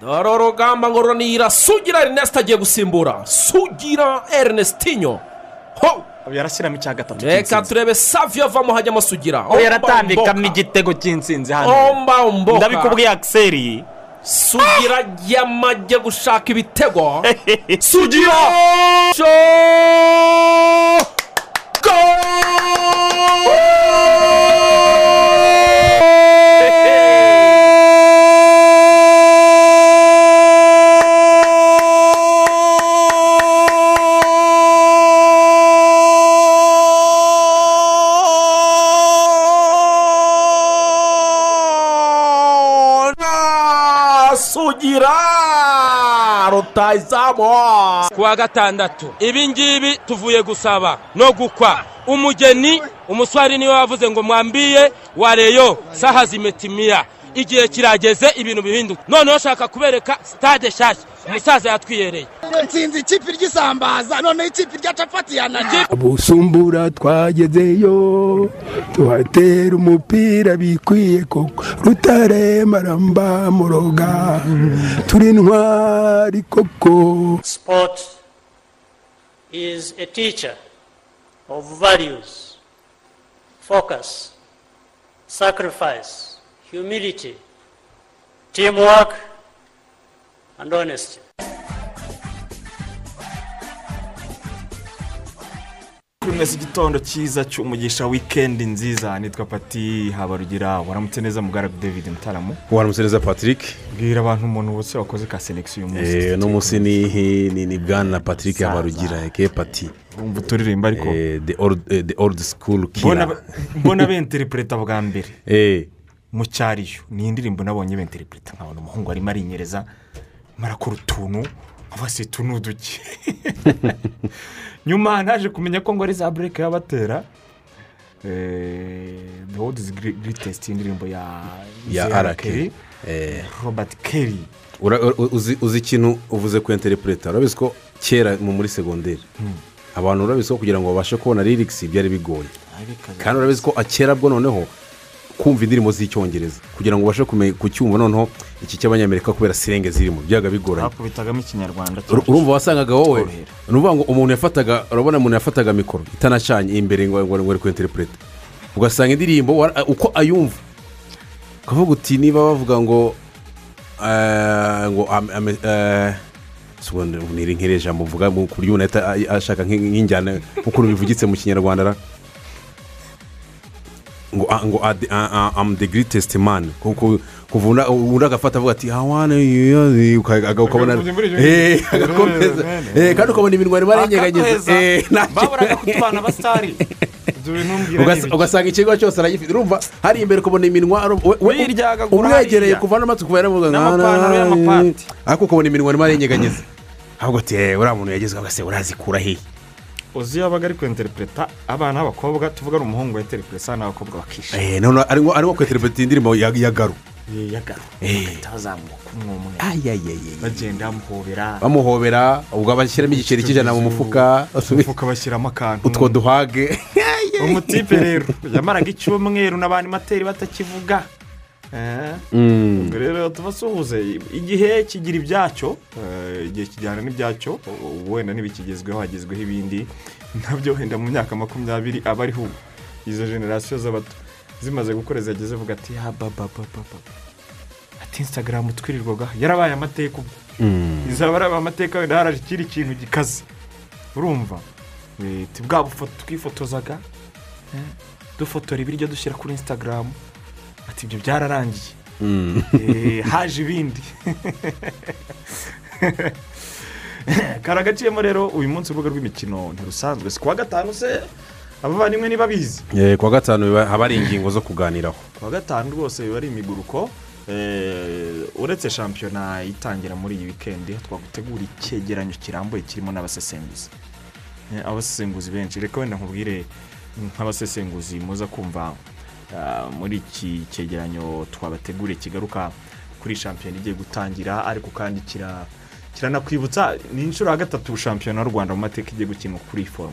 dore urugamba ngo runira sugira erineste agiye gusimbura. Sugira erinestinyo ho! Yarashyiramo icya gatatu reka turebe saviyo avamo hajyamo sugira. We yaratambikamo igitego cy'insinzi hano. Ndabikubwiye akiseri sugira yamajye gushaka ibitego. Sugira! Sho rutayizamu ku wa gatandatu ibi ngibi tuvuye gusaba no gukwa. Umugeni umuswari ni we wavuze ngo mwambiye wareyo saha zimetimiya igihe kirageze ibintu bihinduka. Noneho shaka kubereka sitade nshyashya umusaza yatwiyereye. Nsinzi ikipe ry'isambaza noneho ikipe rya capati yananiye busumbura twagezeyo tuhatera umupira bikwiye koko. Rutare maramba muroga turi ntwari koko. Sport is a teacher of values, focus, sacrifice, humility, teamwork, and honesty. kuri mwese igitondo cyiza cy'umugisha wikendi nziza nitwa pati habarugira waramutse neza mugaragu david mutaramu waramutse neza patrick? Bwira abantu umuntu wese wakoze ka selekisiyo uyu munsi. Eh, uno munsi ni ni ni bwana patrick habarugira ke pati. Wumva uturirimba ariko. The old the old school mbona killer mbona benterepureta bwa mbere. Eh, mu cyariyo ni indirimbo nabonye benterepureta nkabona umuhungu arimo arinyereza. Marakora utuntu abase utu duke. Nyuma naje kumenya ko ngo ari za bureke yabatera the world is greatest indirimbo ya ya Kelly, Eh, robert u- uzi ikintu uvuze ku interpreta urabizi ko kera mu muri segonderi abantu urabizi ko kugira ngo babashe kubona lirikisi byari bigoye. Kandi urabizi ko kera bwo noneho kumva indirimbo z'icyongereza. Kugira ngo ubashe kucyumva noneho iki cy'abanyamerika kubera sirenge zirimo byaga bigoranye. Bakubitagamo ikinyarwanda Ur- urumva wasangaga wowe? Ni ukuvuga ngo umuntu yafataga urabona umuntu yafataga mikoro itanacanye imbere ngo ngo ari kwinterpreta ugasanga indirimbo uko ayumva. Ukavuga uti niba bavuga ngo eh, ngo eh, si ubu ni iri nk'iri jambo mvuga mu- ku buryo umuntu ahita ashaka nk'in- nk'injyana ukuntu bivugitse mu kinyarwanda ngo ah, ngo the- ah, ah, I'm the greatest man. Kuko kuva undi agafata avuga ati hawana ukabona Eh, agakomeza Eh, kandi ukabona iminwa arimo arenyeganyeza Eh, baburaga kutubana ibiki? ugasanga ikigo cyose aragifite. Urumva hari imbere ukabona iminwa umwegereye kuva n'amatwi kuva yaravuga ariko ukabona iminwa arimo arenyeganyeza ahubwo ati "Eh, uriya muntu yagezweho agase urazikura hehe uzi yabaga ari kwinterpreta abana b'abakobwa tuvuga ari umuhungu wa interpreta n'abakobwa bakishima Eh, none arimo kwinterpreta indirimbo ya ya garu. Eh. bagahita bazamuka umwe bagenda bamuhobera. Bamuhobera ubwo bashyiramo igiceri cy'ijana mu mufuka. Umufuka bashyiramo akantu. Utwo duhage. Umutipe rero yamaraga icyumweru n'abanimateri batakivuga. Eh, Mm. Ubwo rero tubasuhuze igihe kigira ibyacyo eh, igihe kijyana n'ibyacyo ubu wenda ntibikigezweho hagezweho ibindi na byo wenda mu myaka makumyabiri aba ariho ubu. Izo generasiyo z'abato zimaze gukora zageze zivuga ati ha ba ba ba ba ba. Ati insitagaramu twirirwaga yarabaye amateka ubwo Mm. izaba ari amateka wenda haraje ikindi kintu gikaze. Urumva? Eh, bwa bufoto twifotozaga eh, dufotora ibiryo dushyira kuri insitagaramu ati ibyo byararangiye Mm. Eh, haje ibindi. Kari agaciyemo rero uyu munsi urubuga rw'imikino ntirusanzwe. Si kuwa gatanu se? Abavandimwe niba bizi Eh, kuwa gatanu haba hari ingingo zo kuganiraho. Kuwa gatanu rwose biba ari imiguruko. Eh, uretse shampiyona itangira muri iyi wikendi twagutegura icyegeranyo kirambuye kirimo n'abasesenguzi. Abasesenguzi benshi. Reka wenda nkubwire nk'abasesenguzi muza kumva muri iki cyegeranyo twabateguriye kigaruka kuri shampiyona igiye gutangira ariko kandi kira kiranakwibutsa ni inshuro ya gatatu shampiyona y'u rwanda mu mateka igiye gukinwa kuri iyi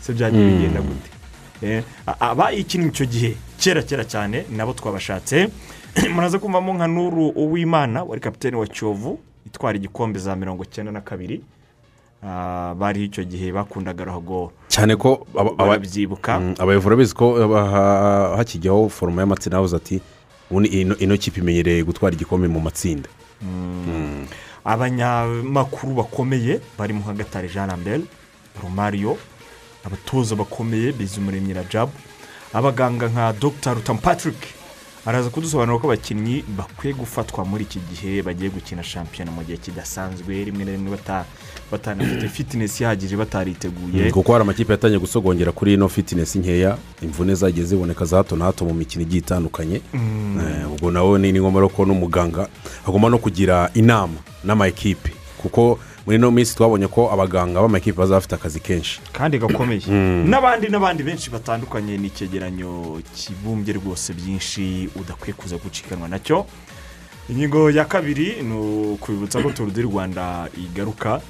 se byagiye Mm. bigenda gute. Eh, a- abayikinnye icyo gihe kera kera cyane nabo twabashatse. Muraza kumvamo nka nuru uwimana wari kapitene wa kiyovu itwara igikombe za mirongo icyenda na kabiri. Bari icyo gihe bakundaga ruhago cyane ko barabyibuka. Mm, abayobozi urabizi ko ha- hakijyaho forume y'amatsinda habuze ati ino kipe imenyereye gutwara igikombe mu matsinda. Abanyamakuru bakomeye barimo nka gatare jean lambert romario abatoza bakomeye bizumuremyi rajabu abaganga nka dr. Rutam patrick araza kudusobanura ko abakinnyi bakwiye gufatwa muri iki gihe bagiye gukina shampiyona mu gihe kidasanzwe rimwe na rimwe bata- batanafite fitinesi ihagije batariteguye. Kuko hari amakipe yatangiye gusogongera kuri ino fitinesi nkeya imvune zagiye ziboneka za hato na hato mu mikino igiye itandukanye. Eh, ubwo nawe ni ngombwa ko n'umuganga agomba no kugira inama n'amakipe kuko muri ino minsi twabonye ko abaganga b'amakipe bazaba bafite akazi kenshi. Kandi gakomeye. N'abandi n'abandi benshi batandukanye ni icyegeranyo kibumbye rwose byinshi udakwiye kuza gucikanwa na cyo. Ingingo ya kabiri ni ukwibutsa ko turu di rwanda igaruka.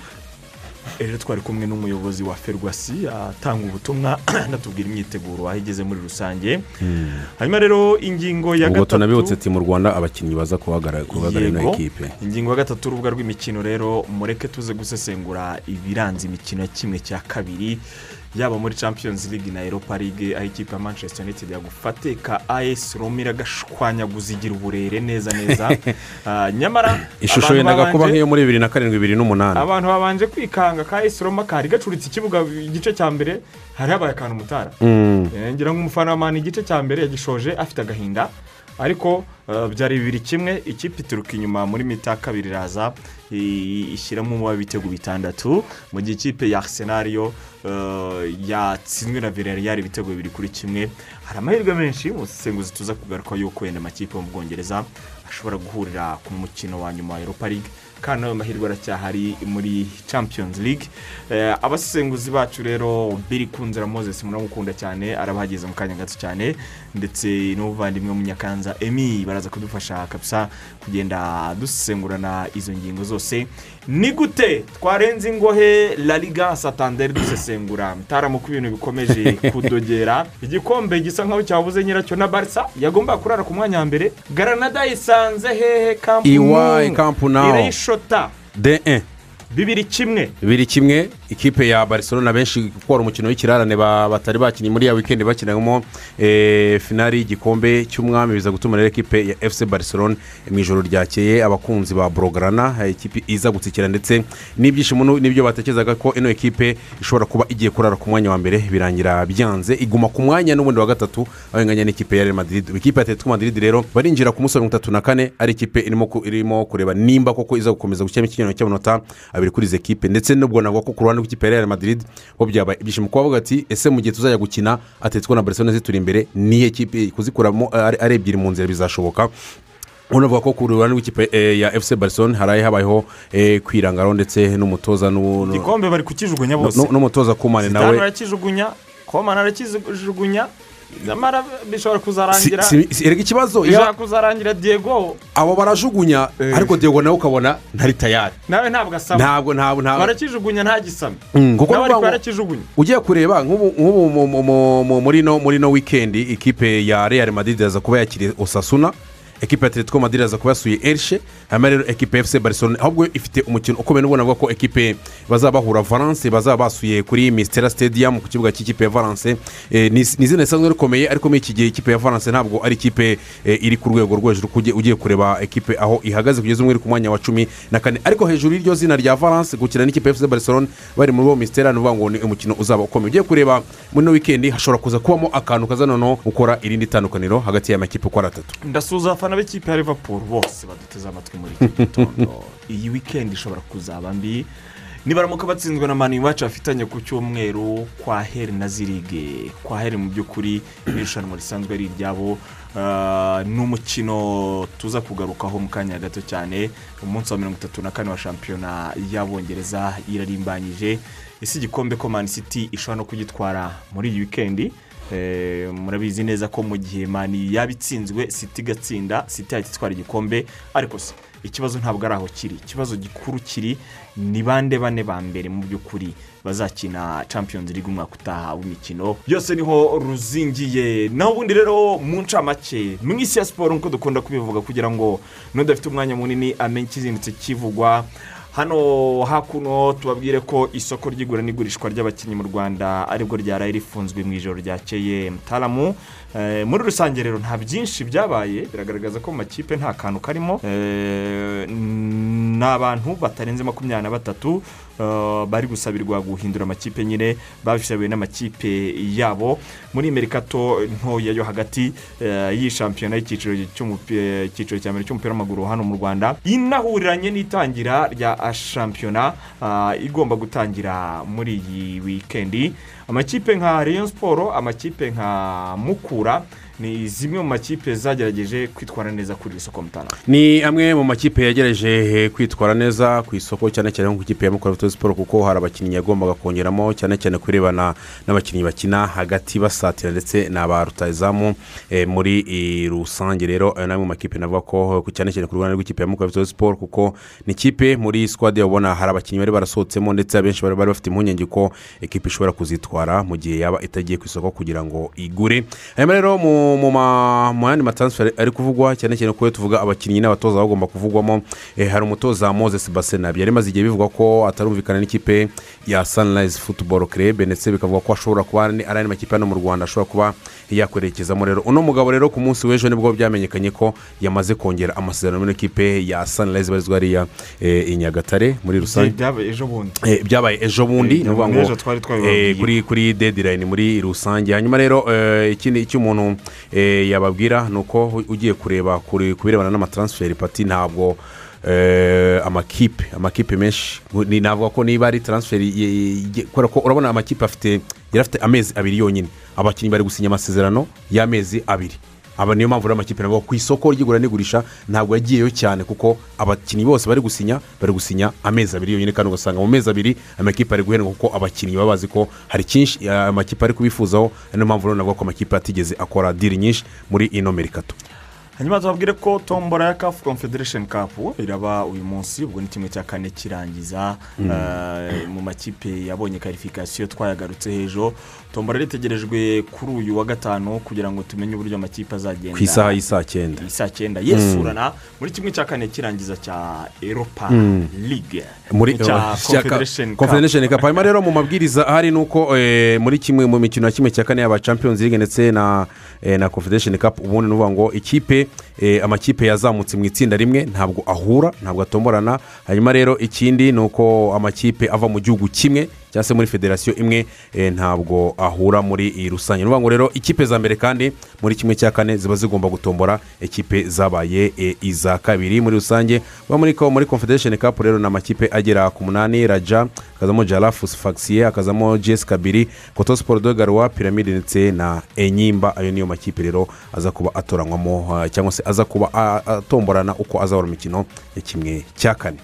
Ejo twari kumwe n'umuyobozi wa ferwasi atanga ubutumwa anatubwira imyiteguro aho igeze muri rusange. Hanyuma rero ingingo ya ubwo tunabibutse gatatu ati mu rwanda abakinnyi baza kuhagarara ino ekipe. Ingingo ya gatatu urubuga rw'imikino rero mureke tuze gusesengura ibiranze imikino ya kimwe cya kabiri. Yaba muri champions league na europa league aho ikipe ya manchester united yagufateka as roma iragashwanyaguza igira uburere neza neza. Ah, nyamara ishusho yendaga kuba nk'iyo muri bibiri na karindwi bibiri n'umunani. Abantu babanje kwikanga ka as roma kari gacuritse ikibuga igice cya mbere hari habaye akantu mutara Mm. Eh, ngira ngo umufana igice cya mbere yagishoje afite agahinda. Ariko eh, byari bibiri. Kimwe ikipe ituruka inyuma muri mita kabiri iraza ishyiramo umubare w'ibitego bitandatu. Mu gihe ikipe ya arsenal yo eh, yatsinzwe na villarreal ibitego bibiri kuri kimwe. Hari amahirwe menshi mu busesenguzi tuza kugaruka yuko wenda amakipe yo mu bwongereza ashobora guhurira ku mukino wa nyuma wa europa league. Kandi ayo mahirwe aracyahari muri champions league. Eh, abasesenguzi bacu rero biri kunzira moses muramukunda cyane arabahageze mu kanya gato cyane. Ndetse n'umuvandimwe munyakanza emi baraza kudufasha kabisa kugenda dusesengurana izo ngingo zose. Ni gute twarenze ingohe la liga satanderi dusesengura mutaramuka ibintu bikomeje kudogera. Igikombe gisa nkaho cyabuze nyiracyo na barisa yagombaga kurara ku mwanya wa mbere. Garanada yisanze hehe kampu Iwayi Camp Nou. irayishota. De e bibiri kimwe. Bibiri kimwe. Ikipe ya barcelona benshi gukora umukino w'ikirarane ba- batari bakinnye muri ya wikendi bakinagamo eh, finali y'igikombe cy'umwami biza gutuma rero ikipe ya fc barcelona mu ijoro ryakeye abakunzi ba borogana eh, ikipe iza gutsikira ndetse n'ibyishimo n'ibyo batekerezaga ko ino ekipe ishobora kuba igiye kurara ku mwanya wa mbere birangira byanze. Iguma ku mwanya n'ubundi wa gatatu aho inganya n'ikipe ya real madrid. Ikipe ya atletico madrid rero barinjira ku munsi wa mirongo itatu na kane ari ikipe irimo ku- irimo kureba nimba koko iza gukomeza gukina ikinyarwanda cy'amanota abiri kuri izi ekipe. Ndetse n'ubwo ko ku ruhande rw'ikipe ya real madrid bo byabaye ibyishimo kuba bavuga ati ese mu gihe tuzajya gukina atletico na barcelona zituri imbere niyo ekipe kuzikuramo ari ari ebyiri mu nzira bizashoboka? Unavuga ko ku ruhande rw'ikipe eh, ya fc barcelona haraye habayeho eh, kwirangaraho ndetse n'umutoza n'u- n'u- igikombe bari kukijugunya bose. n'u- n'umutoza kumane nawe arakijugunya komana arakijugunya nyamara bishobora kuzarangira erega ikibazo bishobora kuzarangira diego. Abo barajugunya Eh. ariko diego nawe ukabona ntari tayari. Nawe ntabwo asaba ntabwo ntabwo ntabwo. Barakijugunya ntagisame Mm, kuko nawe ariko yarakijugunya ugiye kureba nk'ubu nk'ubu mu- mu- mu- mu- muri no muri no wikendi ikipe ya real madrid iraza kuba yakiriye osasuna ekipe ya atletico madrid iraza kuba yasuye erishe hanyuma rero ekipe fc barcelona. Ahubwo ifite umukino ukomeye n'ubwo navuga ko ekipe bazaba bahura valence bazaba basuye kuri mistera stadium ku kibuga cy'ikipe ya valence. Eh, ni izina risanzwe rikomeye ariko muri iki gihe ikipe ya valence ntabwo ari ikipe eh, iri ku rwego rwo hejuru ugiye- kureba ekipe aho ihagaze kugeza umwe iri ku mwanya wa cumi na kane. Ariko hejuru y'iryo zina rya valence gukina n'ikipe fc barcelona bari muri uwo mistera ni ukuvuga ngo ni umukino uzaba ukomeye. Ugiye kureba muri ino wikendi hashobora kuza kubamo akantu kaza noneho gukora irindi tandukaniro hagati y'amakipe uko ari atatu. Ndasuhuza abafana b'ikipe ya liverpool bose baduteze amatwi. Muri iki gitondo. Iyi wikendi ishobora kuzaba mbi. Nibaramuka batsinzwe na mani iwacu bafitanye ku cyumweru kwa heri na zirige. Kwa heri mu by'ukuri irushanwa risanzwe ari iryabo. Ah, ni umukino tuza kugarukaho mu kanya gato cyane. Umunsi wa mirongo itatu na kane wa shampiyona y'abongereza irarimbanyije. Ese igikombe ko mani city ishobora no kugitwara muri iyi wikendi Eh, murabizi neza ko mu gihe mani yaba itsinzwe siti igatsinda siti yahita itwara igikombe. Ariko se ikibazo ntabwo ari aho kiri. Ikibazo gikuru kiri ni bande bane ba mbere mu by'ukuri bazakina champions league umwaka utaha w'imikino. Byose ni ho ruzingiye. Naho ubundi rero mu ncamake mu isi ya siporo nk'uko dukunda kubivuga kugira ngo n'udafite umwanya munini amenye ikizindutse kivugwa. Hano hakuno tubabwire ko isoko ry'igura n'igurishwa ry'abakinnyi mu rwanda ari bwo ryaraye rifunzwe mu ijoro ryakeye mutaramu. Eh, muri rusange rero nta byinshi byabaye biragaragaza ko mu makipe nta kantu karimo. Eh, ni abantu batarenze makumyabiri na batatu bari gusabirwa guhindura amakipe nyine babisabiwe n'amakipe yabo. Muri merikato ntoya yo hagati eh, y'iyi shampiyona y'icyiciro cy'umupi- icyiciro cya mbere cy'umupira w'amaguru hano mu rwanda inahuriranye n'itangira rya shampiyona ah, igomba gutangira muri iyi wikendi amakipe nka Rayon siporo amakipe nka mukura ni zimwe mu makipe zagerageje kwitwara neza kuri iri soko ni amwe mu makipe yagerageje kwitwara neza ku isoko cyane cyane ku ikipe ya Victory siporo kuko hari abakinnyi yagombaga kongeramo cyane cyane kurebana n'abakinnyi bakina hagati basatira ndetse na ba rutayizamu eh, muri rusange. Rero ayo ni mu makipe navuga ko cyane cyane ku ruhande rw'ikipe ya Victory siporo kuko ni ikipe muri sikwadi ubona hari abakinnyi bari barasohotsemo ndetse abenshi bari bafite impungenge ko ekipe ishobora kuzitwara mu gihe yaba itagiye ku isoko kugira ngo igure. Hanyuma rero mu mu yandi mataransiferi ari kuvugwa cyane cyane iyo tuvuga abakinnyi n'abatoza bagomba kuvugwamo eh, hari umutoza moses basena byari bimaze igihe bivugwa ko atarumvikana n'ikipe ya sunrise football club ndetse bikavuga ko ashobora kuba ari ari andi makipe hano mu rwanda ashobora kuba yakwerekezamo rero. Uno mugabo rero ku munsi w'ejo ni bwo byamenyekanye ko yamaze kongera amasezerano muri ekipe ya sunrise barizwa hariya eh, i nyagatare muri rusange. byabaye ejo bundi. Eh, ni ukuvuga ngo eh, kuri dedirayini muri rusange. Hanyuma rero ikindi icyo umuntu yababwira ni uko ugiye kureba kuri- ku birebana n'amataransiferi pati ntabwo amakipe amakipe menshi navuga ko niba ari taransiferi kubera ko urabona amakipe afite yari afite amezi abiri yonyine. Abakinnyi bari gusinya amasezerano y'amezi abiri. Aba niyo mpamvu rero amakipe navuga ku isoko ry'igura n'igurisha ntabwo yagiyeyo cyane kuko abakinnyi bose bari gusinya bari gusinya amezi abiri yonyine. Kandi ugasanga mu mezi abiri amakipe ari guhendwa kuko abakinnyi baba bazi ko hari cyinshi eh, amakipe ari kubifuzaho. Niyo mpamvu rero navuga ko amakipe atigeze akora diri nyinshi muri ino merikato hanyuma tubabwire ko tombora ya kafu confederation cup iraba uyu munsi ubwo ni kimwe cya kane kirangiza eh, mu makipe yabonye karifikasiyo twayagarutse hejuru. Tombora ritegerejwe kuri uyu wa gatanu kugira ngo tumenye uburyo amakipe azagenda. Ku isaha y'isaa cyenda. Isaa cyenda. Yesurana muri kimwe cya kane kirangiza cya eropa ligue muri cya confederation cup. Hanyuma rero mu mabwiriza ahari ni uko eh, muri kimwe mu mikino ya kimwe cya kane yaba champions league ndetse na eh, na confederation cup ubundi ni ukuvuga ngo ikipe amakipe yazamutse mu itsinda rimwe ntabwo ahura ntabwo atomborana hanyuma rero ikindi ni uko amakipe ava mu gihugu kimwe cyangwa se muri federasiyo imwe eh, ntabwo ahura muri iyi rusange. Ni ukuvuga ngo rero ikipe za mbere kandi muri kimwe cya kane ziba zigomba gutombora. Ikipe zabaye eh, iza kabiri muri rusange. Muri confederation cup rero ni amakipe agera ku munani. Raja hakazamo jarafusi fagisiye hakazamo jesi kabiri siporo do garuwa piramide ndetse na enyimba. Ayo niyo makipe rero aza kuba atoranywamo cyangwa se aza kuba atomborana uko mikino ya kimwe cya kane.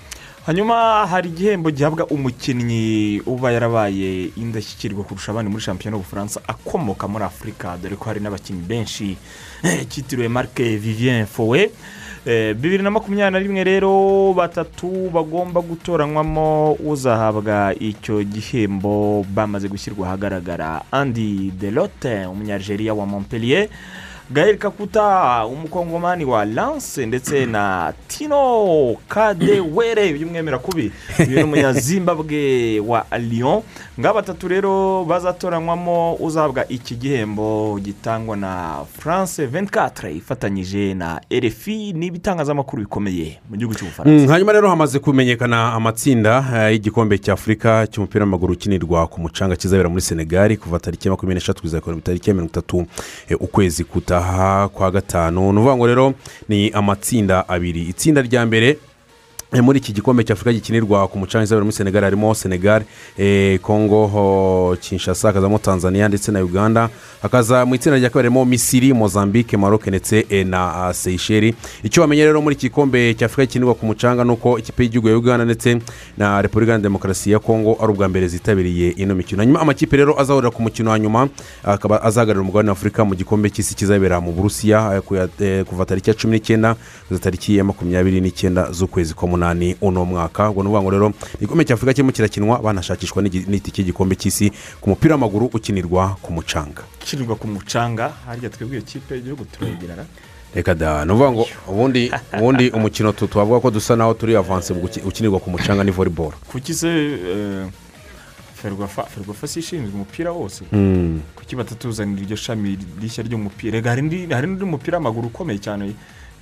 Hanyuma hari igihembo gihabwa umukinnyi uba yarabaye indashyikirwa kurusha abandi muri shampiyona y'ubufaransa akomoka muri afurika dore ko hari n'abakinnyi benshi eh, cyitiriwe marike vivien fowe Eh, bibiri na makumyabiri na rimwe rero batatu bagomba gutoranywamo uzahabwa icyo gihembo. Bamaze gushyirwa ahagaragara andi delote umunyarigeriya wa montpellier. Gael kakuta umukongomani wa lance ndetse na tino kadewere by'umwemera kubi. Uyu ni umunyazimbabwe wa lyon. Ngaba batatu rero bazatoranywamo uzahabwa iki gihembo gitangwa na france 24 ifatanyije na rfi n'ibitangazamakuru bikomeye mu gihugu cy'ubufaransa Mm, hanyuma rero hamaze kumenyekana amatsinda eh, y'igikombe cya afurika cy'umupira w'amaguru ukinirwa ku mucanga kizabera muri senegali kuva tariki ya makumyabiri n'eshatu kugeza ku tariki ya mirongo itatu eh, ukwezi kutaha kwa gatanu. Ni ukuvuga ngo rero ni amatsinda abiri. Itsinda rya mbere muri iki gikombe cy'afurika gikinirwa ku mucanga izabera muri senegal harimo senegal eh, congo ho, kinshasa hakazamo tanzania ndetse na uganda hakaza mu itsinda rya kabiri harimo misiri mozambique maroc ndetse eh, na ah, seychelles. Icyo wamenya rero muri iki gikombe cy'afurika gikinirwa ku mucanga ni uko ikipe y'igihugu ya uganda ndetse na repubulika ya demokarasi ya congo ari ubwa mbere zitabiriye ino mikino. Hanyuma amakipe rero azahurira ku mukino wa nyuma akaba azahagararira umugabane wa afurika mu gikombe cy'isi kizabera mu burusiya eh, eh, kuva tariki ya cumi n'icyenda kugeza tariki ya makumyabiri n'icyenda z'ukwezi k'umunani uno mwaka. Ubwo ni ukuvuga ngo rero igikombe cy'afurika kirimo kirakinwa banashakishwa n'igi- n'itike y'igikombe cy'isi ku mupira w'amaguru ukinirwa ku mucanga. Ukinirwa ku mucanga harya twebwe kipe y'igihugu turayegerana reka da ni ukuvuga ngo ubundi ubundi umukino twavuga ko dusa naho turi avanse ukinirwa ku mucanga ni volleyball. Kuki se eh, ferwafa ferwafa si ishinzwe umupira wose? Mm. kuki batatuzanira iryo shami rishya ry'umupira? Hari n'undi mupira w'amaguru ukomeye cyane.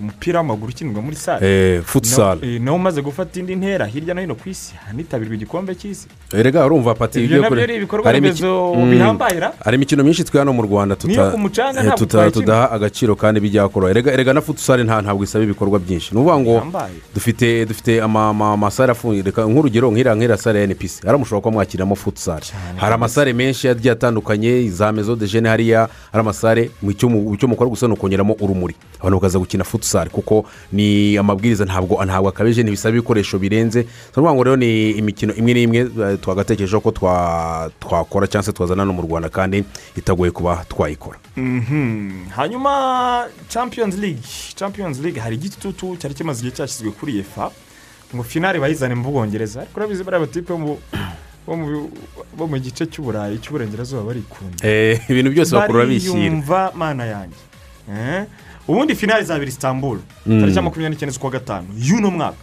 Umupira w'amaguru ukinirwa muri sale. Eh, futsal. Na- eh, umaze gufata indi ntera hirya no hino ku isi. Hanitabirwa igikombe cy'isi. Rega urumva pati ibyo na byo ari ibikorwa remezo Mm. bihambahira hari imikino myinshi twe hano mu rwanda eh, tudaha agaciro kandi bijyakora erega erega na futsal nta ntabwo isaba ibikorwa byinshi. Ni ukuvuga ngo dufite dufite ama- ama- amasare afunze reka nk'urugero nk'iriya nk'iriya sare ya npc hari mushobora kuba mwakiriramo futsal. Hari amasare menshi agiye atandukanye. Za mezo de jene hariya. Hari amasare icyo mu- icyo mukora gusa ni ukongeramo urumuri. Abantu bakaza gukina futsal kuko ni amabwiriza ntabwo ntabwo akabije ntibisaba ibikoresho birenze. Ni ukuvuga ngo rero ni imikino imwe n'imwe eh, twagatekerejeho ko twa- twakora cyangwa se twazana no mu rwanda kandi itagoye kuba twayikora. Mhm. hanyuma champions league. Champions league hari igitutu cyari kimaze igihe cyashyizwe kuri efa ngo finale bayizane mu bwongereza. Ariko urabizi bariya batipe bo mu- bo mu- bo mu gice cy'uburayi cy'uburengerazuba barikunda. Eh, ibintu byose bakurura bishyira. bariyumva mana yanjye. Eh? Ubundi finale izabera istanbul. Tariki ya makumyabiri n'icyenda z'ukwa gatanu. Y'uno mwaka.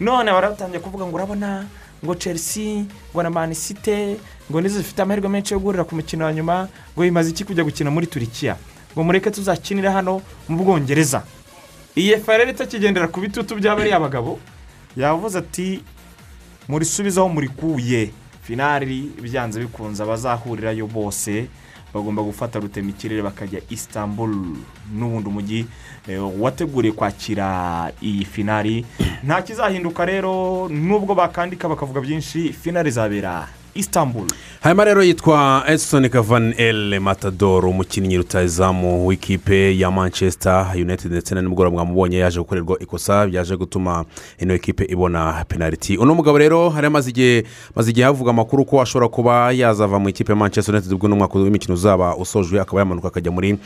None baratangiye kuvuga ngo urabona ngo chelsea ngo na mani site ngo nizo zifite amahirwe menshi yo guhurira ku mukino wa nyuma ngo bimaze iki kujya gukina muri turikiya? Ngo mureke tuzakinire hano mu bwongereza. Iyi rero itakigendera ku bitutu by'abariya bagabo yavuze ati murisubizaho murikuye. Finari byanze bikunze abazahurirayo bose. Bagomba gufata rutemikirere bakajya istanbul n'ubundi umujyi eh, wateguriye kwakira iyi finari nta kizahinduka rero nubwo bakandika bakavuga byinshi finari izabera istanbul. Hanyuma rero yitwa edison kavan el matador umukinnyi rutayizamu w'ikipe ya manchester united ndetse na nimugoroba mwamubonye yaje gukorerwa ikosa byaje gutuma ino ekipe ibona penaliti uno mugabo rero hari amaze igihe maze igihe havuga amakuru ko ashobora kuba yazava mu ikipe ya manchester united ubwo n'umwaka w'imikino uzaba usojwe akaba yamanuka akajya muri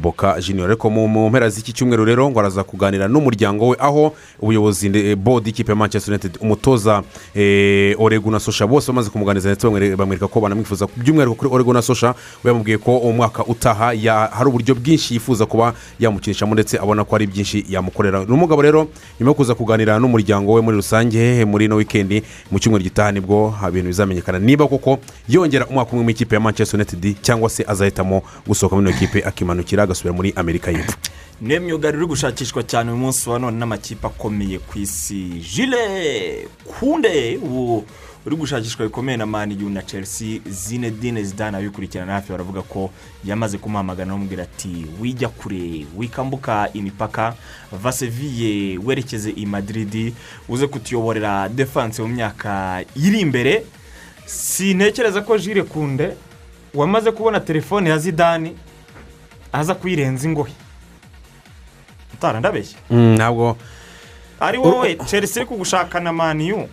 boka junior. Ariko mu mpera z'iki cyumweru rero ngo araza kuganira n'umuryango we aho ubuyobozi nde- bodi y'ikipe ya manchester united umutoza eh, oregu na sosha bose bamaze kumuganiriza ndetse bamwere- bamwereka ko banamwifuza by'umwihariko kuri oregu na sosha we yamubwiye ko umwaka utaha hari uburyo bwinshi yifuza kuba yamukinishamo ndetse abona ko hari byinshi yamukorera. Ni umugabo rero nyuma yo kuza kuganira n'umuryango we muri rusange muri ino wikendi mu cyumweru gitaha ni bwo ibintu bizamenyekana. Niba koko yongera umwaka umwe mu ikipe ya manchester united cyangwa se azahitamo gusohoka muri ino kipe akimanukira agasubira muri amerika y'epfo. Ni myugariro uri gushakishwa cyane uyu munsi wa none n'amakipe akomeye ku isi. Jile kunde ubu uri gushakishwa bikomeye na mani yu na chelsea zinedine zidane abikurikirana hafi baravuga ko yamaze kumuhamagara amubwira ati wijya kure wikambuka imipaka vaseviye werekeze i madiridi uze kutuyoborera defanse mu myaka iri imbere. Sintekereza ko jile kunde wamaze kubona telefone ya zidane aza kuyirenza ingohe. Utara ndabeshya. Mm, ntabwo. Ari wowe chelsea iri kugushaka na maniyu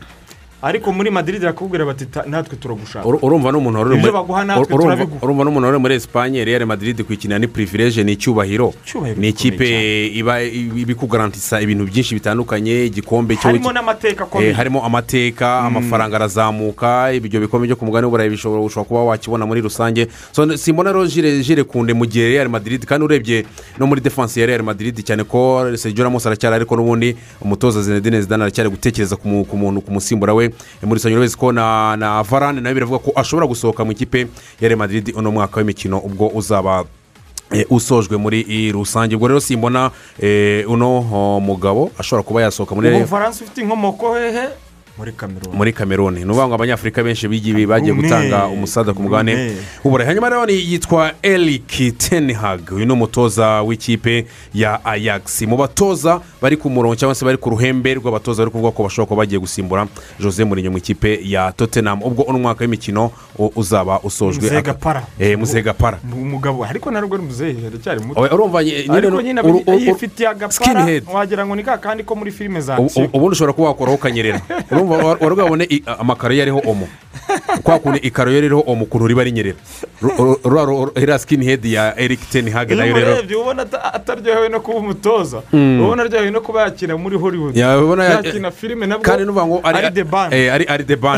ariko muri madiride irakubwira bati "Ta- natwe turagushaka Ur- urumva n'umuntu wari uri muri- esipanye real madrid kuyikinira ni purivilege ni icyubahiro. Ni ikipe iba iba ikugarantisa ibintu byinshi bitandukanye igikombe harimo n'amateka Eh, akomeye harimo amateka amafaranga arazamuka ibyo bikombe byo ku mugani w'uburayi bishobora ushobora kuba wakibona muri rusange. Simbona rero jire kunde mu gihe real madrid kandi urebye no muri defanse ya real madrid cyane ko sergio ramos aracyari ariko n'ubundi umutoza zinedine zidane aracyari gutekereza ku mu- ku muntu ku musimbura we. Eh, muri rusange urabizi ko na na varane nawe biravuga ko ashobora gusohoka mu ikipe ya real madrid uno mwaka w'imikino ubwo uzaba eh, usojwe muri rusange. Ubwo rero simbona eh, uno oh, mugabo ashobora kuba yasohoka muri ubu bufaransa ufite inkomoko hehe? Muri kameruni ni ukuvuga ngo abanyafurika benshi bigiye bagiye gutanga umusada ku mugabane w'uburayi hanyuma rero yitwa eric tenhag uyu ni umutoza w'ikipe ya ajax. Mu batoza bari ku murongo cyangwa se bari ku ruhembe rw'abatoza bari kuvuga ko bashobora kuba bagiye gusimbura jose Mourinho mu ikipe ya tottenham. Ubwo uno mwaka w'imikino uzaba usojwe Muzehe Gapara. Eh, umugabo ariko ari muzehe aracyari muto. Urumva nyine yifitiye agapara wagira ngo ni ka kandi ko muri filime za action ubundi ushobora kuba wakoraho ukanyerera. urumva wa- wari bwabone i- amakaro iyo ariho omo. Kwa kuntu ikaro iyo ririho omo ukuntu riba rinyerera Ru- ru- ru- iriya sikini hedi ya eric ten hag iyo na yo rero. umurebye ubona ata- ataryohewe no kuba umutoza. Ubona aryohewe no kuba yakina muri hollywood. Yakina filime nabwo kandi nuvuga ngo ari the band.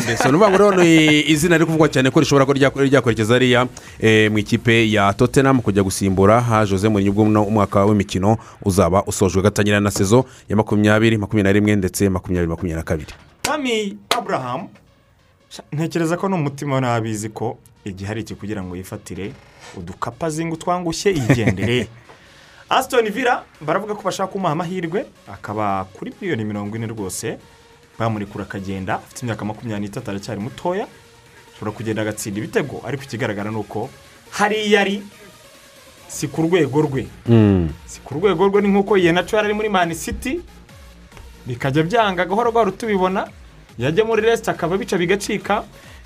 eh, so nuvuga ngo rero izina riri kuvugwa cyane ko rishobora kuba rya- ryakwerekeza ariya eh, mu ikipe ya tottenham kujya gusimbura ha jose Mourinho ubwo uno umwaka w'imikino uzaba usojwe gatangira na sezo ya makumyabiri makumyabiri na rimwe ndetse makumyabiri makumyabiri na kabiri. Kami aburahamu ntekereza ko n'umutima we ntabizi ko igihe ari iki kugira ngo yifatire udukapa zinga utwangushye yigendere. Asitoni vila baravuga ko bashaka kumuha amahirwe akaba kuri miliyoni mirongo ine rwose. Bamurekura akagenda afite imyaka makumyabiri n'itatu aracyari mutoya. Ashobora kugenda agatsinda ibitego ariko ikigaragara ni uko hariya ari si ku rwego rwe. Si ku rwego rwe ni nk'uko yenaco yari ari muri mani siti bikajya byanga gahoro gahoro tubibona. Yajya muri resita akaba bica bigacika.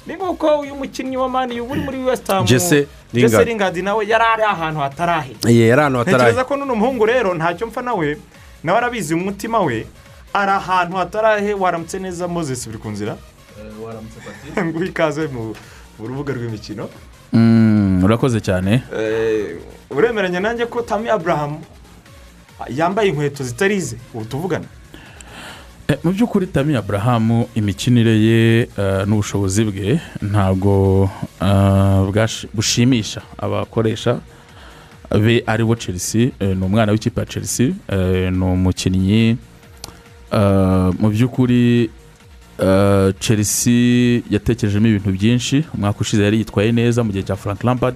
Ni nk'uko uyu mukinnyi wa mani uba uri muri wesitamu. Jesse Lingard. Nawe yari ari ahantu hatarahe ntekereza ko n'uno muhungu rero ntacyo mpfa nawe nawe arabizi mu mutima we ari ahantu hatarahe waramutse neza moses uri ku nzira? Nguhe ikaze mu mu rubuga rw'imikino. Mm, urakoze cyane. Eh, uremeranya nanjye ko tami aburahamu yambaye inkweto zitari ize ubu tuvugana. Eh, mu by'ukuri tami aburahamu imikinire ye eh, n'ubushobozi bwe ntabwo eh, bushimisha abakoresha be ari bo chelsea eh, ni umwana w'ikipe ya chelsea eh, ni umukinnyi eh, mu by'ukuri eh, chelsea yatekerejemo ibintu byinshi. Umwaka ushize yari yitwaye neza mu gihe cya frank lampard.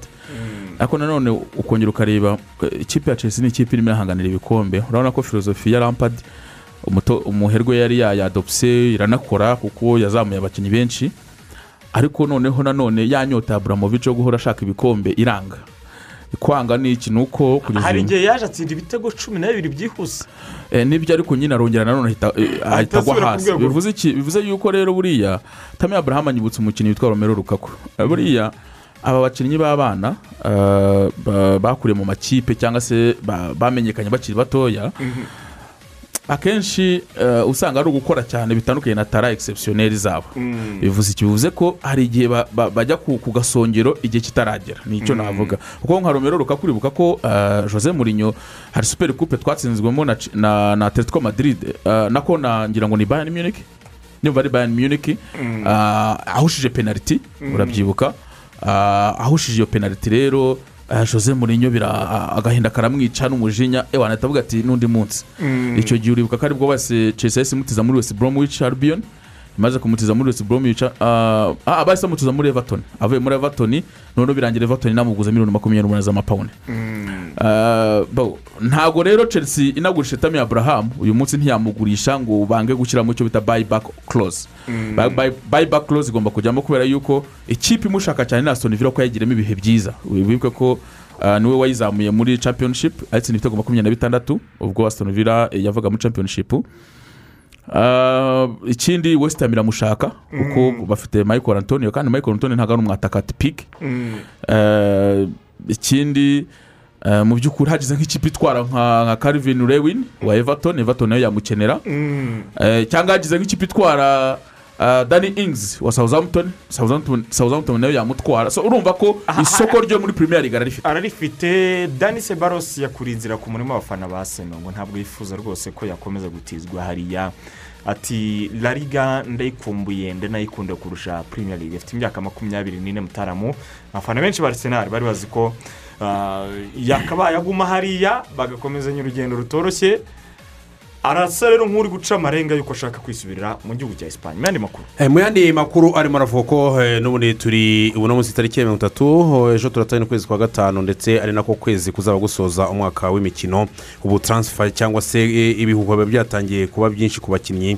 Ariko nanone ukongera ukareba eh, ikipe ya chelsea ni ikipe irimo irahanganira ibikombe. Urabona ko filozofi ya lampard umuherwe yari yayadopse iranakora kuko yazamuye abakinnyi benshi. Ariko noneho nanone ya nyota ya buramovic yo guhora ashaka ibikombe iranga. Kwanga ni iki? Ni uko hari igihe yaje atsinda ibitego cumi na bibiri byihuse. Eh, ni byo ariko nyine arongera nanone ahita eh, ahita agwa hasi. bivuze iki? Bivuze yuko rero buriya tami aburahamu anyibutsa umukinnyi witwa romero rukaku Eh, buriya aba bakinnyi b'abana ba- bakuriye mu makipe cyangwa se ba- bamenyekanye bakiri batoya. Akenshi eh, usanga ari ugukora cyane bitandukanye na tara egisepusiyoneri zabo. Bivuze iki? Bivuze ko hari igihe ba- ba- bajya ku gasongero igihe kitaragera. Ni icyo navuga. Kuko nka romero rukakuribuka ko eh, jose Mourinho hari superi kupe twatsinzwemo na atletico madrid eh, nako na ngira ngo ni bayani munich. Niba ari bayani munich eh, ahushije penaliti urabyibuka. Ahushije iyo penaliti rero jose Mourinho bira agahinda karamwica n'umujinya. Ewa ahita avuga ati n'undi munsi. Icyo gihe uribuka ko ari bwo bose yahise imutiza muri west bromwich albion. Imaze kumutiza muri west bromwich ah ah, bahise bamutiza muri everton. Avuye muri everton noneho birangira everton inamuguza miliyoni makumyabiri n'umunani z'amapawundi Ah, bo, ntabwo rero chelsea inagurisha tami aburahamu uyu munsi ntiyamugurisha ngo bange gushyiramo icyo bita bayiback clause. Bayiback clause igomba kujyamo kubera yuko ikipe imushaka cyane ni aston villa ko yagiramo ibihe byiza. Wibuke ko ah, ni we wayizamuye muri championship ayitsinda ibitego makumyabiri na bitandatu ubwo yavaga muri championship. Ah, ikindi west ham iramushaka kuko bafite michael antonio kandi michael antonio ntabwo ari umwataka tipike Eh, ikindi eh, mu by'ukuri hagize nk'ikipe itwara nka nka Calvin Lewin wa everton everton na yo yamukenera. Eh, cyangwa hagize nk'ikipe itwara eh, Danny Ings wa Southampton Southampton na yo yamutwara. So urumva ko isoko ryo muri premier league ararifite ararifite dani sebarosi yakuriye inzira ku murima w'abafana ba seno ngo ntabwo yifuza rwose ko yakomeza gutizwa hariya. Ati lariga ndayikumbuye ndanayikunda kurusha premier league. Ifite imyaka makumyabiri n'ine mutaramu. Abafana benshi ba arisenali bari bazi ko ah, yakabaye aguma hariya bagakomezanya urugendo rutoroshye. Arasa rero nk'uri guca amarenga y'uko ashaka kwisubirira mu gihugu cya esipanye mu yandi makuru? Eh, mu yandi makuru arimo aravuga ko eh, n'ubundi turi ubu no munsi tariki mirongo itatu eh, ejo turatanye ukwezi kwa gatanu ndetse ari nako kwezi kuzaba gusoza umwaka w'imikino. Ubu taransifa cyangwa se ibihuha biba byatangiye kuba byinshi ku bakinnyi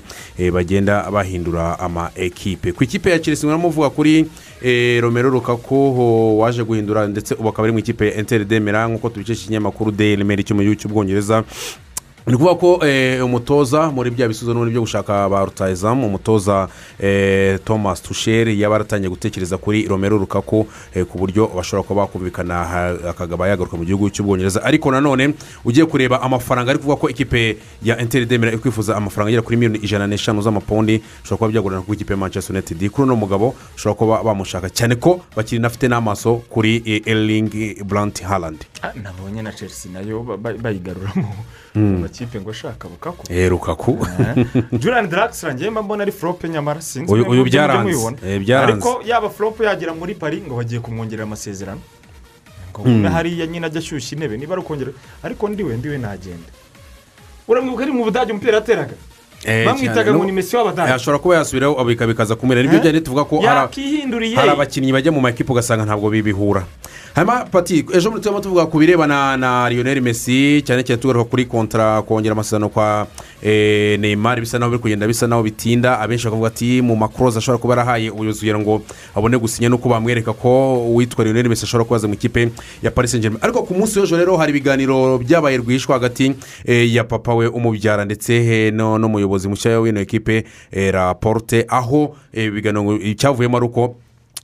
bagenda bahindura ama ekipe. Ku ikipe ya chelsea murimo muvuga kuri romero rukaku waje guhindura ndetse ubu akaba ari mu ikipe ya enteri demera nk'uko tubikesha ikinyamakuru daily mail cyo mu gihugu cy'ubwongereza ni ukuvuga ko eh, umutoza muri bya bisubizo n'ubundi byo gushaka ba rutayizamu umutoza eh, thomas tusheri yaba yaratangiye gutekereza kuri romero rukaku eh, ku buryo bashobora kuba bakumvikana akagaba yagaruka mu gihugu cy'ubwongereza. Ariko nanone ugiye kureba amafaranga ari kuvuga ko ikipe ya enteri demera iri kwifuza amafaranga agera kuri miliyoni ijana n'eshanu z'amapawundi bishobora kuba byagurana ku ikipe ya manchester united kuri uno mugabo bashobora kuba bamushaka cyane ko bakiri nafite n'amaso kuri erling brandt harland Ah, nabonye na chelsea na yo ba- ba- bayigaruramo. Mu makipe ngo ashaka bukako Eh, rukaku julian draxler ngewe mba mbona ari forope nyamara sinzi Uyu- byaranze. Eh, byaranze. ariko yaba forope yagera muri pari ngo bagiye kumwongerera amasezerano. Ngo umwe hariya nyine ajya ashyushya intebe niba ari ukongera ariko ndiwe ndiwe nagenda. Uramwibuka ari mu budage umupira yateraga? Eh, bamwitaga ngo ni mesi w'abadage. Ashobora kuba yasubiraho bika- bikaza kumera ni byo Eh? byari tuvuga ko hari abakinnyi bajya mu makipe ugasanga ntabwo bibihura. Hanyuma pati ejo bundi turimo tuvuga ku birebana na lionel messi cyane cyane tugaruka kuri kontara kongera amasezerano kwa eh, neymar bisa naho biri kugenda bisa naho bitinda. Abenshi bakavuga ati mu makoroza ashobora kuba yarahaye ubuyobozi kugira ngo abone gusinya nuko bamwereka ko uwitwa lionel messi ashobora kubaza mu ikipe ya paris saint germain ariko ku munsi w'ejo rero hari ibiganiro byabaye rwihishwa hagati eh, ya papa we umubyara ndetse eh, n'umuyobozi mushya w'ino ekipe raporte aho ibiganiro icyavuyemo ari uko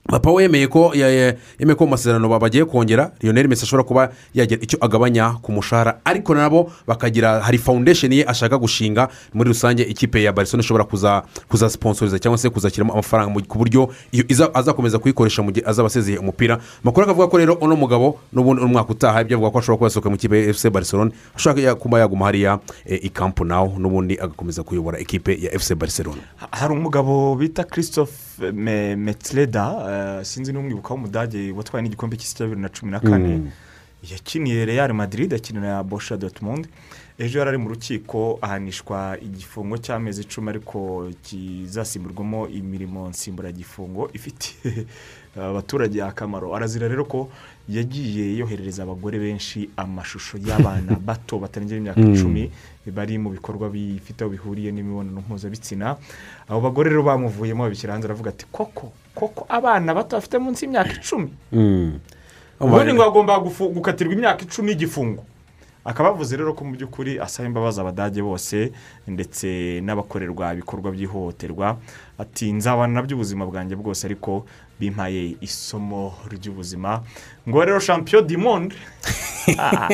papa we yemeye ko yemeye ko mu masezerano ba- bagiye kongera lionel messi ashobora kuba yagira icyo agabanya ku mushahara. Ariko nabo bakagira hari foundation ye ashaka gushinga muri rusange ikipe ya barcelona ishobora kuza kuza sponsoriza cyangwa se kuzashyiramo amafaranga ku buryo azakomeza kuyikoresha mu gihe azaba asezeye umupira. Amakuru akavuga ko rero uno mugabo n'ubundi umwaka utaha ibyo avuga ko ashobora kuba yasohoka mu ikipe ya fc barcelona ashobora kuba yaguma hariya eh, i kampu nawo n'ubundi agakomeza kuyobora ikipe ya fc barcelona. Hari umugabo bita christophe Me- metleda eh, sinzi n'umwibuka w'umudage watwaye n'igikombe cy'isi cya bibiri na cumi na kane. Yakiniye real madrid akinira bosha dortmund. Ejo yari ari mu rukiko ahanishwa igifungo cy'amezi icumi ariko kizasimburwamo imirimo nsimburagifungo ifitiye abaturage akamaro arazira rero ko yagiye yoherereza abagore benshi amashusho y'abana bato batarengeje imyaka icumi bari mu bikorwa bifite aho bihuriye n'imibonano mpuzabitsina. Abo bagore rero bamuvuyemo babishyira hanze aravuga ati koko koko abana bato bafite munsi y'imyaka icumi? Ubundi ngo bagomba gukatirwa imyaka icumi y'igifungo akaba avuze rero ko mu by'ukuri asaba imbabazi abadage bose ndetse n'abakorerwa ibikorwa by'ihohoterwa. Ati nzabana na byo ubuzima bwanjye bwose ariko bimpaye isomo ry'ubuzima. Ngo rero champion du monde. Ah,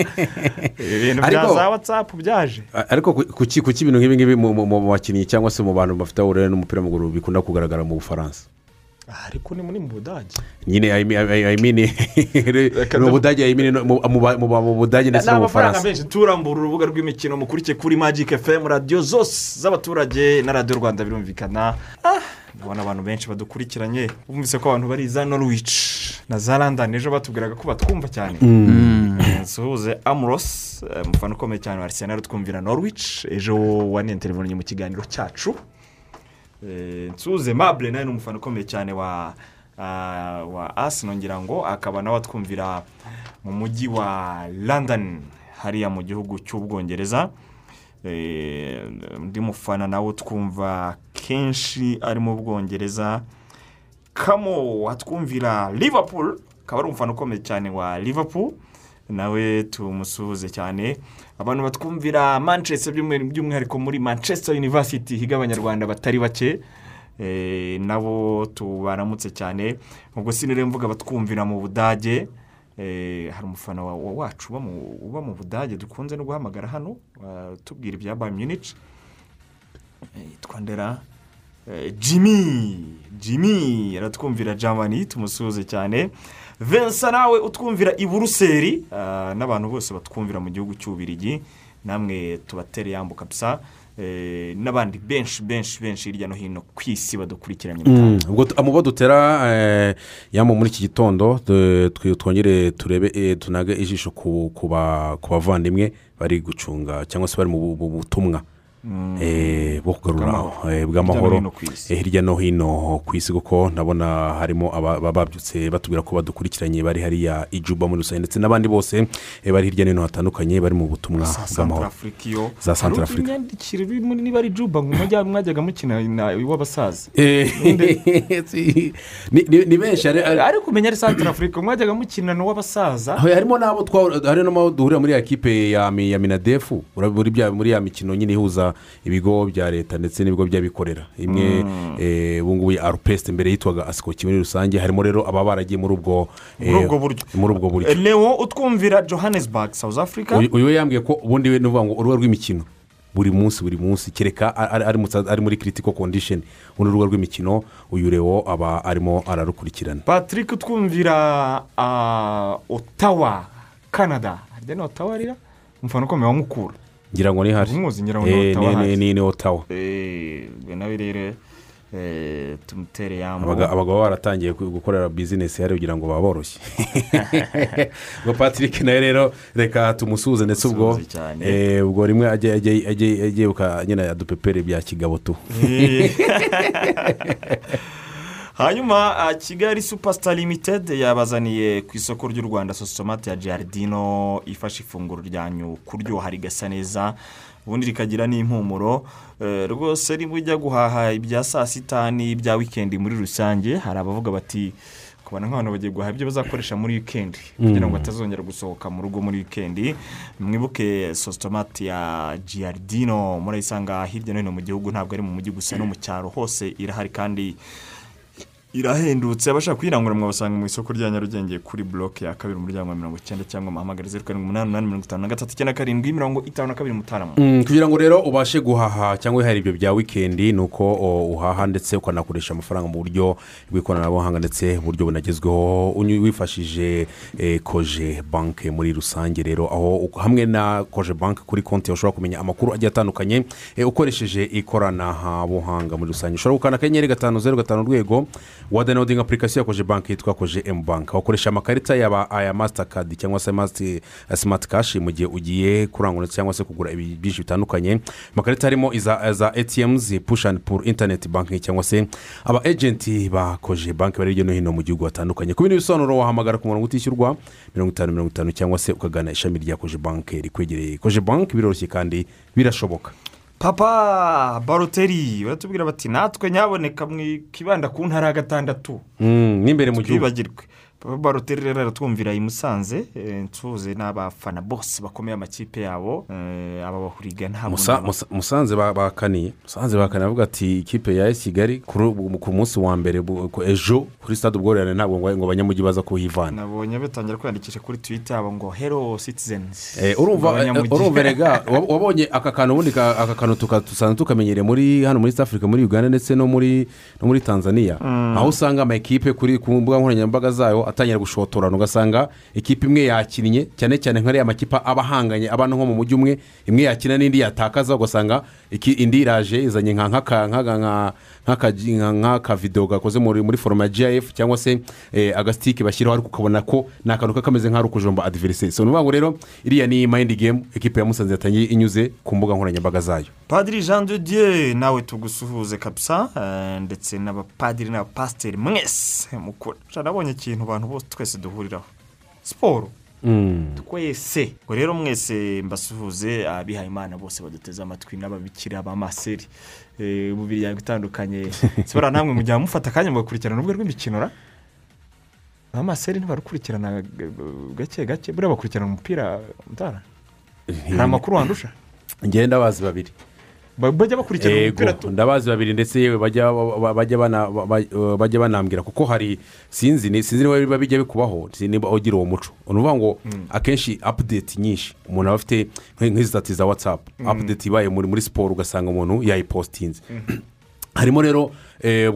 ibintu bya za watsapu byaje. ariko ku- kuki ibintu nk'ibi ngibi mu bakinnyi cyangwa se mu bantu bafite uburere n'umupira w'amaguru bikunda kugaragara mu bufaransa? Ah, ariko ni muri mu budage. Nyine I mean- I- I mean, Reka mu budage I mean, mu- budage ndetse no mu bufaransa. menshi. Turambura urubuga rw'imikino mukurikiye kuri magic fm radiyo zose z'abaturage na radiyo rwanda birumvikana. Ndabona abantu benshi badukurikiranye bumvise ko abantu bari za norwich na za london ejo batubwiraga ko batwumva cyane. Nsuhuze amuros eh, umufana ukomeye cyane wa arsenal twumvira norwich ejo wanenterevunye mu kiganiro cyacu. Eh, nsuhuze mabure nawe ni umufana ukomeye cyane wa ah, wa asino ngira ngo akaba nawe atwumvira mu mujyi wa london hariya mu gihugu cy'ubwongereza. Undi mufana nawe twumva kenshi ari mu bwongereza. Kamo atwumvira liverpool akaba ari umufana ukomeye cyane wa liverpool. Nawe tumusuhuze cyane. Abantu batwumvira manchester by'umwi- by'umwihariko muri manchester university higa abanyarwanda batari bake. Eh, nabo tubaramutse cyane. Ubwo sinire mvuga batwumvira mu budage. eh, hari umufana wa- wa- wacu uba mu- budage dukunze no guhamagara hano tubwira ibya bayern munich. Eh, yitwa ndera. Eh, jimmy jimmy aratwumvira jamani tumusuhuze cyane. Vincent nawe utwumvira i buruseli. Ah, n'abantu bose batwumvira mu gihugu cy'ububirigi namwe tubatere yambuka bisa eh, n'abandi benshi benshi benshi hirya no hino ku isi badukurikiranye Mm, ubwo tu- mu bo dutera eh, yambo muri iki gitondo twongere turebe eh, tunage ijisho ku ku ba- ku bavandimwe bari gucunga cyangwa se bari mu butumwa. Mm. Eh, bugarura bw'amahoro eh, eh, hirya no hino ku isi kuko ndabona harimo ababyutse batubwira ko badukurikiranye bari hariya ijuba muri rusange ndetse n'abandi bose bari hirya no hino hatandukanye bari mu butumwa bw'amahoro za santara afurika niba ari ijuba mwajyaga mukina w'abasaza. Ni benshi ariko umenya ari santara afurika mwajyaga mukina n'uw'abasaza harimo n'abo duhurira muri ya kipe ya minadefu muri ya mikino nyine ihuza ibigo bya leta ndetse n'ibigo by'abikorera. Imwe eh, ubu ngubu ya arupesite mbere yitwaga asikoki muri rusange. Harimo rero ababa baragiye muri ubwo eh, Muri ubwo buryo. buryo. Leo utwumvira johannesburg south africa? Uyu we yambwiye ko ubundi we ni ukuvuga ngo urubuga rw'imikino. Buri munsi buri munsi. Kereka ari mu- ari muri kiritiko kondisheni urundi rubuga rw'imikino. Uyu rewo aba arimo ararukurikirana. Patrick utwumvira ah, ottawa canada. Harya ni ottawa rira umufana ukomeye wa mukura. ngira ngo nihari. Umuzi ngira ngo niwo eh, tawa eh, we nawe rero eh, tumutere yambuye abagabo baratangiye gukorera bizinesi yari kugira ngo baba ngo patrick nawe rero reka tumusuze ndetse ubwo ubwo rimwe agiye nyine adupepere bya kigabo tu hanyuma ah, kigali supasita limitedi yabazaniye ku isoko ry'u rwanda sositomate ya jardino ifasha ifunguro ryanyu kuryoha rigasa neza ubundi rikagira n'impumuro. Eh, rwose niba ujya guhaha ibya saa sita n'ibya wikendi muri rusange. Hari abavuga bati kubona nk'abantu bagiye guhaha ibyo bazakoresha muri wikendi kugira ngo batazongera gusohoka mu rugo muri wikendi mwibuke sositomate ya jardino murayisanga hirya no hino mu gihugu ntabwo ari mu mujyi gusa no mu cyaro hose irahari kandi irahendutse. Abashaka kuyirangura mwabasanga mu isoko rya nyarugenge kuri buroke ya kabiri umuryango wa mirongo icyenda cyangwa muhamagare zeru karindwi umunani umunani mirongo itanu na gatatu icyenda karindwi mirongo itanu na kabiri mutarama Mm, kugira ngo rero ubashe guhaha cyangwa wihahira ibyo bya wikendi ni uko uhaha ndetse ukanakoresha amafaranga mu buryo bw'ikoranabuhanga ndetse uburyo bunagezweho. Wifashishije eh, koje banke muri rusange rero aho hamwe na koje banke kuri konti ushobora kumenya amakuru agiye atandukanye eh, ukoresheje ikoranabuhanga muri rusange. Ushobora gukanda akanyenyeri gatanu zeru gatanu urwego wadanodinga apurikasiyo ya koje banke yitwa koje emu banke wakoresha amakarita yaba aya masitakadi cyangwa se simati kashi mu gihe ugiye kurangura cyangwa se kugura ibi byinshi bitandukanye amakarita harimo za etiyemuzi push and pull interineti banki cyangwa se aba ejenti ba koje banki bari hirya no hino mu gihugu hatandukanye ku bindi bisobanuro wahamagara ku murongo utishyurwa mirongo itanu mirongo itanu cyangwa se ukagana ishami rya koje banki rikwegereye koje banki biroroshye kandi birashoboka papa baroteri baratubwira bati natwe nyaboneka mwikibanda ku ntara ya gatandatu. N'imbere mu gihugu. Twibagirwe. Baroteri rero aratwumvira i musanze eh, nsuhuze n'abafana bose bakomeye amakipe yabo eh, aba bahuriga ntabwo Musa- Musa- musanze ba- bakaniye. Musanze bakaniye avuga ati ikipe ya kigali ku munsi wa mbere ejo kuri stade ubworerane ntabwo ngo abanyamujyi baza kuhivana. Nabonye batangira kwiyandikisha kuri twita yabo ngo hero citizens. Eh, urumva rega wab- wabonye aka kantu ubundi ka- aka kantu dusanzwe tukamenyereye muri hano muri africa muri uganda ndetse no muri no muri tanzania. Aho usanga amakipe kuri ku mbuga nkoranyambaga zayo atangira gushotorana. Ugasanga ikipe imwe yakinnye cyane cyane nk'ariya makipe aba ahanganye abana nko mu mujyi umwe imwe yakina n'indi yatakaza ugasanga indi iraje izanye nka nk'aka nk'aka- nka- nk'akaji- nka- nk'akavidewo gakoze muri foroma ya gif cyangwa se eh, agasitike bashyiraho ariko ukabona ko ni akantu kakameze nk'ari ukujomba adiveriseri so ni ukuvuga ngo rero iriya ni mayindi gemu ekipe ya musanze yatangiye inyuze ku mbuga nkoranyambaga zayo. Padiri jean de dieu nawe tugusuhuze kabisa eh, ndetse n'abapadiri n'abapasiteri mwese mukora nabonye ikintu abantu bose twese duhuriraho siporo twese. Ngo rero mwese mbasuhuze abihaye imana bose baduteze amatwi n'ababikira b'amaseri. Eh, mu miryango itandukanye siporo namwe mujya mufata akanya mugakurikirana urubuga rw'imikino ra? Amaseri ntibarukurikirana gake gake. Buriya bakurikirana umupira mutara? Hari amakuru wandusha? Ngenda bazi babiri. Ba- bajya bakurikirana umupira ndabazi babiri ndetse yewe bajya ba- bajya bana- ba- ba- bajya banambwira kuko hari sinzi ni- sinzi niba biba bijya bikubaho niba ugira uwo muco. Ni ukuvuga ngo akenshi apudeti nyinshi. Umuntu aba afite nk- nk'izi tati za watsapu apudeti ibaye muri muri siporo ugasanga umuntu yayipositinze harimo rero eh,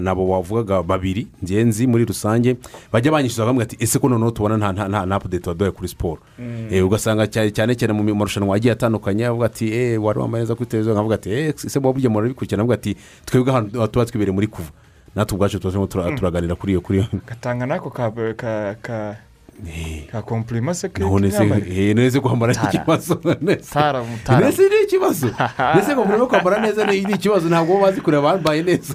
nabo wavugaga babiri ngenzi muri rusange bajya banyishyuza bamwe ati ese ko noneho tubona nta apudeti waduhaye kuri siporo mm. eh, ugasanga cyane cyane mu marushanwa agiye atandukanye avuga ati eee wari wambaye neza kuri televiziyo nkavuga ati eee ese mubabye murabikurikirana avuga ati twebwe ahantu tuba twibereye muri kuva. Natwe ubwacu tuba mm. turaganira kuri iyo kuri iyo. Gatanga n'ako ka ka ka ka kompurima se ke none se k'imyambarire eh, none se kwambara ni ikibazo nese nese ni ikibazo nese kwambara kwambara neza ni ikibazo ntabwo baba bazi kureba bambaye neza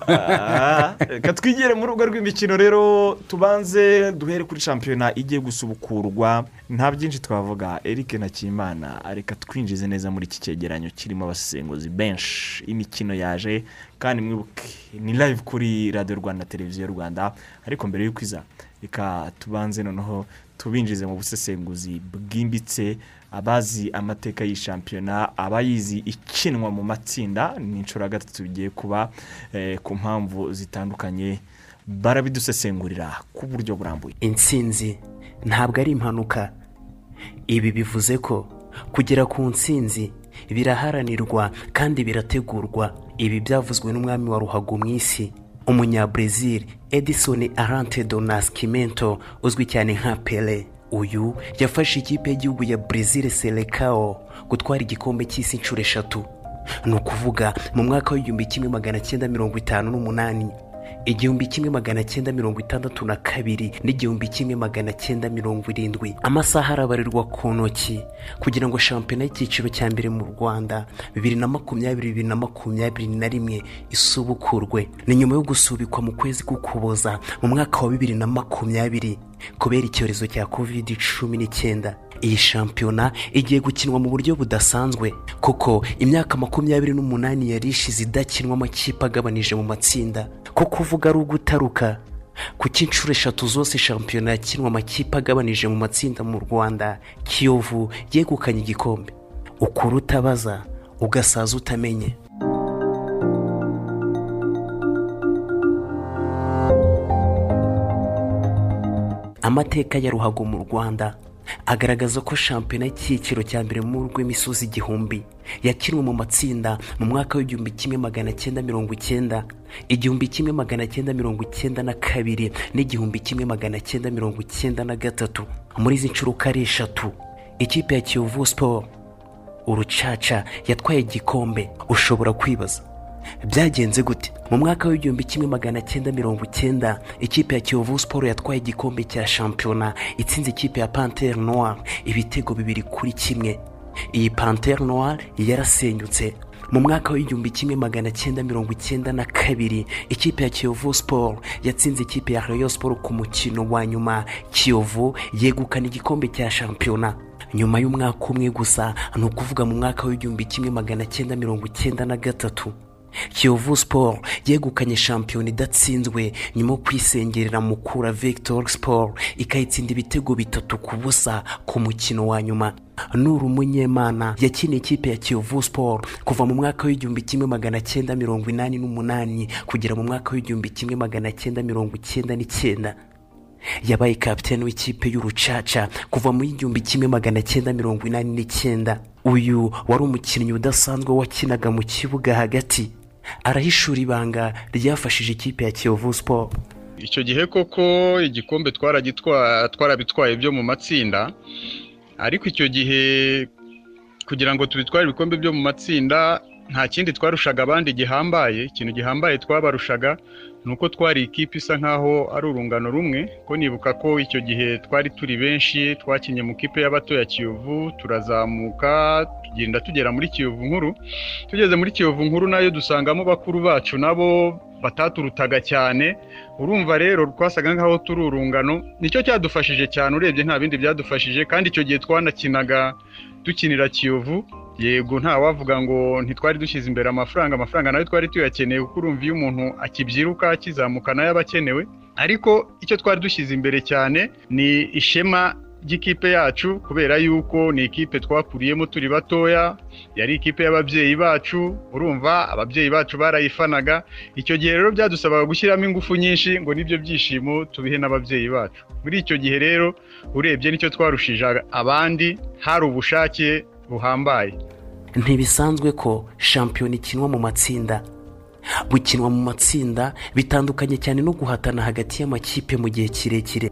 reka twigire mu rubuga rw'imikino rero tubanze duhere kuri shampiyona igiye gusubukurwa nta byinshi twavuga eric nakimana reka twinjize neza muri iki cyegeranyo kirimo abasesenguzi benshi imikino yaje kandi mwibuke ni live kuri radiyo rwanda televiziyo rwanda ariko mbere y'uko iza reka tubanze noneho tubinjize mu busesenguzi bwimbitse abazi amateka y'iyi shampiyona abayizi ikinwa mu matsinda ni inshuro gatatu bigiye kuba eh, ku mpamvu zitandukanye. Barabidusesengurira ku buryo burambuye. Intsinzi ntabwo ari impanuka. Ibi bivuze ko kugera ku ntsinzi biraharanirwa kandi birategurwa. Ibi byavuzwe n'umwami wa ruhago mu isi. Umunyabrezil edison arante do naskimento uzwi cyane nka pele. Uyu yafashe ikipe y'igihugu ya brezil selekao gutwara igikombe cy'isi inshuro eshatu. Ni ukuvuga mu mwaka w'igihumbi kimwe magana cyenda mirongo itanu n'umunani. Igihumbi kimwe magana cyenda mirongo itandatu na kabiri n'igihumbi kimwe magana cyenda mirongo irindwi. Amasaha arabarirwa ku ntoki kugira ngo shampiyona y'icyiciro cya mbere mu rwanda bibiri na makumyabiri bibiri na makumyabiri na rimwe isubukurwe. Ni nyuma yo gusubikwa mu kwezi k'ukuboza mu mwaka wa bibiri na makumyabiri kubera icyorezo cya covid cumi n'icyenda. Iyi shampiyona igiye gukinwa mu buryo budasanzwe kuko imyaka makumyabiri n'umunani yari ishize idakinwa amakipe agabanije mu matsinda. Ko kuvuga ari ugutaruka kuko inshuro eshatu zose shampiyona yakinwa amakipe agabanije mu matsinda mu rwanda kiyovu yegukanye igikombe? Ukura utabaza ugasaza utamenye. Amateka ya ruhago mu rwanda. Agaragaza ko shampiyona y'icyiciro cya mbere mu rw'imisozi igihumbi yakinwe mu matsinda mu mwaka w'igihumbi kimwe magana cyenda mirongo icyenda igihumbi kimwe magana cyenda mirongo icyenda na kabiri n'igihumbi kimwe magana cyenda mirongo icyenda na gatatu. Muri izi nshuro uko ari eshatu ikipe ya kiyovu siporo urucaca yatwaye igikombe. Ushobora kwibaza. Byagenze gute? Mu mwaka w'igihumbi kimwe magana cyenda mirongo icyenda ikipe ya kiyovu siporo yatwaye igikombe cya shampiyona itsinze ikipe ya pantere noir. Ibitego bibiri kuri kimwe. Iyi pantere noir yarasenyutse. Mu mwaka w'igihumbi kimwe magana cyenda mirongo icyenda na kabiri ikipe ya kiyovu siporo yatsinze ikipe ya rayo siporo ku mukino wa nyuma. Kiyovu yegukana igikombe cya shampiyona nyuma y'umwaka umwe gusa ni ukuvuga mu mwaka w'igihumbi kimwe magana cyenda mirongo icyenda na gatatu. Kiyovu siporo yegukanye shampiyona idatsinzwe nyuma yo kwisengerera mukura victor siporo ikayitsinda ibitego bitatu ku busa ku mukino wa nyuma. Nuru munyemana yakiniye ikipe ya kiyovu siporo kuva mu mwaka w'igihumbi kimwe magana cyenda mirongo inani n'umunani kugera mu mwaka w'igihumbi kimwe magana cyenda mirongo icyenda n'icyenda. Yabaye kapitene w'ikipe y'urucaca kuva mu igihumbi kimwe magana cyenda mirongo inani n'icyenda. Uyu wari umukinnyi udasanzwe wakinaga mu kibuga hagati. Arahishura ibanga ryafashije ikipe ya kiyovu siporo icyo gihe koko igikombe twarabitwaye byo mu matsinda. Ariko icyo gihe kugira ngo tubitware ibikombe byo mu matsinda nta kindi twarushaga abandi gihambaye. Ikintu gihambaye twabarushaga ni uko twari ikipe isa nkaho ari urungano rumwe ko nibuka ko icyo gihe twari turi benshi twakinnye mu kipe y'abato ya kiyovu turazamuka tugenda tugera muri kiyovu nkuru. Tugeze muri kiyovu nkuru na yo dusangamo bakuru bacu nabo bataturutaga cyane. Urumva rero twasaga nkaho turi urungano ni cyo cyadufashije cyane urebye nta bindi byadufashije kandi icyo gihe twanakinaga dukinira kiyovu. Yego nta wavuga ngo ntitwari dushyize imbere amafaranga. Amafaranga na yo twari tuyakeneye kuko urumva iyo umuntu akibyiruka akizamuka na yo aba akenewe. Ariko icyo twari dushyize imbere cyane ni ishema ry'ikipe yacu kubera yuko ni ikipe twakuriyemo turi batoya yari ikipe y'ababyeyi bacu. Urumva ababyeyi bacu barayifanaga. Icyo gihe rero byadusabaga gushyiramo ingufu nyinshi ngo n'ibyo byishimo tubihe n'ababyeyi bacu. Muri icyo gihe rero urebye ni cyo twarushije abandi hari ubushake buhambaye ntibisanzwe ko shampiyona ikinwa mu matsinda. Gukinwa mu matsinda bitandukanye cyane no guhatana hagati y'amakipe mu gihe kirekire.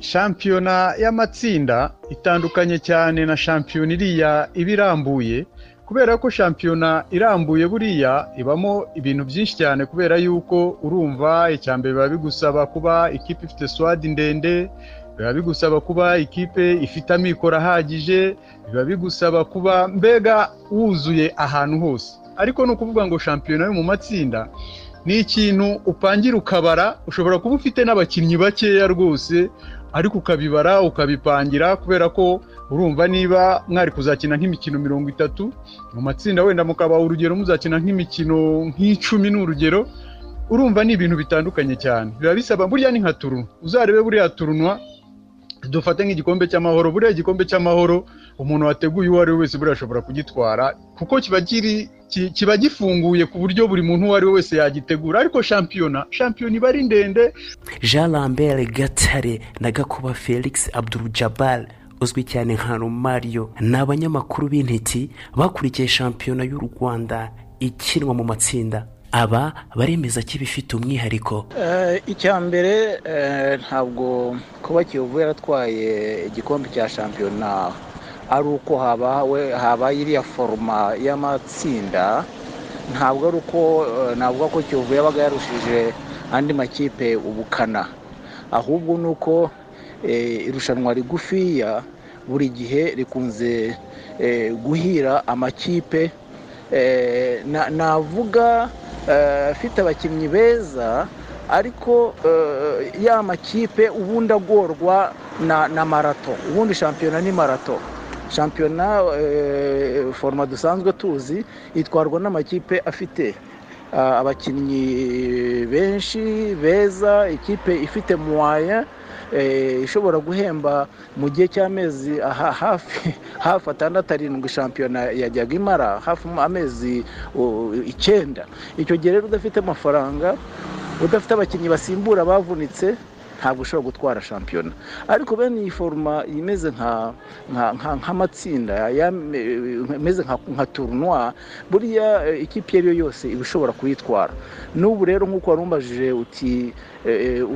Shampiyona y'amatsinda itandukanye cyane na shampiyona iriya iba irambuye kubera ko shampiyona irambuye buriya ibamo ibintu byinshi cyane kubera yuko urumva icya mbere biba bigusaba kuba ikipe ifite swadi ndende biba bigusaba kuba ikipe ifite amikoro ahagije biba bigusaba kuba mbega wuzuye ahantu hose. Ariko ni ukuvuga ngo shampiyona yo mu matsinda ni ikintu upangira ukabara ushobora kuba ufite n'abakinnyi bakeya rwose ariko ukabibara ukabipangira kubera ko urumva niba mwari kuzakina nk'imikino mirongo itatu mu matsinda wenda mukaba urugero muzakina nk'imikino nk'icumi ni urugero urumva ni ibintu bitandukanye cyane. Biba bisaba buriya ni nka turunwa uzarebe buriya turunwa dufate nk'igikombe cy'amahoro. Buriya igikombe cy'amahoro umuntu wateguye uwo ari we wese buriya ashobora kugitwara kuko kiba kiri ki- kiba gifunguye ku buryo buri muntu uwo ari we wese yagitegura. Ariko shampiyona shampiyona iba ari ndende. Jean lambert gatare na gakuba felix abdurujabal uzwi cyane nka romario ni abanyamakuru b'intiti bakurikiye shampiyona y'u rwanda ikinwa mu matsinda. Aba baremeza ko iba ifite umwihariko. Eh, icya mbere eh, ntabwo kuba kiyovu yaratwaye igikombe cya shampiyona ari uko habaye iriya foruma y'amatsinda ntabwo ari uko eh, navuga ko kiyovu yabaga yarushije andi makipe ubukana. Ahubwo ni uko irushanwa rigufiya buri gihe rikunze guhira amakipe. Na- navuga afite abakinnyi beza ariko eh, ya makipe ubundi agorwa na, marato. Ubundi shampiyona ni marato. Shampiyona eh, foroma dusanzwe tuzi itwarwa n'amakipe afite abakinnyi benshi beza ikipe ifite muwaya eh, ishobora guhemba mu gihe cy'amezi hafi hafi atandatu arindwi shampiyona yajyaga imara hafi amezi icyenda. Icyo gihe rero udafite amafaranga udafite abakinnyi basimbura abavunitse ntabwo ushobora gutwara shampiyona. Ariko bene iyi foruma imeze nka nka- nka- nk'amatsinda imeze nka turunwa buriya eh, ikipe iyo ari yo yose iba ishobora kuyitwara. N'ubu rero nk'uko wari umbajije uti eh, eh,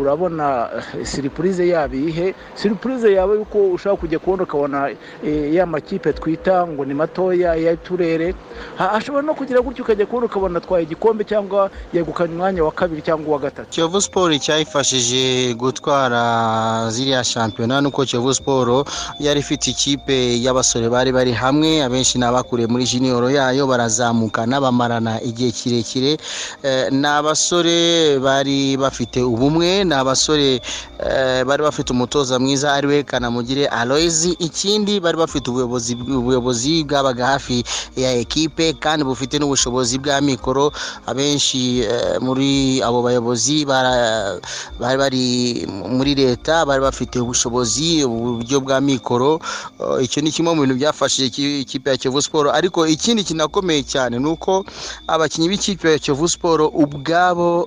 urabona eh, siripurize yaba iyihe? Siripurize yaba yuko ushaka kujya kubona ukabona eh, ya makipe twita ngo ni matoya y'uturere Ha- ashobora no kugira gutyo ukajya kubona ukabona atwaye igikombe cyangwa yegukanye umwanya wa kabiri cyangwa uwa gatatu. Kiyovu siporo icyayifashije gutwara ziriya shampiyona nuko kiyovu siporo yari ifite ikipe y'abasore bari bari hamwe abenshi ni abakuriye muri jiniyoro yayo barazamukana bamarana igihe kirekire. Eh, ni abasore bari bafite ubumwe ni abasore eh, bari bafite umutoza mwiza ari we kanamugire aloyizi ikindi bari bafite ubuyobozi ubuyobozi bwabaga hafi ya ekipe kandi bufite n'ubushobozi bwa mikoro. Abenshi eh, muri abo bayobozi bari bari muri leta bari bafite ubushobozi uburyo bwa mikoro. Eh, icyo ni kimwe mu bintu byafashije iki- ikipe ya kiyovu siporo ariko ikindi kinakomeye cyane ni uko abakinnyi b'ikipe ya kiyovu siporo ubwabo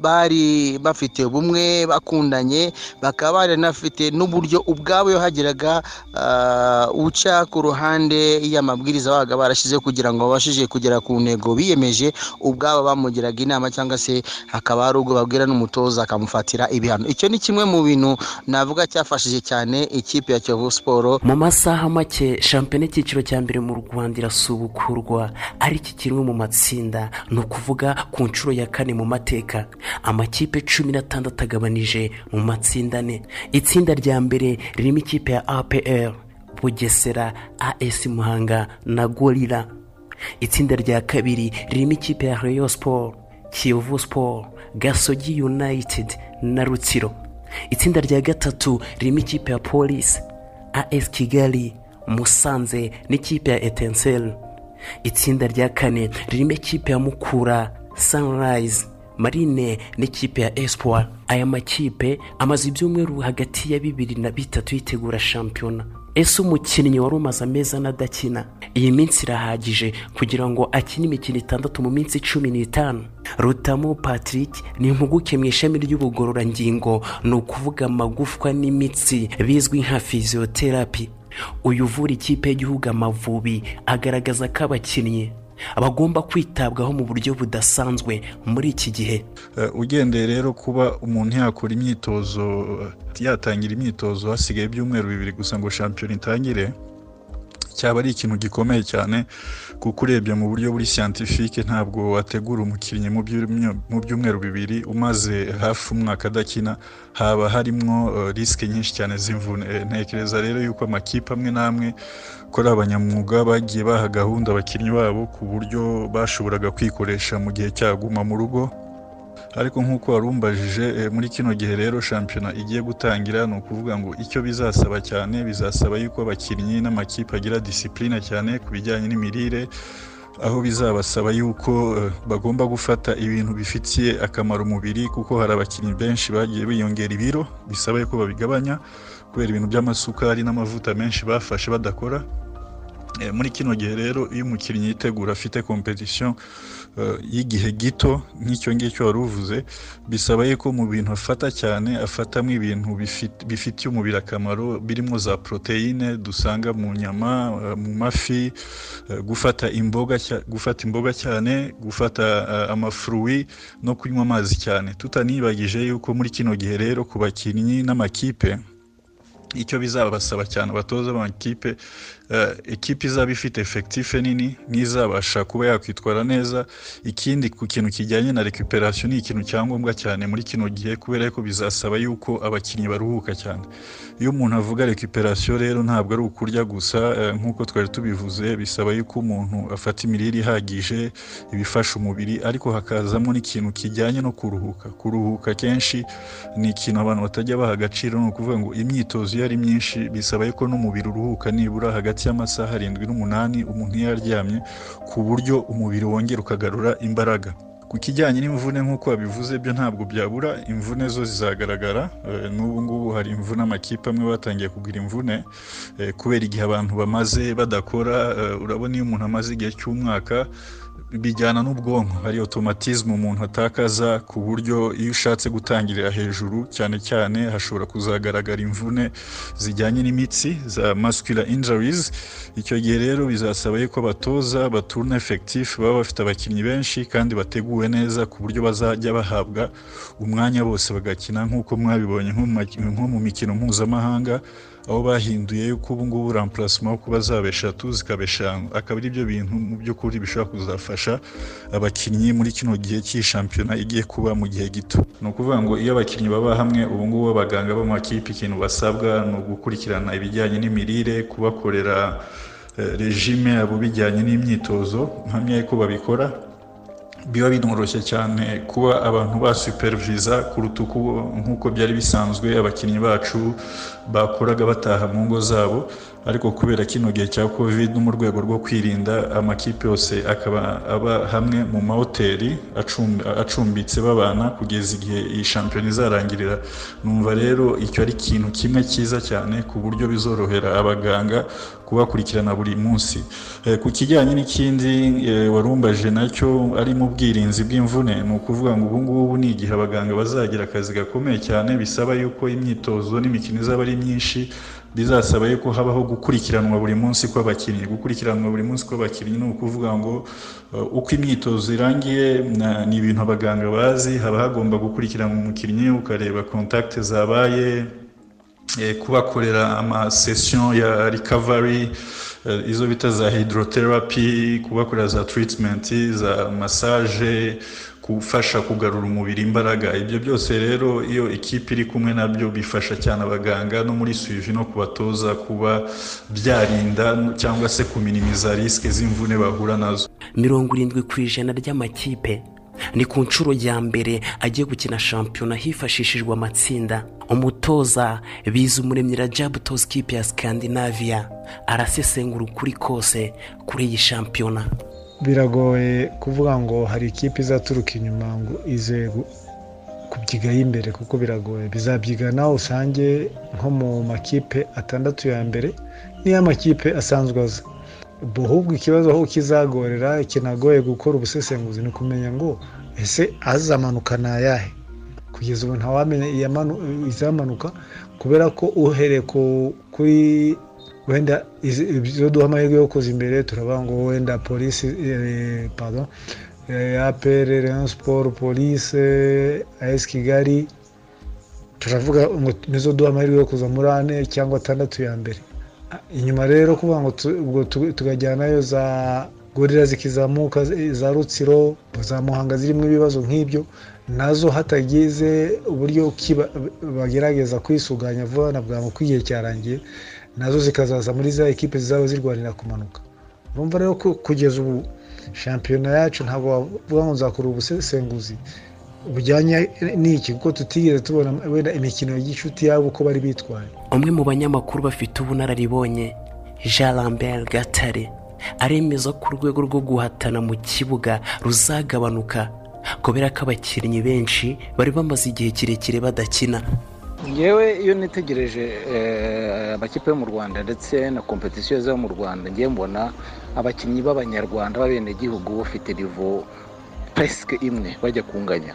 bari bafite ubumwe bakundanye bakaba baranafite n'uburyo ubwabo iyo hageraga eh, uca ku ruhande y'amabwiriza babaga barashyize kugira ngo babashije kugera ku ntego biyemeje ubwabo bamugiraga inama cyangwa se hakaba hari ubwo babwira n'umutoza akamufatira ibihano. Icyo ni kimwe mu bintu navuga cyafashije cyane ikipe ya kiyovu siporo mu masaha make shampiyona y'icyiciro cya mbere mu rwanda irasubukurwa. Ariko ikiriwe mu matsinda ni ukuvuga ku nshuro ya kane mu mateka. Amakipe cumi n'atandatu agabanije mu matsinda ane. Itsinda rya mbere ririmo ikipe ya apr bugesera as muhanga na gorira itsinda rya kabiri ririmo ikipe ya rayon sport kiyovu sport gasogi united na rutsiro. Itsinda rya gatatu ririmo ikipe ya polisi as kigali musanze n'ikipe ya etensel itsinda rya kane ririmo ikipe ya mukura sunrise. Marine n'ikipe ya espoir. Aya makipe amaze ibyumweru hagati ya bibiri na bitatu yitegura shampiyona. Ese umukinnyi wari umaze amezi ane adakina? Iyi minsi irahagije kugira ngo akine imikino itandatu mu minsi cumi n'itanu. Rutamu patrick ni impuguke mu ishami ry'ubugororangingo. Ni ukuvuga amagufwa n'imitsi bizwi nka fiziyoterapi uyu uvura ikipe y'igihugu amavubi agaragaza ko abakinnyi bagomba kwitabwaho mu buryo budasanzwe muri iki gihe. Eh, ugendeye rero kuba umuntu yakora imyitozo yatangira imyitozo hasigaye ibyumweru bibiri gusa ngo shampiyona itangire cyaba ari ikintu gikomeye cyane kuko urebye mu buryo buri scientifique ntabwo wategura umukinnyi mu byumwe- mu byumweru bibiri umaze hafi umwaka adakina haba harimo risike nyinshi cyane z'imvune. Eh, ntekereza rero yuko amakipe amwe n'amwe ko ari abanyamwuga bagiye baha gahunda abakinnyi babo ku buryo bashoboraga kwikoresha mu gihe cyaguma mu rugo. Ariko nk'uko warumbajije eh, muri kino gihe rero shampiyona igiye gutangira ni ukuvuga ngo icyo bizasaba cyane bizasaba yuko abakinnyi n'amakipe agira disipurine cyane ku bijyanye n'imirire aho bizabasaba yuko eh, bagomba gufata ibintu bifitiye akamaro umubiri kuko hari abakinnyi benshi bagiye biyongera ibiro bisaba yuko babigabanya kubera ibintu by'amasukari n'amavuta menshi bafashe badakora. Eh, muri kino gihe rero iyo umukinnyi yitegura afite competition eh, y'igihe gito nk'icyo ngicyo wari uvuze bisaba yuko mu bintu afata cyane afatamo ibintu bifit- bifitiye umubiri akamaro birimo za poroteyine dusanga mu nyama mu mafi gufata imboga gufata imboga cyane gufata eh, amafuruwi no kunywa amazi cyane. Tutanibagije yuko muri kino gihe rero ku bakinnyi n'amakipe icyo bizabasaba cyane abatoza b'amakipe eh, ekipe izaba ifite efekitife nini n'izabasha kuba yakwitwara neza. Ikindi ku kintu kijyanye na recuperation ni ikintu cyangombwa cyane muri kino gihe kubera ko bizasaba yuko abakinnyi baruhuka cyane. Iyo umuntu avuga recuperation rero ntabwo ari ukurya gusa eh, nk'uko twari tubivuze bisaba yuko umuntu afata imirire ihagije ibifasha umubiri ariko hakazamo n'ikintu kijyanye no kuruhuka. Kuruhuka kenshi ni ikintu abantu batajya baha agaciro ni ukuvuga ngo imyitozo iyo ari myinshi bisaba yuko n'umubiri uruhuka nibura hagati y'amasaha arindwi n'umunani umuntu iyo aryamye ku buryo umubiri wongera ukagarura imbaraga. Ku kijyanye n'imvune nk'uko wabivuze byo ntabwo byabura. Imvune zo zizagaragara eh, n'ubu ngubu hari imvune amakipe amwe batangiye kugira imvune eh, kubera igihe abantu bamaze badakora eh, urabona iyo umuntu amaze igihe cy'umwaka bijyana n'ubwonko. Hari automatisme umuntu atakaza ku buryo iyo ushatse gutangirira hejuru cyane cyane hashobora kuzagaragara imvune zijyanye n'imitsi za muscular injuries. Icyo gihe rero bizasaba yuko abatoza baturuna effectif baba bafite abakinnyi benshi kandi bateguwe neza ku buryo bazajya bahabwa umwanya bose bagakina. Nk'uko mwabibonye nko mu mikino mpuzamahanga aho bahinduye yuko ubu ngubu remplacement yo kuba zaba eshatu zikaba eshanu akaba ari byo bintu mu by'ukuri bishobora kuzafasha abakinnyi muri kino gihe cy'iyi shampiyona igiye kuba mu gihe gito. Ni ukuvuga ngo iyo abakinnyi baba hamwe ubu ngubu abaganga b'amakipe ikintu basabwa ni ugukurikirana ibijyanye n'imirire kubakorera eh, regime yabo bijyanye n'imyitozo mpamya ko babikora. Biba binoroshye cyane kuba abantu basupervisa kuruta uko nk'uko byari bisanzwe abakinnyi bacu bakoraga bataha mu ngo zabo ariko kubera kino gihe cya covid no mu rwego rwo kwirinda amakipe yose akaba aba hamwe mu mahoteli acumbi- acumbitse babana kugeza igihe iyi shampiyona izarangirira. Numva rero icyo ari ikintu kimwe cyiza cyane ku buryo bizorohera abaganga kubakurikirana buri munsi. Eh, ku kijyanye n'ikindi eh, warumbaje na cyo ari mu bwirinzi bw'imvune ni ukuvuga ngo ubu ngubu ni igihe abaganga bazagira akazi gakomeye cyane bisaba yuko imyitozo n'imikino izaba ari myinshi bizasaba yuko habaho gukurikiranwa buri munsi kw'abakinnyi. Gukurikiranwa buri munsi kw'abakinnyi ni ukuvuga ngo eh, uko imyitozo irangiye ni ibintu abaganga bazi. Haba hagomba gukurikiranwa umukinnyi ukareba kontakite zabaye eh, kubakorera amasesiyo ya recovery eh, izo bita za hydrotherapy kubakorera za treatment za massage gufasha kugarura umubiri imbaraga. Ibyo byose rero iyo ikipe iri kumwe na byo bifasha cyane abaganga no muri suivi no kubatoza kuba byarinda cyangwa se kuminimiza risike z'imvune bahura na zo. Mirongo irindwi ku ijana ry'amakipe ni ku nshuro ya mbere agiye gukina shampiyona hifashishijwe amatsinda. Umutoza biza umuremyi rajabu utoza ikipe ya skandinavia arasesengura ukuri kose kuri iyi shampiyona. Biragoye kuvuga ngo hari ikipe izaturuka inyuma ngo ize kubyigaho imbere kuko biragoye. Bizabyigana usange nko mu makipe atandatu ya mbere niyo amakipe asanzwe aza. Ubwo ahubwo ikibazo aho kizagorera kinagoye gukora ubusesenguzi ni ukumenya ngo ese azamanuka ni ayahe? Kugeza ubu ntawamenya izamanuka kubera ko uhereye ku- kuri wenda izo duha amahirwe yo kuza imbere turavuga ngo wenda polisi eh, pardon eh, apr rayon sport polise as kigali turavuga ngo nizo duha amahirwe yo kuza muri ane cyangwa atandatu ya mbere. Inyuma rero kuvuga ngo tukajyanayo za gorira zikizamuka za rutsiro za muhanga zirimo ibibazo nk'ibyo na zo hatagize uburyo bagerageza kwisuganya vuba na bwangu ko igihe cyarangiye. Na zo zikazaza muri za ekipe zizaba zirwanira kumanuka. Urumva rero ko kugeza ubu shampiyona yacu ntabwo wavuga ngo nzakora ubusesenguzi. Bujyanye n'iki? Kuko tutigeze tubona wenda imikino y'inshuti yabo uko bari bitwaye. Umwe mu banyamakuru bafite ubunararibonye jean lambert gatare aremeza ko urwego rwo guhatana mu kibuga ruzagabanuka kubera ko abakinnyi benshi bari bamaze igihe kirekire badakina. Ngewe iyo nitegereje eh, amakipe yo mu rwanda ndetse na kompetisiyo zo mu rwanda ngewe mbona abakinnyi b'abanyarwanda b'abenegihugu bafite nivo pesike imwe bajya kunganya.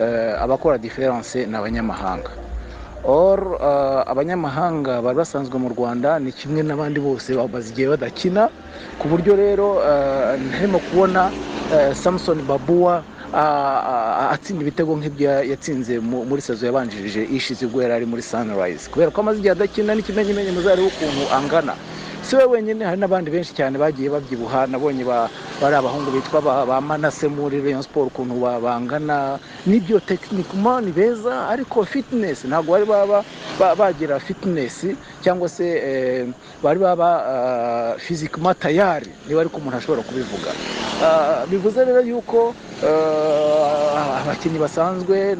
Eh, abakora diferanse ni abanyamahanga. Or eh, abanyamahanga bari basanzwe mu rwanda ni kimwe n'abandi bose bamaze igihe badakina. Ku buryo rero ntarimo kubona samson babuwa atsinda ibitego nk'ibyo ya- yatsinze mu- muri sezo yabanjirije ishize ubwo yari ari muri sunrise. Kubera ko amaze igihe adakina n'ikimenyimenyi muzarebe ukuntu angana. Si we wenyine hari n'abandi benshi cyane bagiye babyibuha. Nabonye ba- bari abahungu bitwa ba manase muri rayon sport ukuntu ba- bangana. N'ibyo tekinikuma ni beza. Ariko fitinesi ntabwo bari baba ba- bagira fitinesi cyangwa se eh, bari baba fizikima tayari niba ariko umuntu ashobora kubivuga. Ah, bivuze rero yuko eh, abakinnyi basanzwe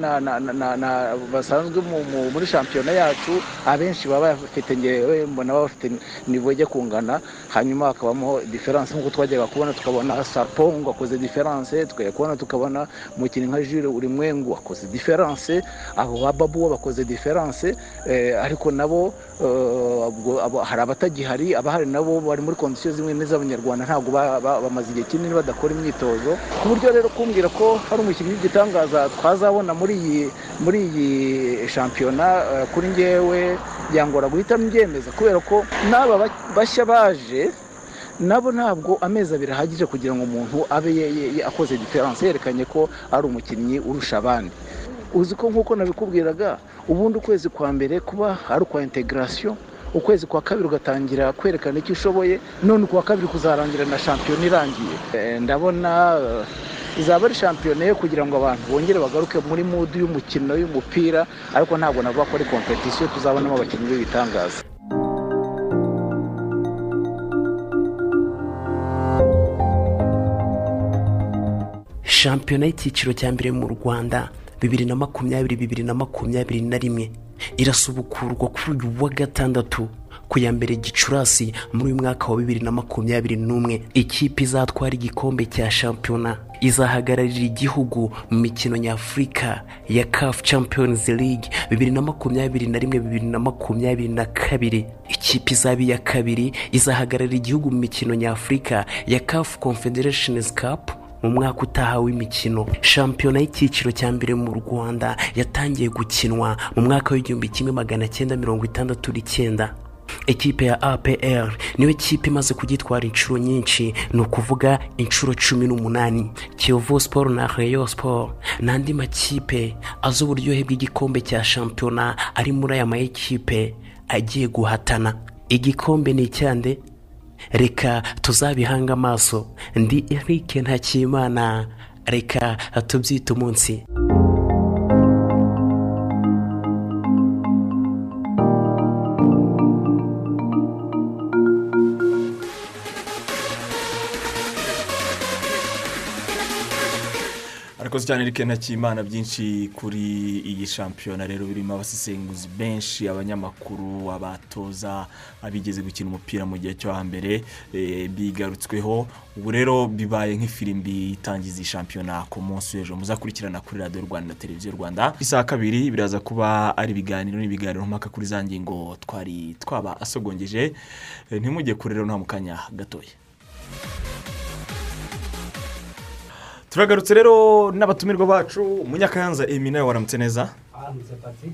basanzwe mu- mu- muri shampiyona yacu abenshi baba bafite ngewe mbona baba bafite nivo ijya kungana hanyuma hakabamo diferanse nk'uko twajyaga kubona tukabona sarpongo akoze diferanse tukajya kubona tukabona umukinnyi nka jure urimwengu akoze diferanse abo ba babu bakoze diferanse eh, ariko nabo eh, hari abatagihari abahari nabo bari muri kondisiyo zimwe n'iz'abanyarwanda ntabwo ba- ba- bamaze igihe kinini badakora imyitozo ku buryo rero kumbwira ko hari umukinnyi w'igitangaza twazabona muri iyi muri iyi shampiyona eh, kuri ngewe byangora guhita mbyemeza kubera ko n'aba ba- bashya baje nabo ntabwo amezi abiri ahagije kugira ngo umuntu abe akoze diferanse yerekanye ko ari umukinnyi urusha abandi. Uzi ko nk'uko nabikubwiraga ubundi ukwezi kwa mbere kuba ari ukwa integarasiyo ukwezi kwa kabiri ugatangira kwerekana icyo ushoboye none ukwa kabiri kuzarangira na shampiyona irangiye. Eh, ndabona eh, izaba ari shampiyona yo kugira ngo abantu bongere bagaruke muri mudu y'umukino y'umupira ariko ntabwo navuga ko ari kompetisiyo tuzabonamo abakinnyi b'ibitangaza. Shampiyona y'icyiciro cya mbere mu rwanda bibiri na makumyabiri bibiri na makumyabiri na rimwe. Irasubukurwa kuri uyu wa gatandatu ku ya mbere gicurasi muri uyu mwaka wa bibiri na makumyabiri n'umwe. Ikipe izatwara igikombe cya shampiyona izahagararira igihugu mu mikino nyafurika ya caf champions league bibiri na makumyabiri na rimwe bibiri na makumyabiri na kabiri. Ikipe izaba iya kabiri izahagararira igihugu mu mikino nyafurika ya caf confederations cup mu mwaka utaha w'imikino. Shampiyona y'icyiciro cya mbere mu rwanda yatangiye gukinwa mu mwaka w'igihumbi kimwe magana cyenda mirongo itandatu n'icyenda. Ekipe ya apr niyo kipe imaze kugitwara inshuro nyinshi ni ukuvuga inshuro cumi n'umunani. Kiyovu siporo na reyo siporo n'andi makipe azi uburyohe bw'igikombe cya shampiyona ari muri aya ma ekipe agiye guhatana. Igikombe ni icyande reka tuzabihange amaso. Ndi eric ntakimana. Reka tubyite umunsi. Arakoze cyane Eric Ntakimana byinshi kuri iyi shampiyona rero birimo abasesenguzi benshi abanyamakuru abatoza abigeze gukina umupira mu gihe cyo hambere eh, bigarutsweho. Ubu rero bibaye nk'ifirimbi itangiza iyi shampiyona ku munsi w'ejo. Muzakurikirana kuri radiyo rwanda na televiziyo rwanda. Isaha kabiri biraza kuba ari ibiganiro n'ibiganiro mpaka kuri za ngingo twari twaba asogongeje Eh, ntimujye kure rero nta mu kanya gatoya. Turagarutse rero n'abatumirwa bacu munyakayanza emi nawe waramutse neza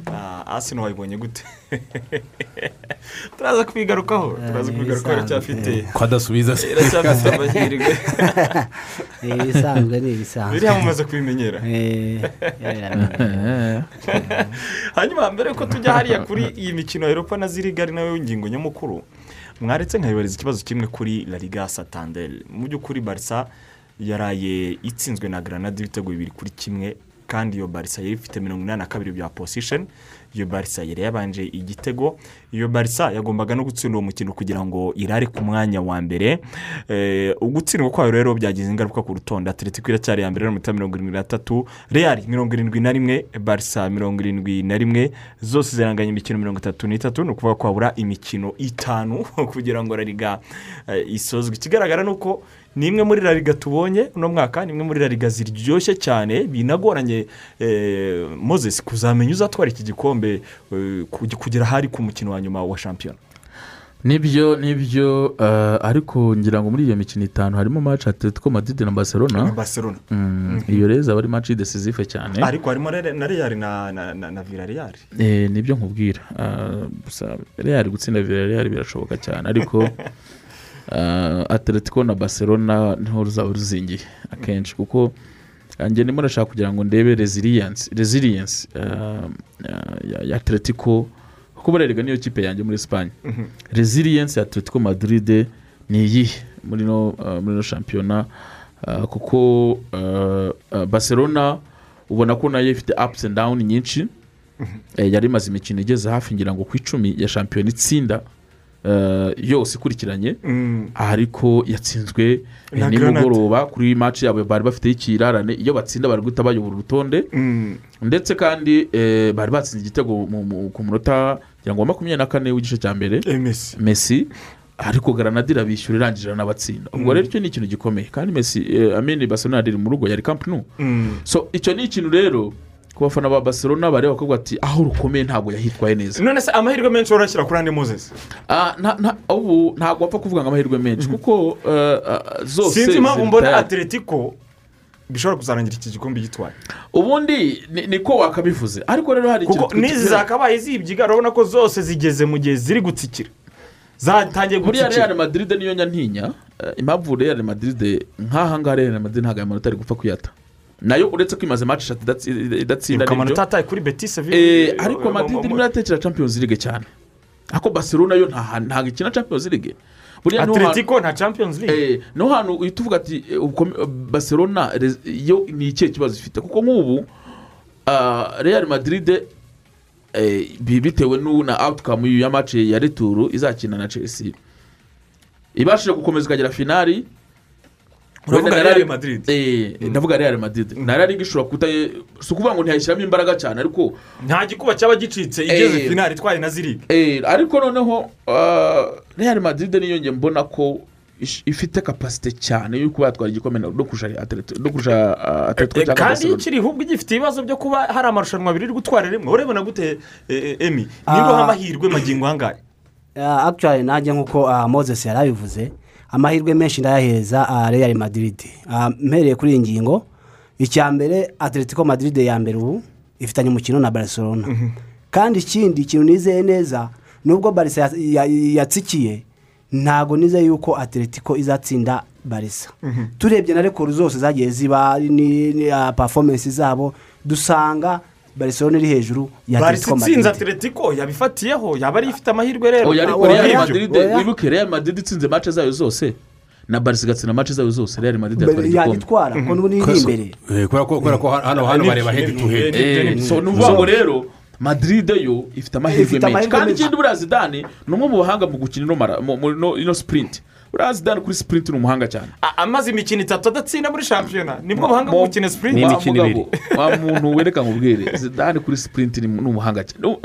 Ah, hasi ntiwayibonye gute? Turaza kubigarukaho turaza kubigarukaho iracyafite. Ko adasubiza se. Iracyafite amahirwe. Ibisanzwe ni ibisanzwe biriya mumaze kubimenyera. Eh, eh, hanyuma mbere yuko tujya hariya kuri iyi mikino ya eropa na ziriga ari na yo ngingo nyamukuru mwaretse nkayibariza ikibazo kimwe kuri la liga satandel mu by'ukuri barisa yaraye itsinzwe na granada ibitego bibiri kuri kimwe kandi iyo barisa yari ifite mirongo inani na kabiri bya position iyo barisa yari yabanje igitego iyo barisa yagombaga no gutsinda uwo mukino kugira ngo irare ku mwanya wa mbere. Eh, ugutsindwa kwayo rero byagize ingaruka ku rutonde. Atletico iracyari iya mbere n'amanota mirongo irindwi n'atatu real mirongo irindwi na rimwe barisa mirongo irindwi na rimwe zose ziranganya imikino mirongo itatu n'itatu. Ni ukuvuga ko habura imikino itanu kugira ngo rariga isozwe. Ikigaragara ni uko ni imwe muri rariga tubonye uno mwaka ni imwe muri rariga ziryoshye cyane binagoranye eh, moses kuzamenya uzatwara iki gikombe eh, kuge- kugera ahari ku mukino wa nyuma wa shampiyona? Nibyo ni byo eh, ariko ngira ngo muri iyo mikino itanu harimo match atletico madrid na barcelona. Na Barcelona. Mm, iyo rero izaba ari match decisive cyane. Ariko harimo na real na Eh, ni byo nkubwira. Ah, gusa real gutsinda villarreal birashoboka cyane ariko atletico na barcelona ni ho ruzaba ruzingiye akenshi kuko ah, njye ndimo ndashaka kugira ngo ndebe resilience resilience ah, ya- atletico kuko barerega niyo kipe yanjye muri esipanye Mhm. resilience ya atletico madrid ni iyihe muri no muri no shampiyona kuko barcelona ubona ko na yo ifite ups and down nyinshi. Eh, yari imaze imikino igeze hafi ngira ngo ku icumi ya shampiyona itsinda. eh, yose ikurikiranye Mm. ariko yatsinzwe eh, nimugoroba kuri match yabo bari bafite ikirarane. Iyo batsinda bari guhita bayobora urutonde. Mm. ndetse kandi eh, bari batsinze igitego ku munota wa makumyabiri na kane w'igice cya mbere. Messi. Messi. Ariko garanada irabishyura irangije iranabatsinda ubwo Mm. rero icyo ni ikintu gikomeye. Kandi Messi eh, amini barcelona riri mu rugo yari Mm. so icyo ni ikintu rero ku bafana ba barcelona bareba bakavuga ati aho rukomeye ntabwo yahitwaye neza. None se amahirwe menshi urashyira kuri andi moses? Ah, ubu ntabwo wapfa kuvuga ngo amahirwe menshi kuko eh, ah, zose sinzi impamvu mbona atletico bishobora kuzarangira iki gikombe gitwaye. Ubundi ni- niko wakabivuze. Ariko rero hari ikintu n'izi zakabaye zibyiga urabona ko zose zigeze mu gihe ziri gutsikira. Zatangiye buriya gutsikira. Real madrid niyo nyantinya. Eh, impamvu real madrid nk'aha ngaha real madrid ntabwo aya manota ari gupfa kuyata. Na yo uretse ko imaze match eshatu idatsi- idatsinda ni byo. Eh, ariko madrid irimo iratekera champions league cyane. Ariko barcelona yo nta- ntabwo ikina champions league. Atletico nta champions league. Eh, ni ho hantu uhita uvuga ati eh, res- yo ni ikihe kibazo ifite? Kuko nk'ubu ah, real madrid eh, bi- bitewe na outcome ya match ya returu izakina na chelsea. Ibashije gukomeza ikagera finali Uravuga Real Madrid? Eh, ndavuga real madrid. Na real ishobora kuta si ukuvuga ngo ntiyayishyiramo imbaraga cyane ariko nta gikuba cyaba gicitse igeze Eh, finali itwaye na ziriga Eh, ariko noneho ah, real madrid niyo njye mbona ko ifite kapasite cyane yo kuba yatwara igikombe no kurusha Atletico- no kurusha ah, atletico cyangwa kandi ikiri ahubwo igifite ibibazo byo kuba hari amarushanwa abiri iri gutwara rimwe. Urebona gute eh, eh, emi Ah. niba uha amahirwe magingo ahangahe Ah, actually nanjye nk'uko ah, moses yari abivuze amahirwe menshi ndayahereza ah, real madrid. Mpereye kuri iyi ngingo icya mbere atletico madrid ya mbere ubu ifitanye umukino na barcelona. Kandi ikindi ikintu nizeye neza nubwo barisa ya- ya- yatsikiye ntabwo nizeye yuko atletico izatsinda barisa turebye na rekoro zose zagiye ziba ni, performance zabo dusanga barcelona iri hejuru ya barisi atletico itsinze madrid. Atletico yabifatiyeho yaba ariyo ifite amahirwe rero. Oya ariko Kuri real ibyo. madrid wibuke real madrid itsinze match zayo zose. Na barisi igatsinda match zayo zose. Real madrid yatwara igikombe. iri imbere. Eh, kubera ko hano hano bareba head Eh, so ni ukuvuga ngo rero. Madrid yo ifite amahirwe menshi kandi ikindi buriya zidane ni umwe mu bahanga mu gukina ino sprint. Buriya zidane kuri sprint ni umuhanga cyane. Amaze imikino itatu adatsinda muri shampiyona. Nibwo buhanga bwo gukina Wa sipurinti mugabo, wa muntu wereka nkubwire zidane kuri sprint ni ni umuhanga cyane.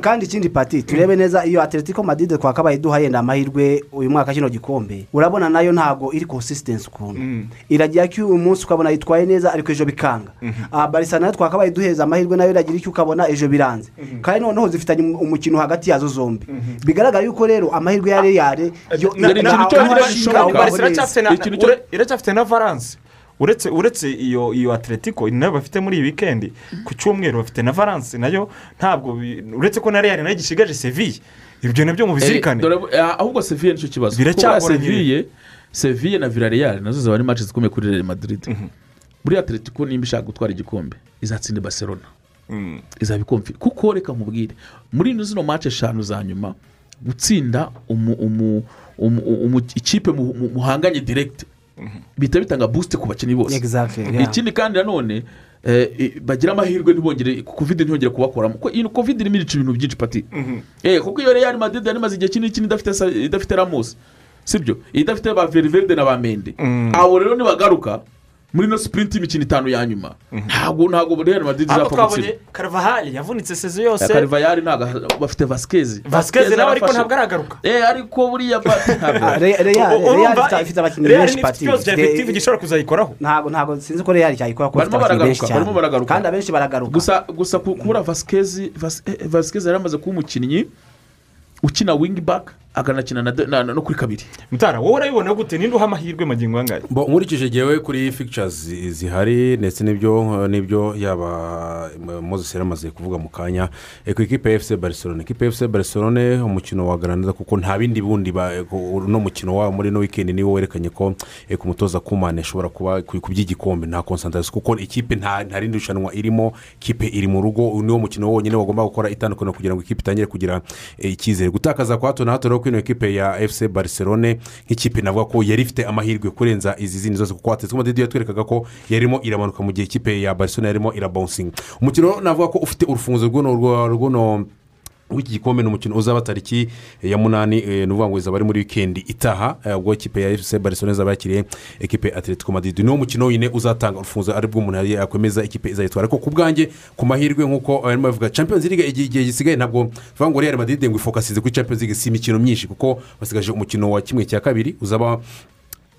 Kandi ikindi pati turebe neza iyo atletico madrid twakabaye duha yenda amahirwe uyu mwaka kino gikombe. Urabona na yo ntabwo iri consistency ukuntu. Iragira ko uyu munsi ukabona yitwaye neza ariko ejo bikanga. Ah, barisa na yo twakabaye duheza amahirwe na yo iragira icyo ukabona ejo biranze. Kandi noneho zifitanye um- umukino hagati yazo zombi. Bigaragara yuko rero amahirwe ya reyare iracyafite na varanse uretse uretse iyo iyo atletico na yo bafite muri iyi wikendi ku cyumweru bafite na varanse na yo ntabwo uretse ko na real na yo gishigaje seviye ibyo na byo mubizirikane Eh, eh, ahubwo seviye ni cyo kibazo. Kuko seviye seviye na villarreal na zo zaba ari match zikomeye kuri real madrid. Buriya atletico nimba ishaka gutwara igikombe izatsinda barcelona. Mm. izaba ikomfi. Kuko reka nkubwire muri ino zino match eshanu za nyuma gutsinda umu- umu- umu- umu- ikipe mu- mu- muhanganye direkiti bihita bitanga busite ku bakinnyi bose. Ikindi kandi nanone eh, bagira amahirwe ntibongere covid ntibongere kubakoramo. Kuko iyi covid irimo irica ibintu byinshi pati. Eh, kuko iyo real madrid yari imaze igihe kinini kinini idafite idafite ramos sibyo? Idafite ba veriverde na ba mende. Abo rero nibagaruka muri ino sipurinti y'imikino itanu ya nyuma. Ntabwo ntabwo ariko izapfa twabonye gutsinda karavahari yavunitse sezo yose. Karivayari ntabwo bafite vasikezi Vasquez nawe ariko ntabwo aragaruka. Eh ariko buriya ba- ntabwo. Re- Real U- Real urumva ifite- abakinnyi benshi pati effective gishobora kuzayikoraho ntabwo ntabwo sinzi ko Real cyayikora kuko ifite abakinnyi benshi cyane. barimo baragaruka. Kandi abenshi baragaruka. Gusa gusa ku- kubura vasikezi vasikezi yari amaze kuba umukinnyi ukina wingi baka akanakina na de- na- na- no kuri kabiri. Mutara wowe urabibona gute? Ninde uha amahirwe magingo angaya Bo, nkurikije ngewe kuri fictures zi- zihari ndetse n'ibyo n'ibyo yaba moses yari amaze kuvuga mu kanya. Ku ikipe ya efuse barcelone ikipe ya efuse barcelone umukino wa garanada kuko nta bindi bundi uno mukino wabo muri ino wikendi niwo werekanye ko ku mutoza kumane ishobora kuba ku by'igikombe nta konsantarasi kuko ikipe nta rindi rushanwa irimo ikipe iri mu rugo niwo mukino wonyine bagomba gukora itandukanye kugira ngo ikipe itangire kugira eh, icyizere. Gutakaza kwa hato na hato rero kuri ino ekipe ya efuse barcelone nk'ikipe navuga ko yari ifite amahirwe kurenza izi zindi zose kuko atletico madrid yatwerekaga ko yarimo iramanuka mu gihe ikipe ya barcelone yarimo irabawusinga umukino navuga ko ufite urufunguzo rw'uno rw'uno w'iki gikombe ni umukino uzaba tariki ya munani eh, ni ukuvuga ngo izaba ari muri wikendi itaha. Eh, ubwo ikipe ya efuse barcelone izaba yakiriye ekipe atletico madrid. Niwo mukino wenyine uzatanga urufunguzo ari bwo umuntu yakwemeza ikipe izayitwara. Ariko ku bwanjye ku mahirwe nk'uko barimo bavuga champions league igihe gisigaye ntabwo bivuga ngo real madrid ngo ifokasize kuri champions league si imikino myinshi kuko basigaje umukino wa kimwe cya kabiri uzaba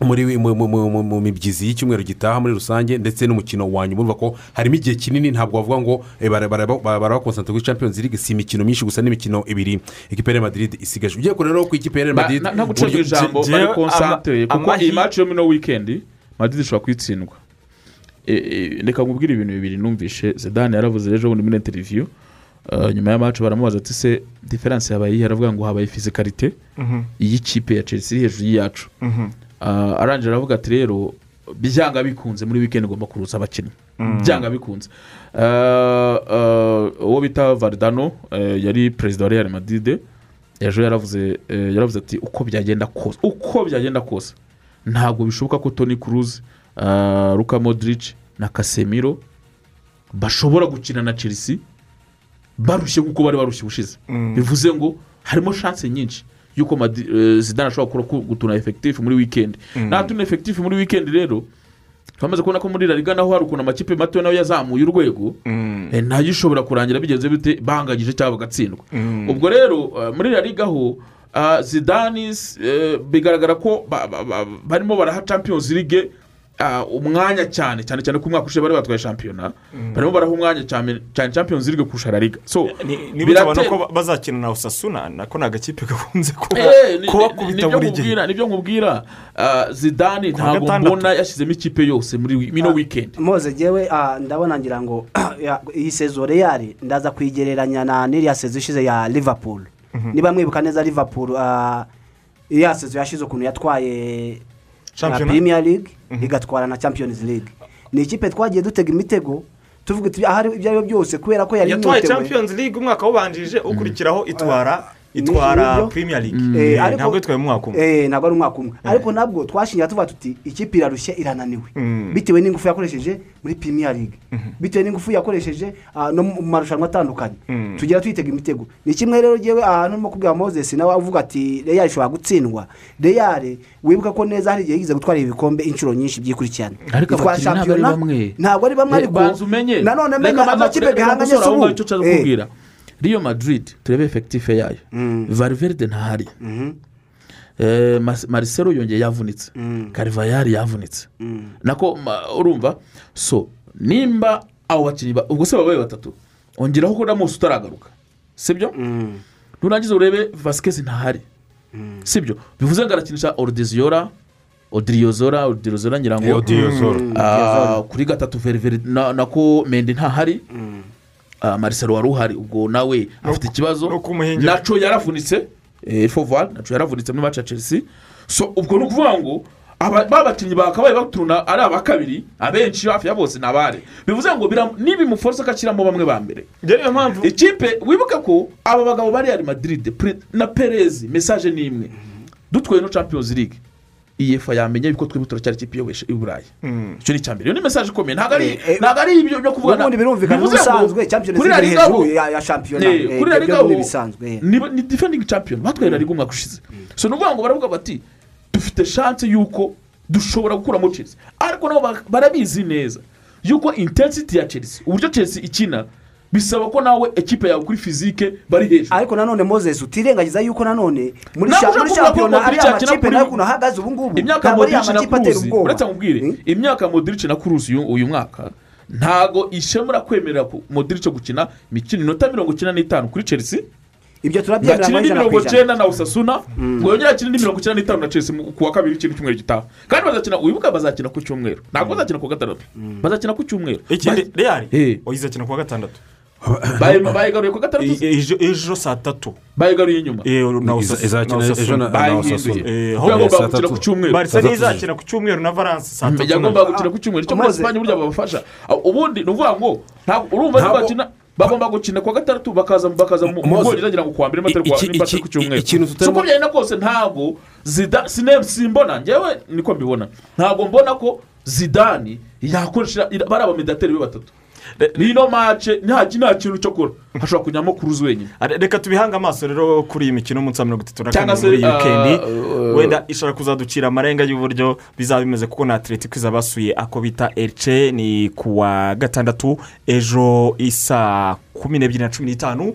mu- mu- mu- mu- mu mibyizi y'icyumweru gitaha muri rusange ndetse n'umukino wa nyuma. Urumva ko harimo igihe kinini ntabwo bavuga ngo eh, bara- bara- bara- barabakonsantara kuri champions league si imikino myinshi gusa n'imikino ibiri. Ikipe ya madrid isigaje. Ugiye kureba ku ikipe ya nta gucibwa uburyo- ijambo bari konsantere kuko iyi maci yo muri no wikendi madrid ishobora kuyitsindwa E, e, reka nkubwire ibintu bibiri numvishe. Zidane yaravuze ejo bundi muri interiviyu Uh, nyuma ya maci baramubaza ati se diferanse yabaye aravuga ngo habaye fizikarite Mhm. y'ikipe ya chelsea iri hejuru y'iyacu. Mhm. Arangije aravuga ati rero byanga bikunze muri wikendi ugomba kuruza abakinnyi. Mhm. byanga bikunze. Uh, uh, uwo bita varidano uh, yari perezida wa real madrid. Ejo yaravuze eh, yaravuze ati uko byagenda kose uko byagenda kose ntabwo bishoboka ko toni kuruzi ruka modric na kasemiro bashobora gukina na chelsea barushye kuko bari barushye ubushize. Mm. bivuze ngo harimo shanse nyinshi. Y'uko eh, zidane ashobora gutuna efekitifu muri wikendi Mm. natuna efekitifu muri wikendi rero twamaze kubona ko muri rariga naho hari ukuntu amakipe mato na yo yazamuye urwego eh, na yo ishobora kurangira bigenze bite bangagije cyangwa bagatsindwa Mm. ubwo rero eh, muri rariga ho zidane bigaragara ko ba- ba- ba- barimo baraha champions league umwanya cyane cyane cyane ko umwaka ushize bari batwaye shampiyona. Mm. barimo baraha umwanya cyane cyane champions league kurusha rariga so niba birate- ko ba- bazakina na usasuna nako ni agakipe gakunze Eh, kubakubita ni byo buri gihe nkubwira ni byo nkubwira. Ah, wa ntabwo mbona yashyizemo ikipe yose muri wi- mino wikendi moze ngewe ah, ndabona ngira ngo iyi sezo reyari ndaza kuyigereranya na n'iriya sezo ishize ya liverpool. Mhm. niba mwibuka neza liverpool ah, iriya sezo yashize ukuntu yatwaye na premier league igatwara na champions league. Ni ikipe twagiye dutega imitego tuvuga ibyo ari byo byose kubera ko yari yatwaye champions league umwaka wubanjije ukurikiraho itwara itwara premier league. Eh, Eh, ariko- ntabwo itwaye mu mwaka umwe. Eh, ntabwo ari umwaka umwe. Ariko nabwo twashingira tuvuga tuti ikipe irarushye irananiwe. Mm. bitewe n'ingufu yakoresheje muri premier league. Bitewe n'ingufu yakoresheje ah, no mu marushanwa atandukanye. Mm. tugera tuyitega imitego. Ni kimwe rero ngewe ahantu urimo kubwira moses nawe avuga ati reyari ishobora gutsindwa. Reyari wibuka ko neza hari igihe yigize gutwara ibikombe inshuro nyinshi byikurikirana ariko Itwara abakinnyi ntabwo ari shampiyona, bamwe. ntabwo ari bamwe Eh, ariko nanone amakipe bihanganye si ubu. Eh. riyo madrid turebe efekitife yayo valverde ntahari Eh, Mas- marcelo yongeye yavunitse. Karivayari yavunitse. Nako ma- urumva? So nimba abo bakinnyi ba- ubwo se babaye batatu ongeraho ko na mose utaragaruka sibyo? Nurangiza urebe vasikezi ntahari sibyo. Bivuze ngo arakinisha orudeziyora odiriyozora odiriyozora ngira Eh, ngo Odriozola. Ah, kuri gatatu veriveri na- nako mende ntahari Ah, marcelo wari uhari ubwo nawe afite ikibazo. naco yaravunitse fovari naco yaravunitse muri maci ya chelsea. So ubwo ni ukuvuga ngo aba ba bakinnyi bakabaye baturuna ari aba kabiri abenshi hafi ya bose ni abare. Bivuze ngo nibimuforce ko ashyiramo bamwe ba mbere. Niyo mpamvu ikipe wibuke ko aba bagabo bari ari madrid Pre- na perezi mesaje ni imwe. Dutwaye no champions league. Iyefa yamenye yuko twebwe turacyari ikipe i burayi. Icyo ni icya mbere. Iyo ni mesaje ikomeye ntabwo ari ntabwo ari ibyo byo kuvuga ubundi birumvikana n'ubusanzwe La Liga hejuru ya shampiyona Eh, eh, kuri Liga ni eh. defending champion. Batwaye la liga umwaka ushize. So ni ukuvuga ngo baravuga bati dufite chance y'uko dushobora gukuramo chelsea. Ariko nabo ba- barabizi neza y'uko intensity ya chelsea uburyo chelsea ikina bisaba ko nawe ekipe yawe kuri fizike bari hejuru. Ariko nanone moses utirengagiza yuko nanone muri muri shampiyona ari amakipe na yo ukuntu ahagaze ubu ngubu imyaka ntabwo ari amakipe atera kuruzi ubwoba. uretse nkubwire imyaka modric na kuruzi uyu- mwaka ntago ishobora kwemerera modric gukina imikino inota mirongo icyenda n'itanu kuri chelsea. Ibyo turabyemera indi ijana ku mirongo ijana. icyenda na usasuna ngo yongere akine indi mirongo icyenda n'itanu na chelsea ku wa kabiri ikintu cyumweru gitaha. Kandi bazakina wibuka bazakina ku cyumweru. Ntabwo bazakina ku wa gatandatu. Bazakina ku cyumweru. Ikindi reyari Eh. izakina ku wa gatandatu. bayigaruye ku gatandatu ejo saa tatu. Bayigaruye inyuma? Eh, Bayihinduye. Eh, yagombaga saa gukina ku cyumweru. Izakina ku cyumweru na valence saa tatu. Yagombaga gukina ku cyumweru. Cyo muri Mose- esipanye burya babafasha ubundi ni ukuvuga ngo ntabwo urumva Ntabwo- bakina bagomba gukina ku wa gatandatu bakaza bakaza mu bwongereza ngira ngo ku wa mbere matari ku cyumweru. ikintu si uko byagenda kose ntabwo simbona. Njyewe niko mbibona. Ntabwo mbona ko zidani yakoresha bari abamidateri be batatu. N'ino mace nta nta kintu cyo kora hashobora kujyamo kuruzi wenyine. Reka tubihange amaso rero kuri iyi mikino y'umunsi wa mirongo itatu na kane muri iyi wikendi uh, wenda ishobora kuzaducira amarenga y'uburyo bizaba bimeze kuko na atletico basuye ako bita erice ni ku wa gatandatu ejo isa kumi n'ebyiri na cumi n'itanu.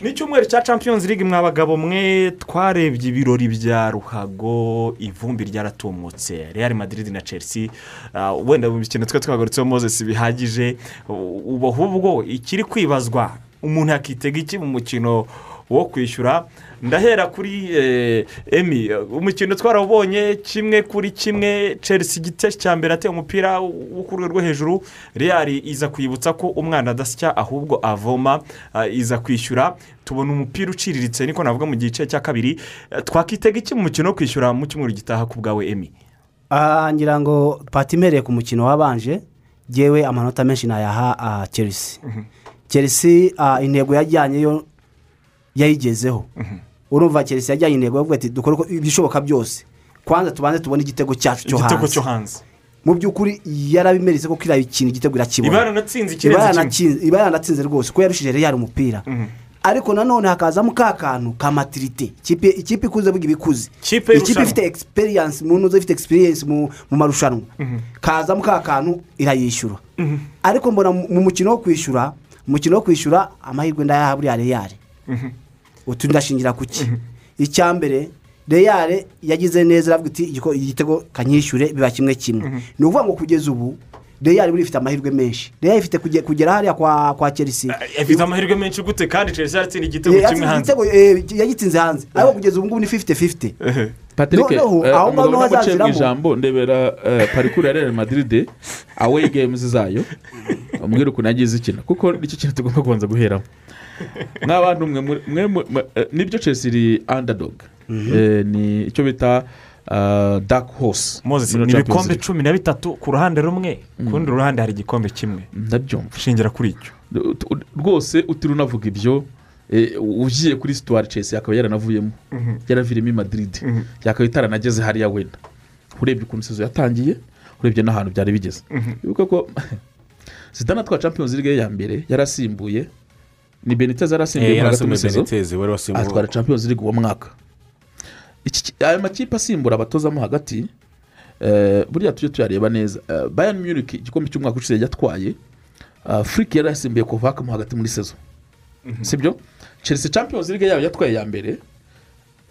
Ni icyumweru cya champions league mwa bagabo mwe twarebye ibirori bya ruhago ivumbi ryaratumutse real madrid na chelsea Ah, wenda mu mikino twe twagarutseho moses bihagije. Ubu ahubwo ikiri kwibazwa umuntu yakitega iki mu mukino wo kwishyura. Ndahera kuri eh, emi umukino twarawubonye kimwe kuri kimwe. Chelsea igice cya mbere ateye umupira wo ku rwego rwo hejuru. Real iza kwibutsa ko umwana adasya ahubwo avoma ah, iza kwishyura. Tubona umupira uciriritse niko navuga mu gice cya kabiri. Eh, twakitega iki mu mukino wo kwishyura mu cyumweru gitaha ku bwawe emi Ah, ngira ngo pati imereye ku mukino wabanje yewe amanota menshi nayaha ah, chelsea. Chelsea ah, intego yajyanyeyo yayigezeho. Urumva chelsea yajyanye intego yo kuvuga ati dukore uko- ibishoboka byose kwanza tubanze tubone igitego cyacu cyo hanze. mu by'ukuri yarabimeretse ko kiriya ikintu igitego irakibona iba yaranatsinze rwose kuko yarushije real umupira. Ariko nanone hakazamo ka kantu ka matirite ikipe ikuze burya iba ikuze Ikipe ifite egisperiyanse mu ntuzo ifite egisperiyanse mu marushanwa. Kazamo ka kantu irayishyura. Ariko mbona mu mu mukino wo kwishyura umukino wo kwishyura amahirwe ndayaha buriya reyare utu ndashingira ku ki icya mbere reyare yagize neza aravuga iti "Igiko- igitego kanyishyure biba kimwe kimwe. Ni ukuvuga ngo kugeza ubu reyare buriya ifite amahirwe menshi. Reyare ifite kuge- kugera hariya kwa kwa chelsea. Ifite amahirwe menshi gute? Kandi chelsea yaratsinda igitego Eh, kimwe hanze. eh, yagitsinze hanze. Ariko kugeza ubu ngubu ni fifite fifite patrick Noneho, eh, aho ngaho umugabo mu hazaziramo. ijambo ndebera eh, parikuru ya real madrid away games zayo. Umubwira ukuntu yagize ikina kuko ni cyo kintu tugomba kubanza guheramo nk'abantu mwe muri- mwe mu- mwe- eh, ni byo chelsea iri underdog. Eh, ni icyo bita ah, dark horse. Moses muri ni ibikombe cumi na bitatu ku ruhande rumwe ku rundi ruhande hari igikombe kimwe. Ndabyumva shingira kuri icyo. Rwose utiri unavuga ibyo eh, ugiye kuri situwari chelsea akaba yaranavuyemo. Mhm. yaraviremo i madrid. Mhm. yakaba itaranageze hariya wenda. Urebye ukuntu sezo yatangiye urebye n'ahantu byari bigeze. Mhm. wibuke ko zidana twa champions league ya mbere yarasimbuye. Ni benitez yarasimbuye Eh, mo hagati atwara champions league uwo mwaka. Aya makipe asimbura abatozamo hagati eh, buriya tujye tuyareba neza. Eh, bayern munich igikombe cy'umwaka ushize yatwaye frick yari yasimbuye kovakamo hagati muri sezo sibyo chelsea champions league yayo yatwaye ya mbere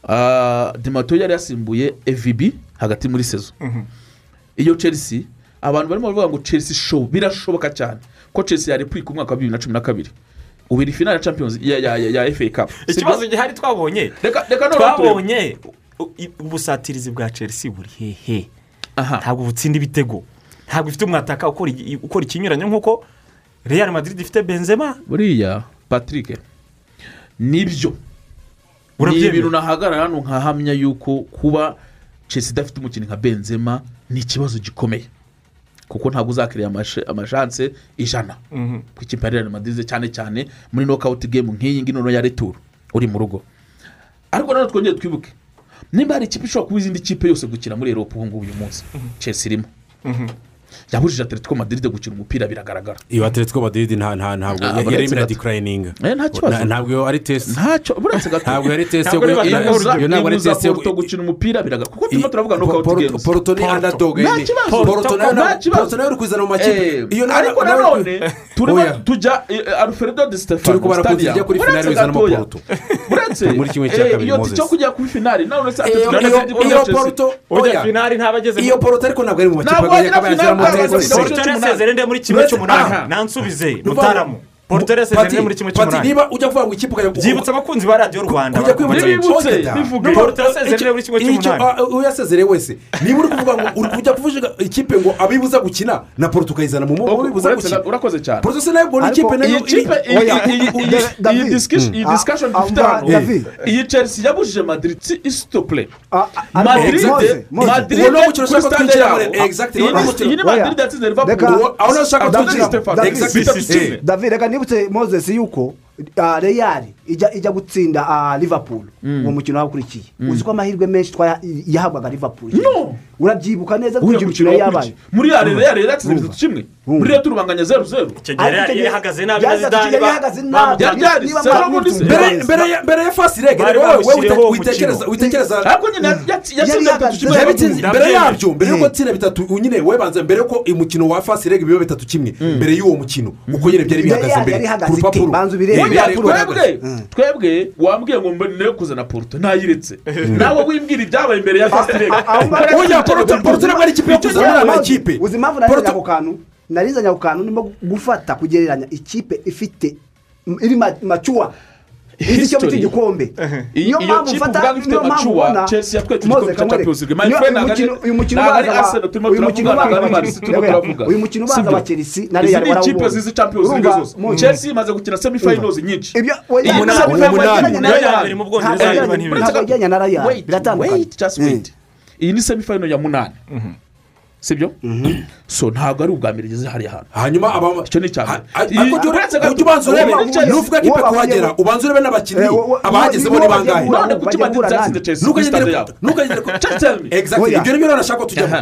Ah, dimato yari yasimbuye evb hagati muri sezo iyo chelsea abantu barimo baravuga ngo chelsea show birashoboka cyane ko chelsea yarepurika umwaka wa bibiri na cumi na kabiri. Ubu iri finale ya champions. Ya ya ya, cup. Sibyo? ikibazo gihari twabonye. Reka twabonye. ubusatirizi bwa chelsea buri hehe? Ntabwo butsinda ibitego. Ntabwo ifite umwataka ukora ikinyuranye nk'uko real madrid ifite benzema? Buriya patrick ni byo. Ni ibintu nahagarara hano nkahamya yuko kuba chelsea idafite umukinnyi nka benzema ni ikibazo gikomeye. Kuko ntabwo uzakiriye amashanse ijana. Ku ikipe ya real madrid cyane cyane muri nokawuti gemu nk'iyi ngiyi noneho ya returu uri mu rugo. Ariko nanone twongere twibuke nimba hari ikipe ishobora kuba izindi kipe yose gukina muri eropa ubu ngubu uyu munsi? Chelsea irimo. Yabujije atletico madrid gukina umupira biragaragara. Iyo atletico madrid nta nta ntabwo yari irimo iradikarayininga Eh, ntabwo iyo ari tesite ntacyo uretse gato ntabwo yari tesite yo- ntabwo ari tesite yo- gukina umupira biragaragara kuko turimo turavuga nokawuti Porto- games. Porto ni underdog nta nyine. kibazo. Nayo iri kuzana mu makipe. Eh, ariko nanone turimo Oya. tujya eh, alfredo de tujya kuri Uretse gatoya. Uretse Muri kimwe cya eh, kabiri, iyo cyo kujya kuri finale nawe uretse Iyo- Atletico iyo- Madrid iyo ariko ntabwo ari mu makipe Ntabwo agomba ntabwo zose. porto yarasezereye nde muri kimwe cy'umunani nansubize Nuvuga porto yarasezereye muri kimwe cy'umunani. niba ujya kuvuga ngo ikipe ukajya byibutsa abakunzi ba radiyo rwanda kujya no, Porto yasezereye muri kimwe cy'umunani. uyasezereye wese. Niba uri kuvuga ngo uri kujya kuvuga ikipe ngo abibuza gukina na Porto ukayizana mu maboko bibuza Uretse gukina. urakoze cyane. Porto se na yo mbona ikipe na yo iyi discussion dufite hano iyi chelsea yabujije madrid si isitopure ni umukino kuri muri- exactly, iyi ni madrid yatsinze liverpool. Aho naho ushaka. Exactly. bitatu kimwe david reka nibutse moses yuko ah, real ijya gutsinda ah, liverpool. Uwo mukino wakurikiye. Uzi ko amahirwe menshi yahabwaga liverpool. Urabyibuka neza ko iyo mikino yari yabaye. Muri ya rero yari yatsinze bitatu kimwe. Muri rero turubanganya zeru zeru icyo gihe yari ihagaze nabi na zidane mbere ya- ya fasi rege Bari wowe witekereza witekereza ariko nyine yatsi- yatsinze bitatu kimwe. Mbere yabyo mbere yuko atsinda bitatu nyine we banza mbere yuko umukino wa fasi rege biba bitatu kimwe. Mbere y'uwo mukino uko nyine byari bihagaze mbere. yari ihagaze ku rupapuro. Eh, twebwe wambwiye ngo mbone kuzana poruto ntayiretse nawe wimbwira ibyabaye imbere ya fasitire Oya, Porto- Porto ntabwo ari ikipe yo kuzana muri aya makipe uzi impamvu narizanye ako kantu narizanye ako kantu ndimo gufata kugereranya ikipe ifite iri ma- macuwa icyo bita igikombe niyo iyo mpamvu ifite niyo mpamvu ubona cya kamwereke. Niyo- uyu mukino- ubanza uyu mukino ubanza turavuga uyu mukino ubanza Sibyo? wa chelsea na izi ni ikipe zizi champions league zose chelsea imaze gukina semifinals nyinshi Umunani. na mbere mu Bwongereza niba ntibeshye. ntabwo yajyanye na wait biratandukanye iyi ni semifinal ya munani sibyo so ntabwo ari ubwa mbere igeze hariya hantu hanyuma aba icyo ni icya mbere ariko ujya ubanza urebe nuvuga ko ipe kuhagera ubanza urebe n'abakinnyi abahagezemo ni bangahe none kuki madrid zatsinze chelsea kuri ntukagendere ku Just tell me. exactly ibyo ni byo rero nashaka tujyamo.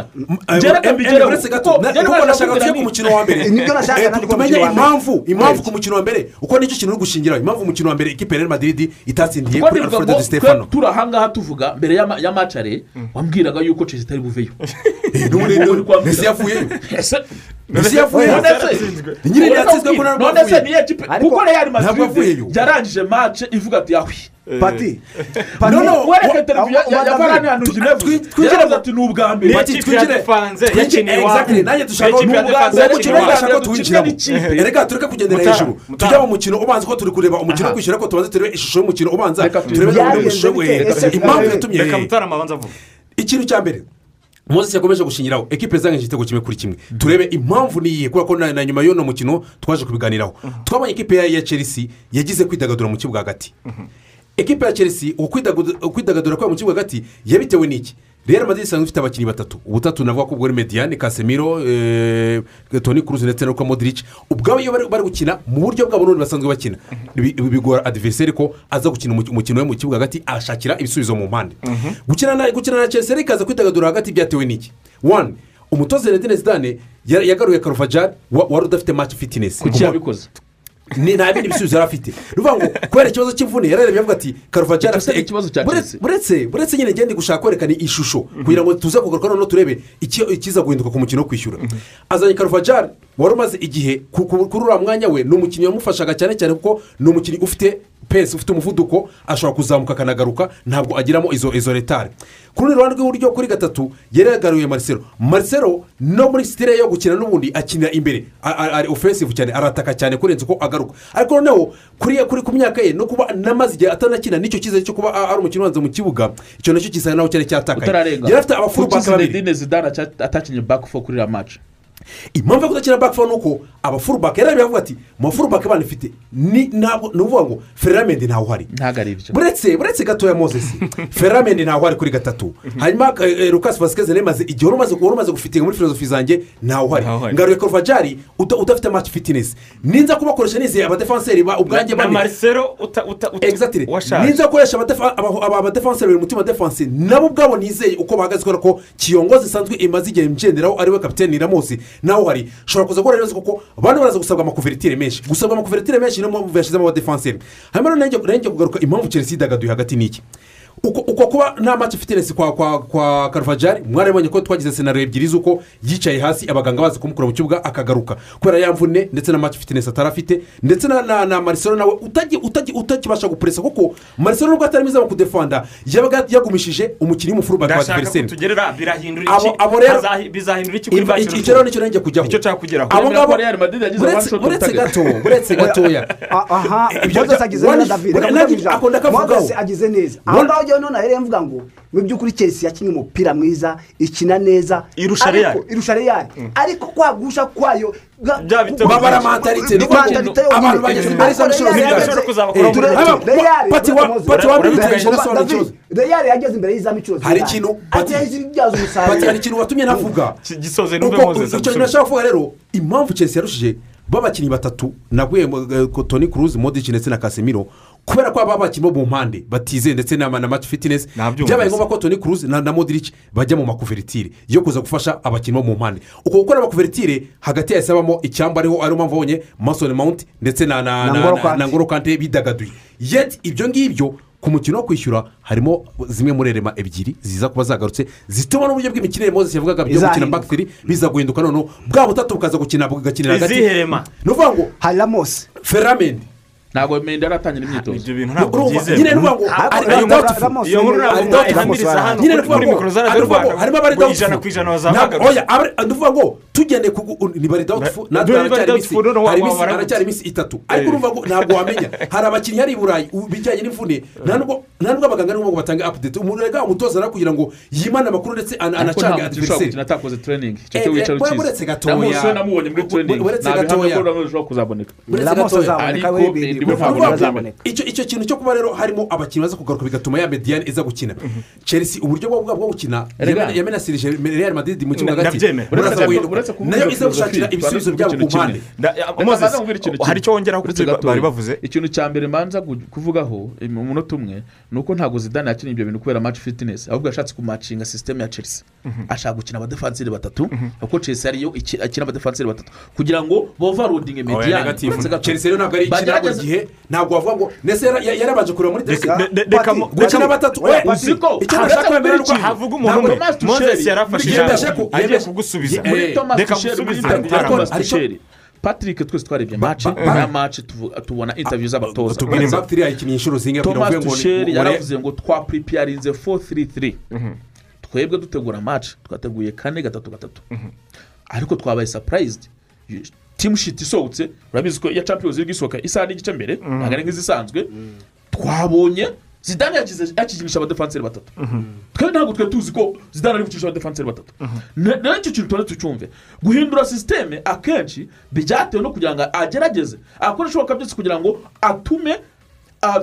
Eh, mbigereho. uretse gato nuko nashaka tujye ku ni- mukino wa mbere Eh, tumenye impamvu impamvu ku mukino wa mbere uko ni cyo kintu uri gushingiraho impamvu umukino wa mbere ikipe ya real madrid itatsindiye kuri ngo de stefano turi ahangaha tuvuga mbere ya macare wambwiraga yuko chelsea itari buveyo mesi yavuyeyo Ese- mesi yavuyeyo se nyine yatsinzwe ko ntabwo none se avuye niyo kipe Ariko- kuko avuyeyo. madrid yarangije mace ivuga ati yahwi pati wereke televiziyo ya- varane hano jinevu yaravuze ati ni ubwa mbere Niyo Pati, kipe twinjire- iwabo nanjye dushaka uwo mukino urashaka ko tuwinjiramo reka tureke kugendera hejuru tujya mu mukino ubanza ko turi kureba umukino kwishyura ko tubanze turebe ishusho y'umukino ubanza turebe we Ese- impamvu yatumye ikintu cya mbere moses yakomeje gushingiraho ekipe zangije igitego kimwe kuri kimwe. Turebe impamvu ni iyihe kubera ko na nyuma y'uno mukino twaje kubiganiraho. Twabonye ekipe ya- chelsea yagize kwidagadura mu kibuga hagati. Ekipe ya chelsea uko kwidagadura- kwidagadura kwayo mu kibuga hagati yabitewe n'iki? Real madrid isanzwe ifite abakinnyi batatu. Ubutatu navuga ko ubwo ari mediane casemiro eh, toni cruz ndetse na luka modric. Ubwabo iyo bari gukina mu buryo bwabo n'ubundi basanzwe bakina. Bi- bigora adiveriseri ko aza gukina umu- umukino we mu kibuga hagati ashakira ibisubizo mu mpande. Gukina na gukina na chelsea rero ikaza kwidagadura hagati byatewe n'iki? One umutoza Zinedine zidane ya- yagaruye karuvajari wari udafite match fitness. Kuki yabikoze? Nta bindi bisubizo yari afite. Ni ukuvuga ngo kubera ikibazo cy'imvune yararebye avuga ati karuvajari Icyo se afite ni ikibazo cya Chelsea. buretse buretse nyine ngende gushaka kwerekana ishusho kugira ngo tuze kugaruka noneho turebe iki- ikiza guhinduka ku mukino wo kwishyura. Azanye karuvajari wari umaze igihe ku- ku- kuri uriya mwanya we ni umukinnyi wamufashaga cyane cyane kuko ni umukinnyi ufite pesi ufite umuvuduko ashobora kuzamuka akanagaruka ntabwo agiramo izo izo retare ku rundi ruhande rw'iburyo kuri gatatu yari yagaruye marisero marisero no muri sitire yo gukina n'ubundi akinira imbere. Ari ofensive cyane arataka cyane kurenza uko agaruka. Ariko noneho kuri kuri ku myaka ye no kuba namaze igihe atanakina n'icyo cyizere cyo kuba ari umukino ubanza mu kibuga. Icyo na cyo gisa naho cyari cyatakaye. Yari afite zinedine zidane aca- atakinnye back four kuri iriya mace impamvu yo kudakina back four ni uko abafurubaka yari avuga ati mu bafurubaka bana ifite ni ntabwo ni ukuvuga ngo ferramende ntawe uhari ntabwo ari ibyo buretse buretse gatoya mozesi ferramende ntawe uhari kuri gatatu. Hanyuma eh, lucas vasikeze nemaze igihe wari umaze gufitinga muri filozofi zanjye ntawe uhari ngaruye korvajari uda- udafite match fitness. Ninza kubakoresha nizeye abadefanseri ba ubwanjye na bane marisero uta exactly. washaje ninza gukoresha abadefa- aba- aba badefanseri bari mutima defanse. Nabo ubwabo nizeye uko bahagaze kubera ko kiyongozi isanzwe imaze igihe mgenderaho ari we kapitene iramuzi nawe uhari ushobora kuza guhura neza kuko bano baraza gusabwa amakuveritire menshi. Gusabwa amakuveritire menshi niyo mpamvu yashyizemo abadefanseri hanyuma rero nanjye kugaruka impamvu chelsea idagaduye hagati n'iki uko kuba nta match fitinesi kwa kwa kwa karuvajari mwarabonye ko twagize senaro ebyiri z'uko yicaye hasi abaganga baza kumukura mu kibuga akagaruka. Kubera ya mvune ndetse na match fitinesi atari afite ndetse na na, na marisoro nawe utagi utagi utakibasha gupuresa kuko marisoro nubwo atari mwiza mu kudefanda yabaga yagumishije umukinnyi w'umufurubaka wa ndashaka ko adiveriseri tugerera birahindura Abo- rero- bizahindura iki kuri bachelor icyo rero ni cyo nanjye kujyaho. Icyo nshaka kugeraho. Abo ngabo uretse- gato uretse gatoya. Aha Ibyo bya- agize neza david ndakavugaho. moses agize neza. Njyewe none rero mvuga ngo mu by'ukuri chelsea yakinnye umupira mwiza ikina neza. Irusha Real. irusha real ariko kwagusha kwayo babara mentalite Ni abantu bageze Eh, muri Haba- Real- pati wa- Moses, pati wa David, mbere utayicara David, sobanura real yageze imbere y'izamu inshuro Hari ikintu- Pati- pati hari ikintu watumye navuga. Ki- gisoze Uko- Moses icyo kintu nashaka kuvuga rero impamvu chelsea yarushije b'abakinnyi batatu naguye toni kuruzi modici ndetse na kasemiro kubera ko aba bakinnyi bo mu mpande batizeye ndetse na fitness Nabyumvise. byabaye ngombwa ko toni kuruzi na modirici bajya mu makuveritire yo kuza gufasha abakinnyi bo mu mpande. Uko gukora amakuveritire hagati yahise habamo icyamba ariho ariyo mpamvu babonye masoni mawunti ndetse na na Na na- Ngolo na- Kante. na ngoro kante bidagaduye yet ibyo ngibyo ku mukino wo kwishyura harimo zimwe muri erema ebyiri ziza kuba zagarutse zituma n'uburyo bw'imikinire moses yavugaga byo gukina bakiteri biza guhinduka noneho. Bwa butatu bukaza gukina bugakinira hagati. Rema? Ni ukuvuga ngo hari ramos feramendi ntabwo mende aratangira imyitozo ibyo bintu ntabwo byizewe nyine ni ukuvuga ngo iyo nkuru ntabwo ihamiriza hano kuri mikoro abari ngo ijana ku ijana ni ukuvuga ngo tugendeye ku ni bari doubtful natwe Bari haracyari iminsi itatu ariko Eh. urumva ngo ntabwo wamenya hari abakinnyi hari i burayi bijyanye n'imvune nta nubwo nta abaganga ngo batange apudeti umuntu rega umutoza ara kugira ngo yimane amakuru ndetse anacange ushobora gukina atakoze training icyo Eh, cyo eh, wicara ukizi uretse gatoya. namubonye muri We- training uretse ntabwo ihamya gatoya. ko ramos ashobora kuzaboneka Uretse gatoya. ariko icyo icyo kintu cyo kuba rero harimo abakinnyi baza kugaruka bigatuma ya mediyani iza gukina. Chelsea uburyo bwo bwo gukina yamenasirije real madrid mu kibuga hagati na yo iza gushakira ibisubizo byabo ku mpande. Ikintu hari icyo wongeraho bari bavuze? Ikintu cya mbere mbanza kuvugaho mu munota umwe ni uko ntabwo zidane yakinnye ibyo bintu kubera match fitness. Ahubwo yashatse kumacinga sisiteme ya chelsea. Ashaka gukina abadefanseri batatu kuko chelsea ariyo akina abadefanseri batatu. Kugira ngo bovarudinge Oya, mediyani chelsea rero ntabwo ari ikina buri gihe ntabwo wavuga ngo ndetse yara- yarabanje kureba muri Reka- gukina batatu we, uzi ko icyo nashaka kwemera ni uko kugira havuga umuntu umwe Thomas moses yarafashe ijambo. agiye kugusubiza. Thomas reka ya Ariko- thomas patrick twese twarebye match. ba- na tuvu- tubona interview z'abatoza. tubwire bagiteri yayikinnye inshuro zingahe kugira ngo thomas uvuge ngo ni- tusheri ngo- yaravuze ngo twapuripiyarinze 4-3-3 twebwe dutegura match twateguye kane gatatu gatatu. Ariko twabaye surprised. Timu shiti isohotse urabizi ko iya champions league isohoka isaha n'igice mbere ntabwo ari nk'izisanzwe. Twabonye zidane yakinisha abadefanseri batatu. Twe ntabwo twe tuzi ko zidane ari gukinisha abadefanseri batatu. Icyo kintu tuba tucyumve? Guhindura sisiteme akenshi byatewe no kugira ngo agerageze akora ibishoboka byose kugira ngo atume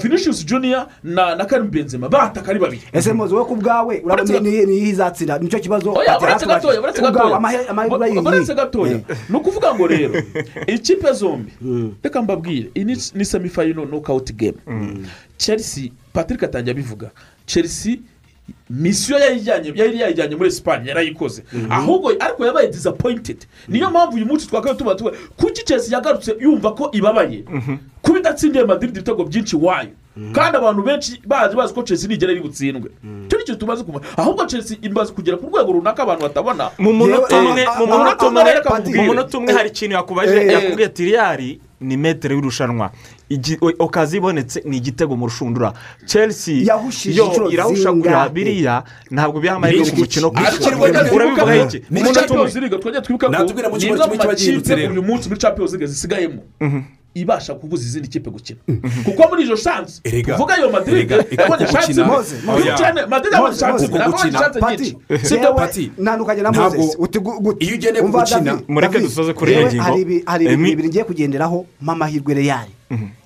vinicius junior na na karim benzema. Bataka ari babiri. Ese muzi we ku bwawe urabona niyo izatsinda ni cyo kibazo? Uretse gatoya uretse gatoya. uretse gatoya. Ni ukuvuga ngo rero ikipe zombi reka mbabwire iyi ni- semifayino nokawuti gemu chelsea patrick atangiye abivuga chelsea misiyo yayijyanye yari yayijyanye muri esipanye yarayikoze ahubwo ariko yabaye disapoyintedi niyo mpamvu uyu munsi twakabaye tuba tuba kuki chelsea yagarutse yumva ko ibabaye? Kuba idatsindiye madiridi ibitego byinshi wayo kandi abantu benshi bazi bazi ko chelsea nigera iri butsindwe. Icyo ni ikintu tumaze kumenya ahubwo chelsea imaze kugera ku rwego runaka abantu batabona. Mu munota umwe eh, hari ikintu yakubajije Eh, yakubwiye ati riyari ni metero y'irushanwa okazi ibonetse ni igitego mu rushundura. Chelsea yo irahushagura biriya ntabwo biha amahirwe ku mukino Ariko urabivuga iki? twajya twibuka ko Natubwira mu kimwe kiba amakipe rero. uyu munsi muri champions league zisigayemo. Ibasha kubuza izindi kipe gukina. Kuko muri izo shansi tuvuga erega, eka yabonye shansi imwe madrid yabonye shansi imwe yabonye shansi nyinshi. Sibyo? Yewe Pati. ntandukanye na Ntabwo- iyo ugendeye ku gukina- Mureke dusoze kuri iyo ngingo. hari ibi- hari ibintu bibiri ngiye kugenderaho amahirwe reyari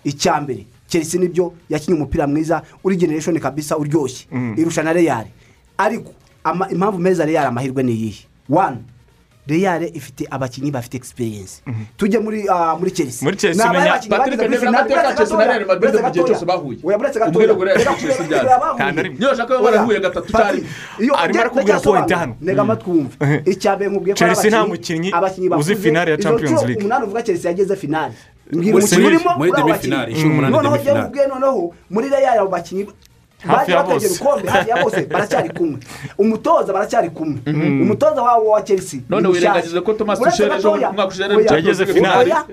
icya mbere chelsea ni byo yakinnye umupira mwiza uri generation kabisa uryoshye. Irusha na reyari ariko impamvu meza reyari amahirwe ni iyihe? Wani reyari ifite abakinnyi bafite experience tujye muri ah, muri chelsea Muri Chelsea umenya- Patrick finale? amateka ya Chelsea na Real Madrid mu gihe cyose bahuye. Umuhero Real Reka Chelsea. Nta na rimwe. niyo bashaka ko barahuye gatatu cyari Arimo ujya- arakubwira point hano. ntega amatwi wumve icya mbere nkubwiye ko ari Chelsea nta abakinnyi- mukinnyi abakinnyi uzi finale ya Champions League. umunani uvuga chelsea yageze finale Muri inshuro umunani noneho demi-finale. jya ubwe noneho muri reyari abo bakinnyi Hafi bagiye ya bose. hafi ya bose baracyari kumwe. Umutoza baracyari kumwe. Umutoza wabo wa chelsea None wirengagize ko Uretse Tuchel ejo umwaka ushize oya, yageze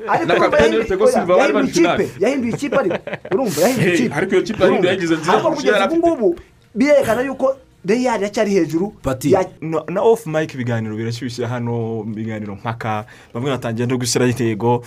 ariko Na kapiteni yahinduye- Tego oya, Silva bari bari ikipe yahinduye ikipe ariko urumva yahinduye ikipe. ariko iyo kipe yahinduye yagize nziza kurusha yari ubu ngubu birerekana yuko reyari iracyari hejuru Pati. ya- No- na ofu mike ibiganiro birashyushye hano ibiganiro mpaka bamwe batangiye no gushyiraho intego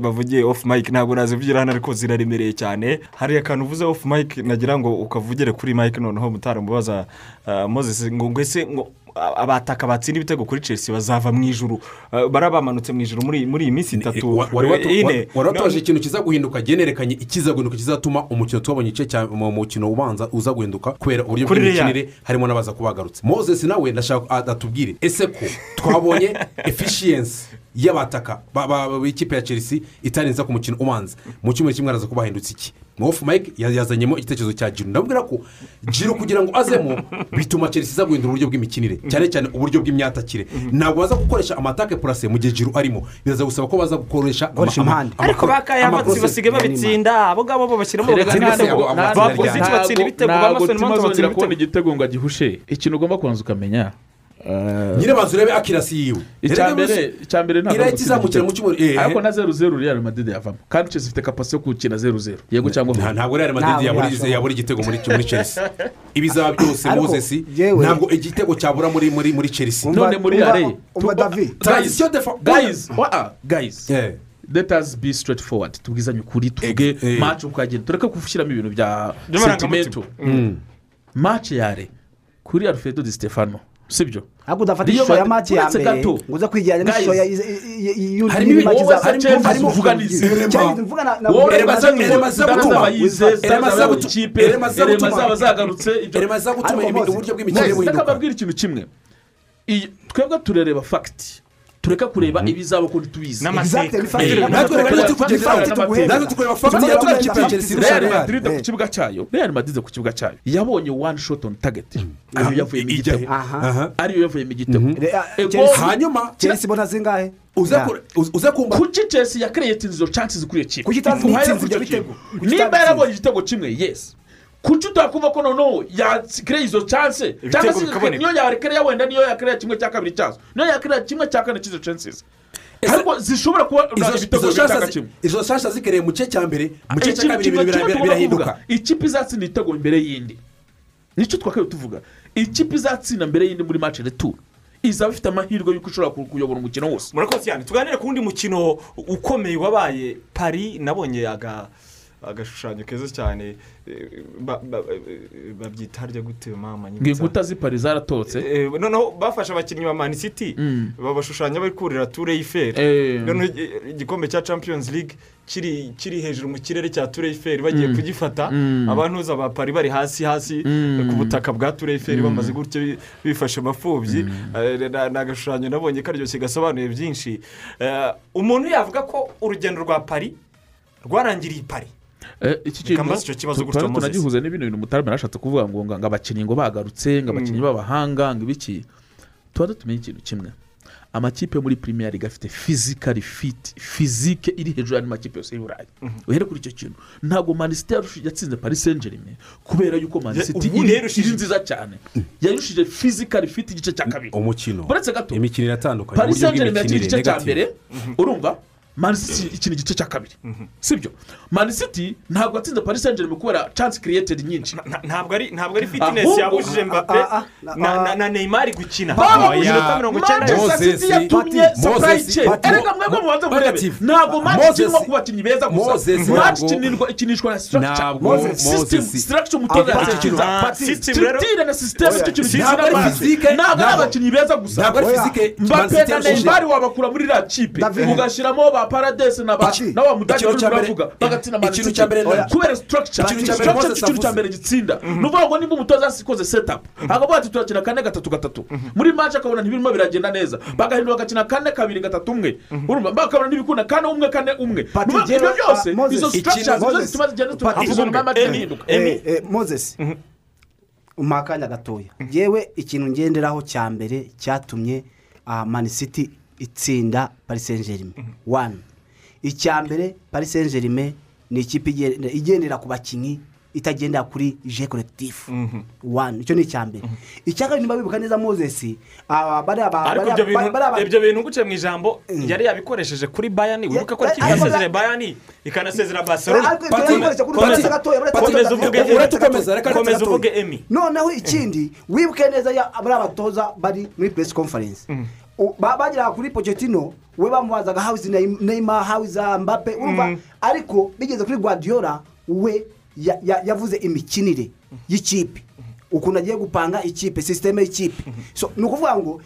bavugiye ofu mike ntabwo nazivugira hano ariko ziraremereye cyane. Hari akantu uvuze ofu mike nagira ngo ukavugire kuri mike noneho mutaramubaza uh, moses ngo ngo ese ngo abataka batsinda ibitego kuri chelsea bazava mu ijuru Uh, bariya bamanutse mu ijuru muri iyi minsi itatu Wa- wari eh, watoje ikintu kiza guhinduka generekanye ikiza guhinduka kizatuma umukino tubonye igice cya mu mukino ubanza uza guhinduka kubera uburyo bw'imikinire harimo n'abaza kuba bagarutse moses nawe ndashaka atubwire ese ko twabonye efficiency y'abataka ba- ba- ba- b'ikipe ya chelsea itarenza ku mukino ubanza mu cyumweru kimwe araza kuba hahindutse iki ofu mike ya- yazanyemo igitekerezo cya jiro. Ndabwira ko jiro kugira ngo azemo bituma chelsea iza guhindura uburyo bw'imikinire cyane cyane uburyo bw'imyatakire ntabwo baza gukoresha amatake purase mu gihe jiro arimo. Biraza gusaba ko baza gukoresha ama- Gukoresha ama- impande. ama- ariko bakayabatsi amakosa- basigaye babitsinda. Abo ngabo bo bashyiramo bagatsinda ibitego bavuze iki ntabwo- batsinda ibitego. Ntabwo mpamvu batsinda kubona igitego ngo agihushe. Ikintu ugomba kubanza ukamenya eh, nyine banza urebe akirasi yiwe icya mbere ntabwo irahita izamukira mu cyumweru. Ariko na zeru zeru real madrid yavamo. Kandi chelsea ifite kapasi yo gukina zeru zeru yego cyangwa ntabwo real madrid yabura igitego muri muri chelsea. Ibizaba byose yewe- ntabwo igitego cyabura muri muri muri chelsea. None muri david. Transition defa- guys wa- guys. Eh. let us be straight forward tubwizanye ukuri eh. match ukagenda tureke gushyiramo ibintu bya sentimento match yare kuri alfredo di stefano. Sibyo ntabwo udafata ishusho ya mati ya mbere ngo uze kwijyana n'ishusho ya y'undi Harimo ibintu maci wowe za harimo- harimo harimo uvuganizi. Cyangwa mvuga na na wowe Erema za- ureba erema za zaba gutuma. yize Erema za zaba gutu- ikipe erema za erema gutuma. zaba zagarutse ibyo erema za gutuma Ariko imi- Moses, uburyo bw'imikinire reka buhinduka mbabwire ikintu kimwe Iyi- twebwe turareba fagiti tureka kureba ibizaba kuko tubizi. N'amateka. Natwe tukureba fagiti Tuguhera ya chelsea real madrid ku kibuga cyayo. Real madrid ku kibuga cyayo. Yabonye one shot on target. Ariyo yavuyemo ijya he? igitego Aha. Aha. ariyo yavuyemo igitego Re- ah, Ego- Chelsea- hanyuma chelsea ibona zingahe? Uze kumva kuki chelsea yakereye kintu. bitego? Kuki niba itazi yarabonye igitego kimwe yes. Kuki utakumva ko noneho yakereye izo chance cyangwa se niyo yakereye wenda niyo yakereye kimwe cya kabiri cyazo. Niyo yakereye kimwe cya kane cy'izo chances. Ariko zishobora kuba izo ibitego zi- kimwe. izo shasha zikereye mu gice cya mbere mu gice cya kabiri birahinduka. ikipe izatsinda igitego imbere y'indi. Nicyo twakabaye tuvuga ikipe izatsinda mbere y'indi muri match retour izaba ifite amahirwe y'uko ishobora ku- kuyobora umukino wose. Murakoze cyane tuganire ku wundi mukino ukomeye wabaye pari nabonye aga agashushanyo keza cyane eh, eh, babyita harya gute mama ngo inkuta z'ipari zaratotse Eh, noneho bafashe abakinnyi ba mani city Mm. babashushanya bari kurira ture y'iferi Eh. noneho igi- igikombe cya champions league kiri kiri hejuru mu kirere cya ture y'iferi bagiye Mm. kugifata. Mm. abantuza ba pari bari hasi hasi ku butaka bwa ture y'iferi bamaze gutyo bi- bifashe amapfubyi ni agashushanyo nabonye karyoshye gasobanuye byinshi. Umuntu yavuga ko urugendo rwa pari rwarangiriye pari iki Reka mbaze icyo kibazo tu- gutyo, twari Moses. tunagihuza n'ibindi bintu mutarama yarashatse kuvuga ngo ngo abakinnyi ngo bagarutse ngo abakinnyi Mm. b'abahanga ngo ibiki? Tuba dutumenye ikintu kimwe. Amakipe yo muri premier league afite fizikari fiti fizike iri hejuru y'andi makipe yose y'i burayi. Uhere kuri icyo kintu. Ntabwo manisite yatsinze paris saint germain kubera yuko manisite iri nziza cyane. Yarushije fizikari fiti igice cya kabiri. umukino. Uretse gato imikino iratandukanye paris saint germain bw'imikinire igice cya mbere urumva? Mani city ikina igice cya kabiri. Sibyo? Mani city ntabwo yatsinze paris saint germain kubera chance created nyinshi. Ntabwo ari ntabwo ari Ahubwo- yabujije mbappe na- na- na neymar gukina. City yatumye chain erega mwebwe mubanze murebe ntabwo match ikinwa ku bakinnyi beza gusa. Ntabwo- ikinirwa ikinishwa na Ntabwo Moses- structure umutoza Ah, ah, But system structure na system Oya, icyo kintu ntabwo ari physique, ntabwo ari ntabwo- abakinnyi beza gusa. Ntabwo mbappe na yarushinze. neymar wabakura muri iriya kipe ugashyiramo ba paradesi na ba na wa mudage Ikintu wari cya mbere- uravuga bagatsinda Man ikintu City. cya mbere- Oya. kubera structure Ikintu cya mbere gitsinda ni ukuvuga ngo nimba umutoza yasikoze setup. Akavuga ati turakina kane gatatu gatatu. Muri match akabona ntibirimo biragenda neza. Bagahindura bagakina kane kabiri gatatu umwe. Urumva? Bakabona ntibikunda kane umwe kane umwe. Ibyo byose izo structures nizo zituma zigenda zituma zituma match ihinduka eh, moses umpa akanya gatoya. Yewe ikintu ngenderaho cya mbere cyatumye ah, man city itsinda paris saint germain one. Icya mbere paris saint germain ni ikipe igendera ku bakinnyi itagendera kuri je collectif one. Icyo ni icya mbere. Icya kabiri niba wibuka neza moses. Aba- bariya ba- ariko bariya- ibyo bintu nguciye mu ijambo yari yabikoresheje kuri bayani wibuka ko ariko- yasezereye bayani ikanasezera kuri Komeza- uvuge Emi. gatoya, reka komeza gatoya. uvuge emi. Noneho ikindi wibuke neza ya bariya batoza bari muri press conference. Ba- bageraga kuri pochettino we bamubazaga how is uh, mbappe urumva ariko bigeze kuri guardiola we ya- ya- yavuze imikinire y'ikipe. Ukuntu agiye gupanga ikipe sisiteme y'ikipe so ni ukuvuga ngo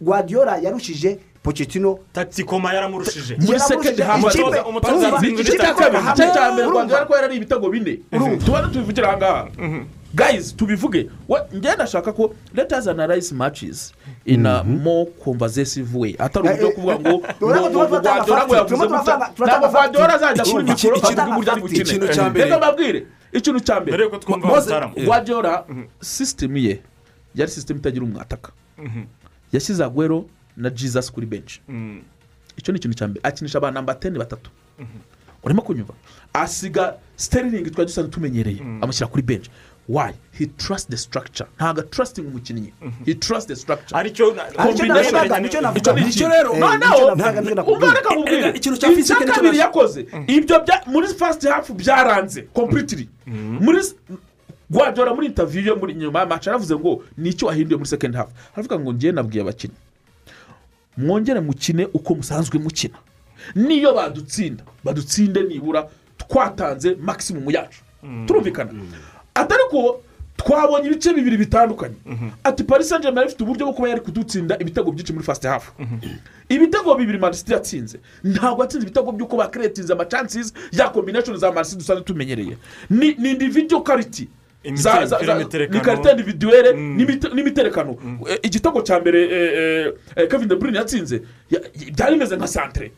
guardiola yarushije pochettino. Taktikoma yaramurushije. Muri second half Umutoza- umutoza yatsinze igice cya kabiri Hamwe. igice cya mbere rwanda ko yarari ibitego bine. Tubanze tubivugira aha ngaha. Guys tubivuge. We- njye ndashaka ko let us analyze matches in a more conversative way. Atari uburyo kuvuga ngo ngo ngo guardiola ngo yavuze gutya ntabwo guardiola azajya kuri mikoro akavuga uburyo ari mbere- reka mbabwire ikintu cya mbere guardiola system ye yari system itagira umwataka yashyize agwero na jesus kuri benshi icyo ni ikintu cya mbere akinisha abantu namba teni batatu. Urimo kunyumva. Asiga siteringi twari dusanzwe tumenyereye. Amushyira kuri benshi why? He trust the structure. Ntabwo trusting umukinnyi he trust the structure. Aricyo ni cyo ni cyo rero, ni cyo ni cyo icya ni cyo kabiri yakoze. Ibyo bya muri first half byaranze completely. Muri s- guardiola muri interview yo muri nyuma y'amacu yaravuze ngo ni icyo wahinduye muri second half? Aravuga ngo njyewe nabwiye abakinnyi. Mwongere mukine uko musanzwe mukina. Niyo badutsinda. Badutsinde nibura twatanze maximum yacu. Turumvikana. Atari ko twabonye ibice bibiri bitandukanye. Ati paris saint germain ifite uburyo bwo kuba yari kudutsinda ibitego byinshi muri first half. Ibitego bibiri manisiti yatsinze. Ntabwo yatsinze ibitego by'uko bakiretinze amachances ya combination za manisiti dusanzwe tumenyereye. Ni ni individual ni karita individuelle n'imite- n'imiterekano. Eh, igitego cya mbere eh, eh, kevin de bruyne yatsinze. Ya- ya- byari bimeze nka santere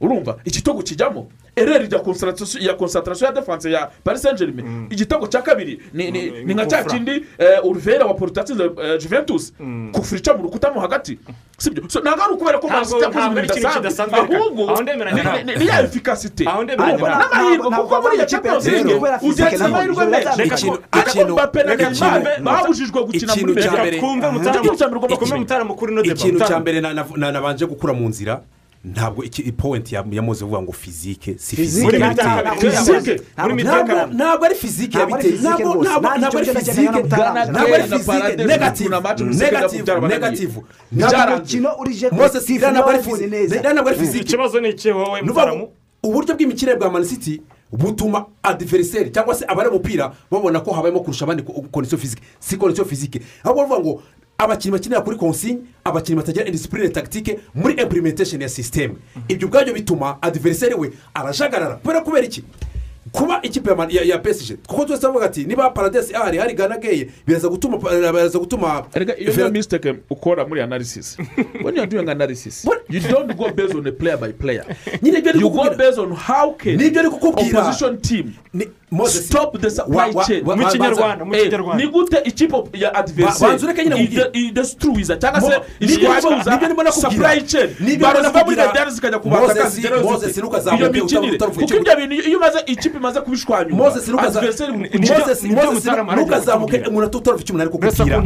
urumva? Igitego kijyamo ereri ya concentration ya concentration ya defense ya paris saint germain igitego cya kabiri ni nka cya kindi uruvera wa porto yatsinze juventus. Kufurica mu rukuta mo hagati. Ntabwo ari ukubera ko manisiti yakoze ibintu bidasanzwe ahubwo ni- ya efikasite. N'amahirwe kuko muri iyo kubera ugenza physique amahirwe menshi ikintu- babujijwe gukina muri beza ikintu cya mbere na- na- na- nabanje gukura mu nzira ntabwo iki powenti yamuze uvuga ngo fizike si fizike ntabwo- yabiteye ntabwo- ari fizike Ntabwo ari yabiteye. ntabwo ari fizike ntabwo ari fizike byarabananiye. negative. Ntabwo ari fizike neza. Ntabwo ari fizike ikibazo ni iki wowe mutaramu? uburyo bw'imikino bwa mani city butuma adiveriseri cyangwa se abari umupira babona ko habayemo kurusha abandi kondisiyo fizike si kondisiyo fizike ahubwo bavuga ngo abakinnyi bakinira kuri konsigne abakinnyi batagira indisipurine tagitike muri implementation ya sisiteme ibyo ubwabyo bituma adiveriseri we arajagarara. Kubera kubera iki? Kuba ikipe ya pesije kuko twese bavuga ati niba paradesi ahari hari gana geye biraza gutuma biraza gutuma iyo niyo mistake ukora muri analysis. When you are doing analysis you don't go based on a player by player. Nyine ibyo ari you go kukubwira based on how can kukubwira. opposition team Stop the wa- supply wa- chain. wa- Mu wa- Kinyarwanda, mu Eh, Kinyarwanda. ni gute ikipe ya adversary idestruiza cyangwa se nakubwira. supply chain. Nibyo barava muri nakubwira. medani zikajya kubaka Moses, akazi zigeraho Moses, zite. ntukazamuke iyo mikinire kuko ibyo bintu iyo umaze ikipe imaze kubishwanyura mu- ni byo Moses, Mutarama ntukazamuke umuntu icyo umuntu ari ku kukubwira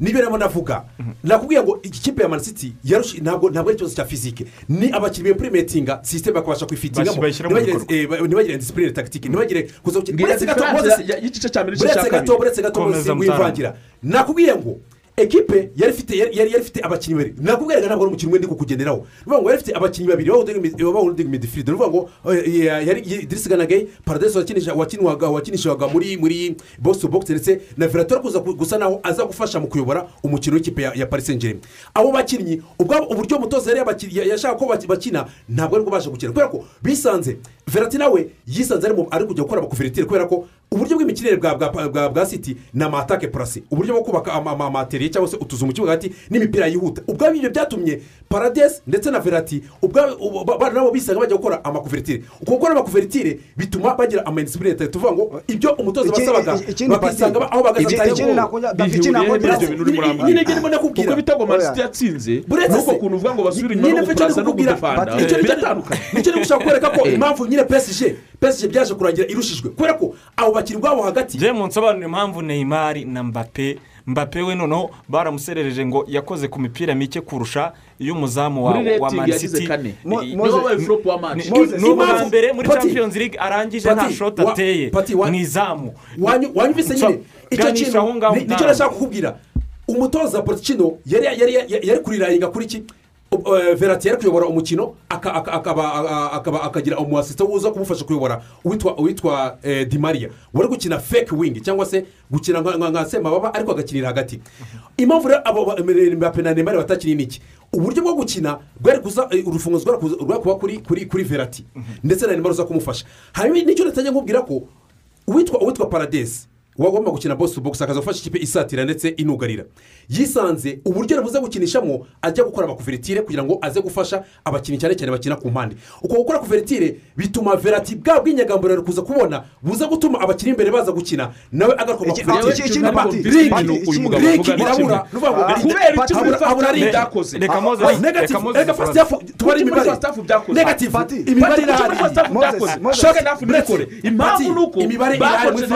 ni byo rero navuga nakubwiye ngo iki kipe ya Man City yarushi ntabwo ntabwo ari ikibazo cya fizike ni abakinnyi bempurimetinga sisiteme bakabasha mu ba- ntibagire disipurine tagitike ntibagire Buretse gato, cya gato buretse gato wivangira nakubwiye ngo ekipe yari ifite abakinnyi babiri. Nakubwiye ngo ntabwo ari umukino umwe ndi kukugenderaho ni ukuvuga ngo yari ifite abakinnyi babiri bawuldingi midifiride ni ukuvuga ngo eh, yari idirisi ganagaye paradesi wakinishaga muri muri bogisi bogisi ndetse na viratora kuza ku- gusa naho aza gufasha mu kuyobora umukino w'ikipe ya ya paris saint germain abo bakinnyi uburyo umutoza yari yashaka ko baki- bakina ntabwo ari baje gukina. Kubera ko bisanze verati nawe yisanze ari kujya gukora amakuveritire kubera ko uburyo bw'imikinire bwa bwa bwa bwa siti ni amatake purasi uburyo bwo kubaka ama- ama- amateriye cyangwa se utuzu mu kibuga hagati n'imipira yihuta ubwabo ibyo byatumye paradesi ndetse na verati nabo bisanga bajya gukora amakuveritire uko gukora amakuveritire bituma bagira amadisipurine tuvuga ngo ibyo umutoza basabaga bakisanga aho bahagaze iki- atari ikindi ho nakongera- David, bihuriye ikindi he muri nakongera- ibyo bintu urimo urambwira nyine ndimo nakubwira kuko ibitego manisiti yatsinze Buretse nuko se- ukuntu uvuga ngo basubire inyuma no gupurasa no kudefanda ni cyo nicyo- biratandukanye ni cyo niba ushaka kwereka ko Eh. impamvu nyine pesije pesije byaje kurangira irushijwe. Kubera ko abo bakinnyi bwabo hagati. Njyewe mu nsobanuro impamvu neymar na mbappe mbappe we noneho baramuserereje ngo yakoze ku mipira mike kurusha iy'umuzamu wa wa rating man yagize city. kane. Mo- ni we Moses- wabaye flop wa match. Ni ubwa mbere muri champions league arangije nta shoti ateye. Mu izamu. Wanyu- wanyumvise nyine? Icyo kintu ni cyo nashaka kukubwira. Umutoza potikino yari kurirayinga kuri ki uh, verati yari kuyobora umukino aka- aka- akaba akagira umuasisita uza kumufasha kuyobora uwitwa uwitwa eh, di maria. Wari gukina fake wing cyangwa se gukina nka- semababa ariko agakinira hagati. Impamvu rero abo ba- mbappe na neymar batakiri ni iki? Uburyo bwo gukina rwari kuza eh, urufunguzo rwari kuba kuri kuri kuri verati ndetse na neymar uza kumufasha. Hanyuma ni cyo natajya nkubwira ko uwitwa uwitwa paradesi wagomba gukina bosi bogisi akaza gufasha ikipe isatira ndetse inugarira yisanze uburyo yabuze gukinishamo ajya gukora amakuveritire kugira ngo aze gufasha abakinnyi cyane cyane bakina ku mpande uko gukora kuveritire bituma verati bwa bw'inyagamburiro kuza kubona buza gutuma abakinnyi imbere baza gukina nawe avuga ni irabura kubera muri habura- byakoze reka Ah, reka hafu tubare imibare Pati, imibare irahari impamvu ni uko imibare irahari muri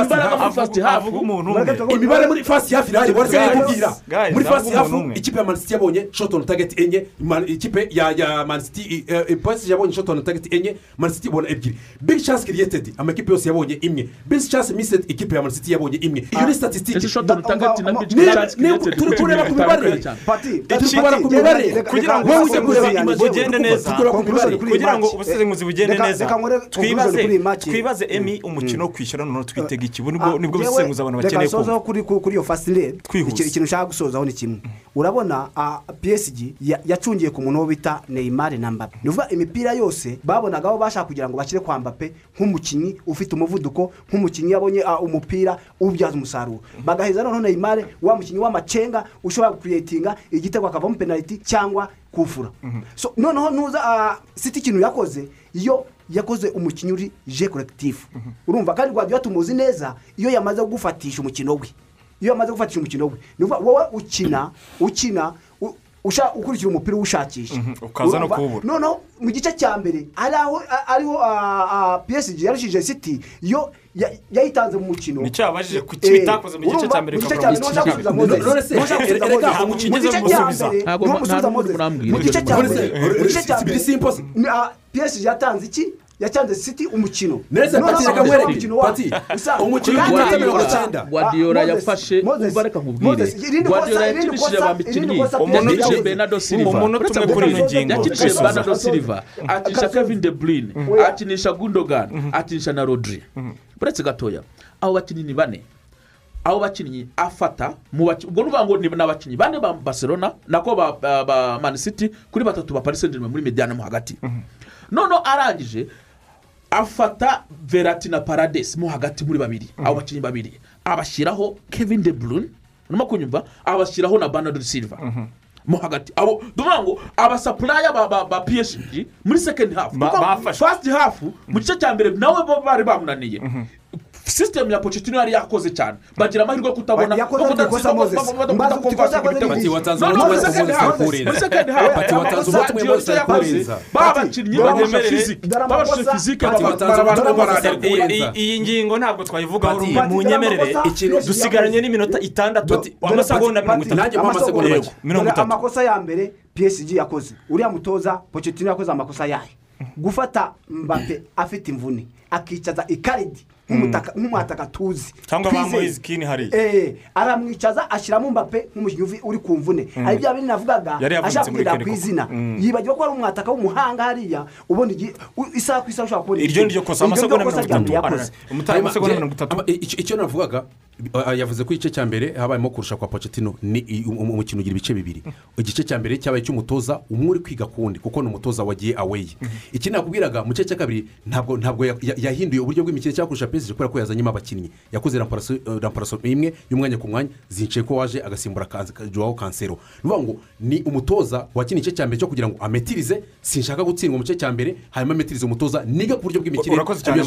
bakoze hafu imibare muri fasi hafi irahari wari Guys, kubwira muri fasi umwe. ikipe ya manisiti yabonye shotoni tageti enye ikipe ya manisiti polisi yabonye shotoni tageti enye manisiti ibona ebyiri big chance kiriyetedi amakipe yose yabonye imwe big chance misedi ikipe ya manisiti yabonye imwe iyo ni statisitike turi kureba ku mibare. Turi kubara ku mibare kugira ngo ujya kureba bugende neza kugira ngo ubusesenguzi bugende neza twibaze emi umukino wo kwishyura noneho twitega iki Ah, ni bwo busesenguzi abantu reka bakeneye kumva. kuri kuri kuri iyo fasire ikintu ushaka gusozaho ni kimwe. Urabona psg ya- yacungiye ku muntu wo bita neymar na mbappe ni ukuvuga imipira yose babonaga aho bashaka kugira ngo bashyire kwa mbappe nk'umukinnyi ufite umuvuduko nk'umukinnyi yabonye umupira uwubyaza umusaruro. Bagaheza noneho neymar wa mukinnyi w'amacenga ushobora kuretinga igitego akavamo penaliti cyangwa kufura. So noneho nuza ah, siti ikintu yakoze iyo yakoze umukinnyi uri je korekitifu urumva kandi rwanda tumuzi neza iyo yamaze gufatisha umukino we. Iyo yamaze gufatisha umukino we. Ni wowe ukina ukina ukurikira umupira uwushakisha. Ukaza no kuwubura. noneho mu gice cya mbere ariho ah, psg yarushije city yo yayitanze mu mukino Nicyo yabajije, kuki Eh, bitakoze mu gice cya mbere mu gice bikava cya mu mbere gice ni ho cya nshaka kabiri. gusubiza Moses. None se, nshaka erega, gusubiza Moses. ntabwo mu ukigeze gice mu cya gusubiza. mbere Ntabwo- ni ho nta Moses. murambwira mu gice cya mbere mu gice cya mbere ah, psg yatanze iki yatanze city umukino. Neza, Noneho Pati, reka umukino wabo. Pati, umukino Guardiola- mirongo icyenda. Guardiola yafashe umva reka nkubwire Guardiola yakinishije Umuntu Psg yakinishije bernardo silva. umuntu tumwe kuri ino ngingo yakinishije bernardo silva. Akinisha kevin de bruyne. Oya. akinisha gundogan. Akinisha na rodri. Uretse gatoya abo bakinnyi ni bane. Abo bakinnyi afata mu baki- ubwo nuvuga ngo ni ni abakinnyi bane ba barcelona nako ba ba- ba man city kuri batatu ba paris saint germain muri mediane mo hagati. Noneho arangije afata verati na paradesi mo hagati muri babiri abo bakinnyi babiri. Abashyiraho kevin de bruyne urimo kunyumva abashyiraho na bernardo silva. Mo hagati abo tuvuga ngo abasapuraya ba psg muri Ba- Kuko bafashe. first half mu gice cya mbere nawe bari bamunaniye. Sisitemu ya pocetino yari yakoze cyane. Bagira amahirwe yo kutabona. Muri babakinnyi fizike fizike yakurenza. iyi ngingo ntabwo twayivugaho rumwe mu nyemerere dusigaranye n'iminota itandatu. amasegonda mirongo itatu mirongo itatu. amakosa ya mbere psg yakoze. Uriya mutoza pocetino yakoze amakosa yayo gufata mbappe afite imvune. akicaza ikaridi nk'umwataka tuzi cyangwa ba Twizeye. moise kini hariya Eh, aramwicaza ashyiramo mbappe nk'umukinnyi uri ku mvune Mm. ari bya bindi navugaga ashaka kugendera ku izina Mm. yibagiwe ko ari umwataka w'umuhanga hariya ubundi isaha ku isaha ushobora kubona Iryo ni ryo kosa, amasegonda mirongo itatu. icyo navugaga yavuze ko igice cya mbere habayemo kurusha kwa pocetino ni um- um- umukino ugira ibice bibiri igice cya mbere cyabaye icy'umutoza umwe uri kwiga ku wundi kuko ni umutoza wagiye aweyi iki nakubwiraga mu gice cya kabiri ntabwo ntabwo ya- ya- yahinduye uburyo bw'imikino cyangwa kurusha pesije kubera ko yazanyemo abakinnyi yakoze ramparaso uh, imwe y'umwanya ku mwanya zincaye ko waje agasimbura joao kansero ni ukuvuga ngo ni umutoza wakina igice cya mbere cyo kugira ngo ametirize sinshaka gutsindwa mu gice cya mbere hanyuma ametirize umutoza niga ku buryo bw'imikino urakoze cyane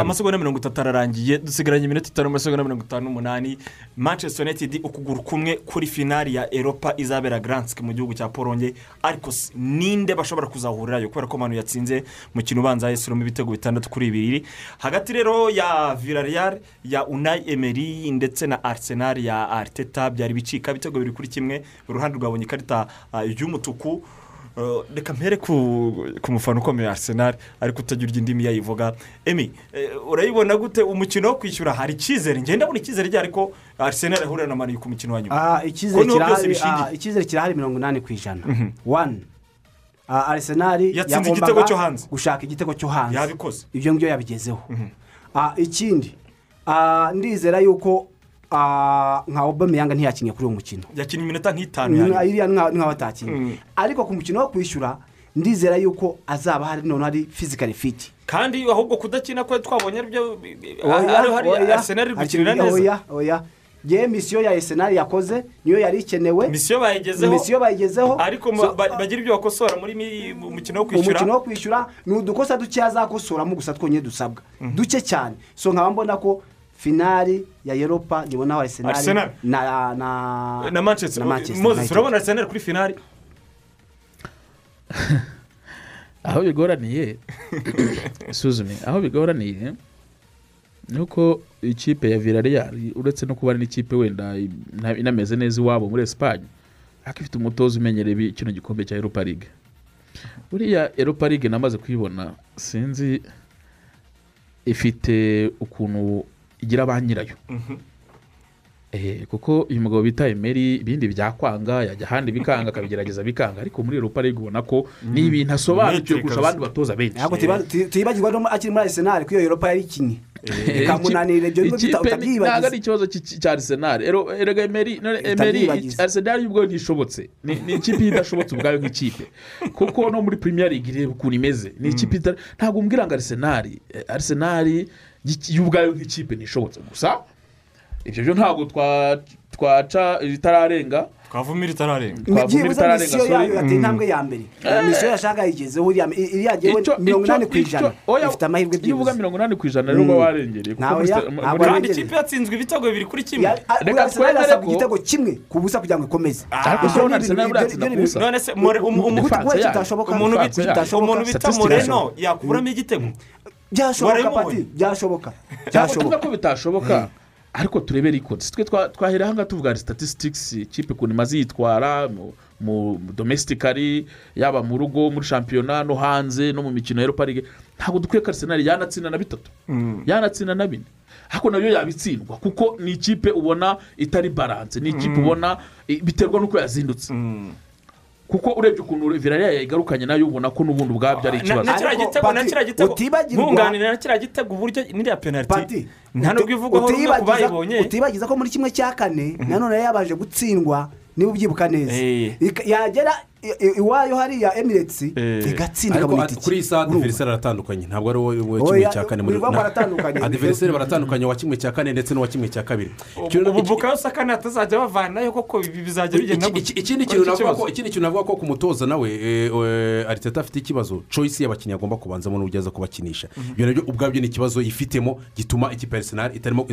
amasegonda mirongo itatu ararangiye dusigaranye iminota itanu amasegonda mirongo itanu n'umunani manchester united ukuguru kumwe kuri finali ya eropa izabera garansike mu gihugu cya polonye ariko ninde bashobora kuzahurirayo? Kubera ko manu yatsinze mukino ubanza yesiramo ibitego bitandatu kuri bibiri. Hagati rero ya villarreal ya unayi emeri ndetse na arsenal ya arteta byari bicika. Ibitego biri kuri kimwe uruhande rwabonye ikarita ah, y'umutuku. Reka mpere ku mufana ukomeye arsenal ariko utagira urya indimi yayivuga. Emi eh, urayibona gute? Umukino wo kwishyura hari icyizere? Ngenda ndabona icyizere ryari ko arsenal ahurira na mani ku mukino wa nyuma. Ah, icyizere kirahari ah, icyizere kirahari mirongo inani ku ijana. Mhm. wani Ah, arisenali Yatsinze igitego cyo hanze. gushaka igitego cyo hanze. Yabikoze. ibyo ngibyo yabigezeho. Ah, ikindi ndizera yuko nka obameyanga ntiyakinnye kuri uwo mukino. Yakinnye iminota nk'itanu nk'aho atakinnye Mm. ariko ku mukino wo kwishyura ndizera yuko azaba hari noneho ari fizikari fiti kandi ahubwo kudakina kwe twabonye ari byo Oya, ari hari oya, arsenal iri gukinira neza. oya oya. Ngewe misiyo ya esenari yakoze niyo yari ikenewe. Misiyo bayigezeho. Misiyo bayigezeho. Ariko ba- bagira ibyo bakosora muri mukino wo umukino kwishyura wo kwishyura ni udukosa duke azakosoramo gusa twonyine dusabwa. Duke cyane. So nkaba mbona ko finali ya eropa nibonaho Arsenal. arisenali na na na manchester na Manchester moses urabona arsenal kuri finali? Aho bigoraniye isuzume aho bigoraniye ni uko ikipe ya villarreal uretse no kuba ari n'ikipe wenda ina- inameze neza iwabo muri esipanye ariko ifite umutoza umenyereye ibi- kino gikombe cya eropa ligue buriya eropa ligue namaze kuyibona sinzi ifite ukuntu igira ba nyirayo. Eh, kuko uyu mugabo bita emeri ibindi byakwanga yajya ahandi bikanga akabigerageza bikanga. Ariko muri eropa ligue ubona ko ni ibintu asobanukiwe kurusha abandi batoza benshi. Ntabwo tuyiba- tu- tuyibagirwa no akiri muri arisenali ko iyo eropa yari ikinye. Ikamunanira ibyo ngibyo ikipe uta- ni- ntabwo ari utabyibagiza ikibazo cya arisenali erega emeri Utabyibagiza. arisenali ubwo ntishobotse ni ikipe idashobotse ubwayo nk'ikipe. Kuko no muri premier league ireba ukuntu imeze. Ni ikipe ita- ntabwo umbwira ngo arisenali eh, arisenali y'iki- y'ubwayo nk'ikipe ntishobotse gusa ibyo byo ntabwo twa- twaca itararenga. Twavumira itararenga. Byibuze misiyo yayo yateye intambwe ya mbere. Misiyo yashaka yayigezeho iriya yagewe mirongo inani ku ijana. ifite amahirwe iyo uvuga mirongo inani ku ijana rero uba Mm. warengereye kandi ikipe yatsinzwe ibitego bibiri kuri kimwe. Reka twemere ko- igitego kimwe ku busa kugira ngo ikomeze. Ariko Ibyo se urabona Arsenal ni ku busa. none se um- um- umuntu bita- moreno yakuramo igitego. Byashoboka pati. Byashoboka. Byashoboka. Ko bitashoboka ariko turebe rikodi twe twa- twahera ahangaha tuvuga statistics ikipe ukuntu imaze yitwara mu- domesitikari yaba mu rugo muri shampiyona no hanze no mu mikino ya ligue ntabwo dukwiye ko arisenali yanatsinda na bitatu. Yanatsinda na bine. Ariko na yo yabitsindwa kuko ni ikipe ubona itari baranse ni ikipe ubona i- biterwa n'uko yazindutse. Kuko urebye ukuntu virariya yayigarukanye na yo ubona ko n'ubundi ubwabyo ari na ikibazo. na kiriya Ariko, gitego na kiriya gitego utibagirwa- ntunganire na kiriya gitego uburyo n'iriya penaliti nta nubwo ivugwaho rumwe ku utibagiza- bayibonye. utibagiza ko muri kimwe cya kane nanone yari yabanje gutsindwa niba ubyibuka neza. Eh. Yagera iwayo hariya emirates igatsinda ariko ikabona at- itike kuri iyi saha adiveriseri aratandukanye. Ntabwo ari wowe kimwe cya kane muri adiveriseri baratandukanye wa kimwe cya kane ndetse n'uwa kimwe cya kabiri. Ubu bukayo saka natazajya bavanayo koko ibi bizajya bigenda Iki- iki- ikindi kintu navuga ko ku mutoza nawe eh, eh, ariteta afite ikibazo. Choice y'abakinnyi agomba kubanzamo n'uburyo aza kubakinisha. Ibyo na byo ubwabyo ni ikibazo yifitemo gituma ikipe ya arsenal itarimo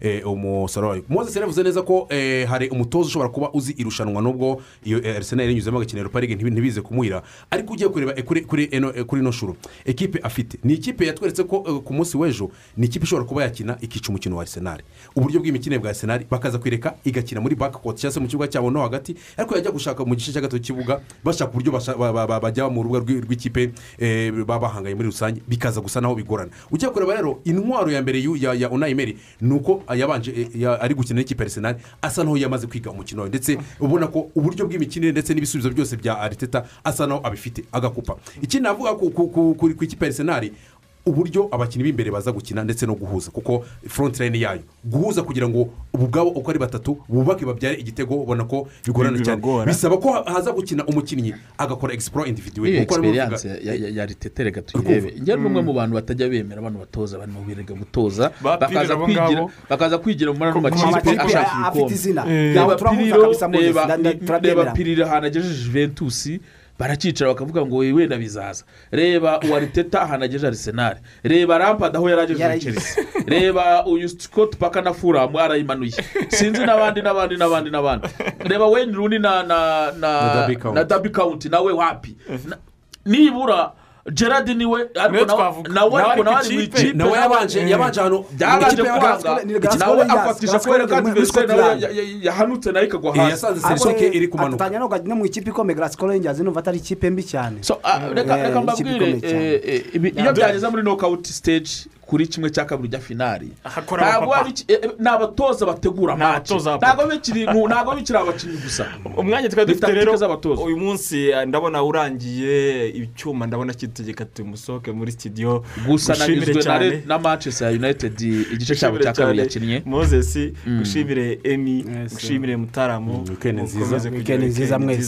eh, umusaruro wayo moses yavuze neza ko eh, hari umutoza ushobora kuba uzi irushanwa nubwo iyo eh, arsenal yanyuzemo league ntibi- ntibize kumuhira ariko ugiye kureba eh, eh, kuri ino shuro ekipe afite. Ni ikipe yatweretse ko eh, ku munsi w'ejo ni ikipe ishobora kuba yakina ikica umukino wa arsenal. Uburyo bw'imikinire bwa arsenal bakaza kwireka igakina muri court cyangwa se mu kibuga cyabo no hagati ariko yajya gushaka mu gice cya gatatu cy'ikibuga bashaka uburyo bajya mu rubuga rw'i- rw'ikipe baba bahanganye muri rusange bikaza gusa naho bigorana. Ugiye kureba rero intwaro ya mbere ya unayimeri ni uko yabanje ya- ari gukina n'ikipe ya arsenal asa naho yamaze kwiga umukino ndetse ubona ko uburyo bw'imikinire ndetse n'ibisubizo byose bya ariteta asa naho abifite agakupa. Ikindi navuga ku- ikipe ya arsenal? Uburyo abakinnyi b'imbere baza gukina ndetse no guhuza. Kuko front line yayo guhuza kugira ngo ubu bwabo uko ari batatu bubake babyare igitego ubona ko bigorana cyane. Bisaba ko haza gukina umukinnyi agakora iyo Nk'uko arimo egisperiyanse ya- ritete reka tuyirebe njyewe ni umwe mu bantu batajya bemera abantu batoza bari mu birega gutoza. Ba bakaza kwigira ngabo. bakaza kwigira muri ano Ku- mu makipe makipe ashaka afite ibikombe izina. Eh, reba piriro reba piriro ahantu agejeje juventus. Barakicara bakavuga ngo we wenda bizaza. Reba uwariteta ahantu agejeje arisenali reba rampad aho yari agejeje chelsea. reba uyu scott paka na furamu arayimanuye sinzi n'abandi n'abandi n'abandi n'abandi. Reba wayne runi na na Na dabi kawunti nawe wapi? Nibura gerard ni we nawe Nawe ariko ari nawe ari mu ikipe. nawe yabanje yabanje ahantu byabanje ikipe ya kwanga nawe Gascon kubera ko adiveriseri nawe yahanutse nawe ikagwa Eh, hasi. yasanze seshoke iri kumanuka atanya no no mu ikipe ikomeye garasiko renjazi numva atari ikipe mbi cyane. Ah, reka Eh, mbabwire eh, eh, iyo byageze muri nokawuti siteji kuri kimwe cya kabiri ujya finari eh, eh, ni abatoza bategura abapapa. ntabwo bikiri abakinnyi gusa umwanya twari dufite rero uyu munsi eh, ndabona urangiye icyuma ndabona kitegeka tumusohoke muri studio gusa nanyuzwe na cyane. Re- na manchester united igice cyabo cya kabiri yakinnye moses Mm. gushimire emi Yes, gushimire mutaramu Mm, weekend nziza. Mwese.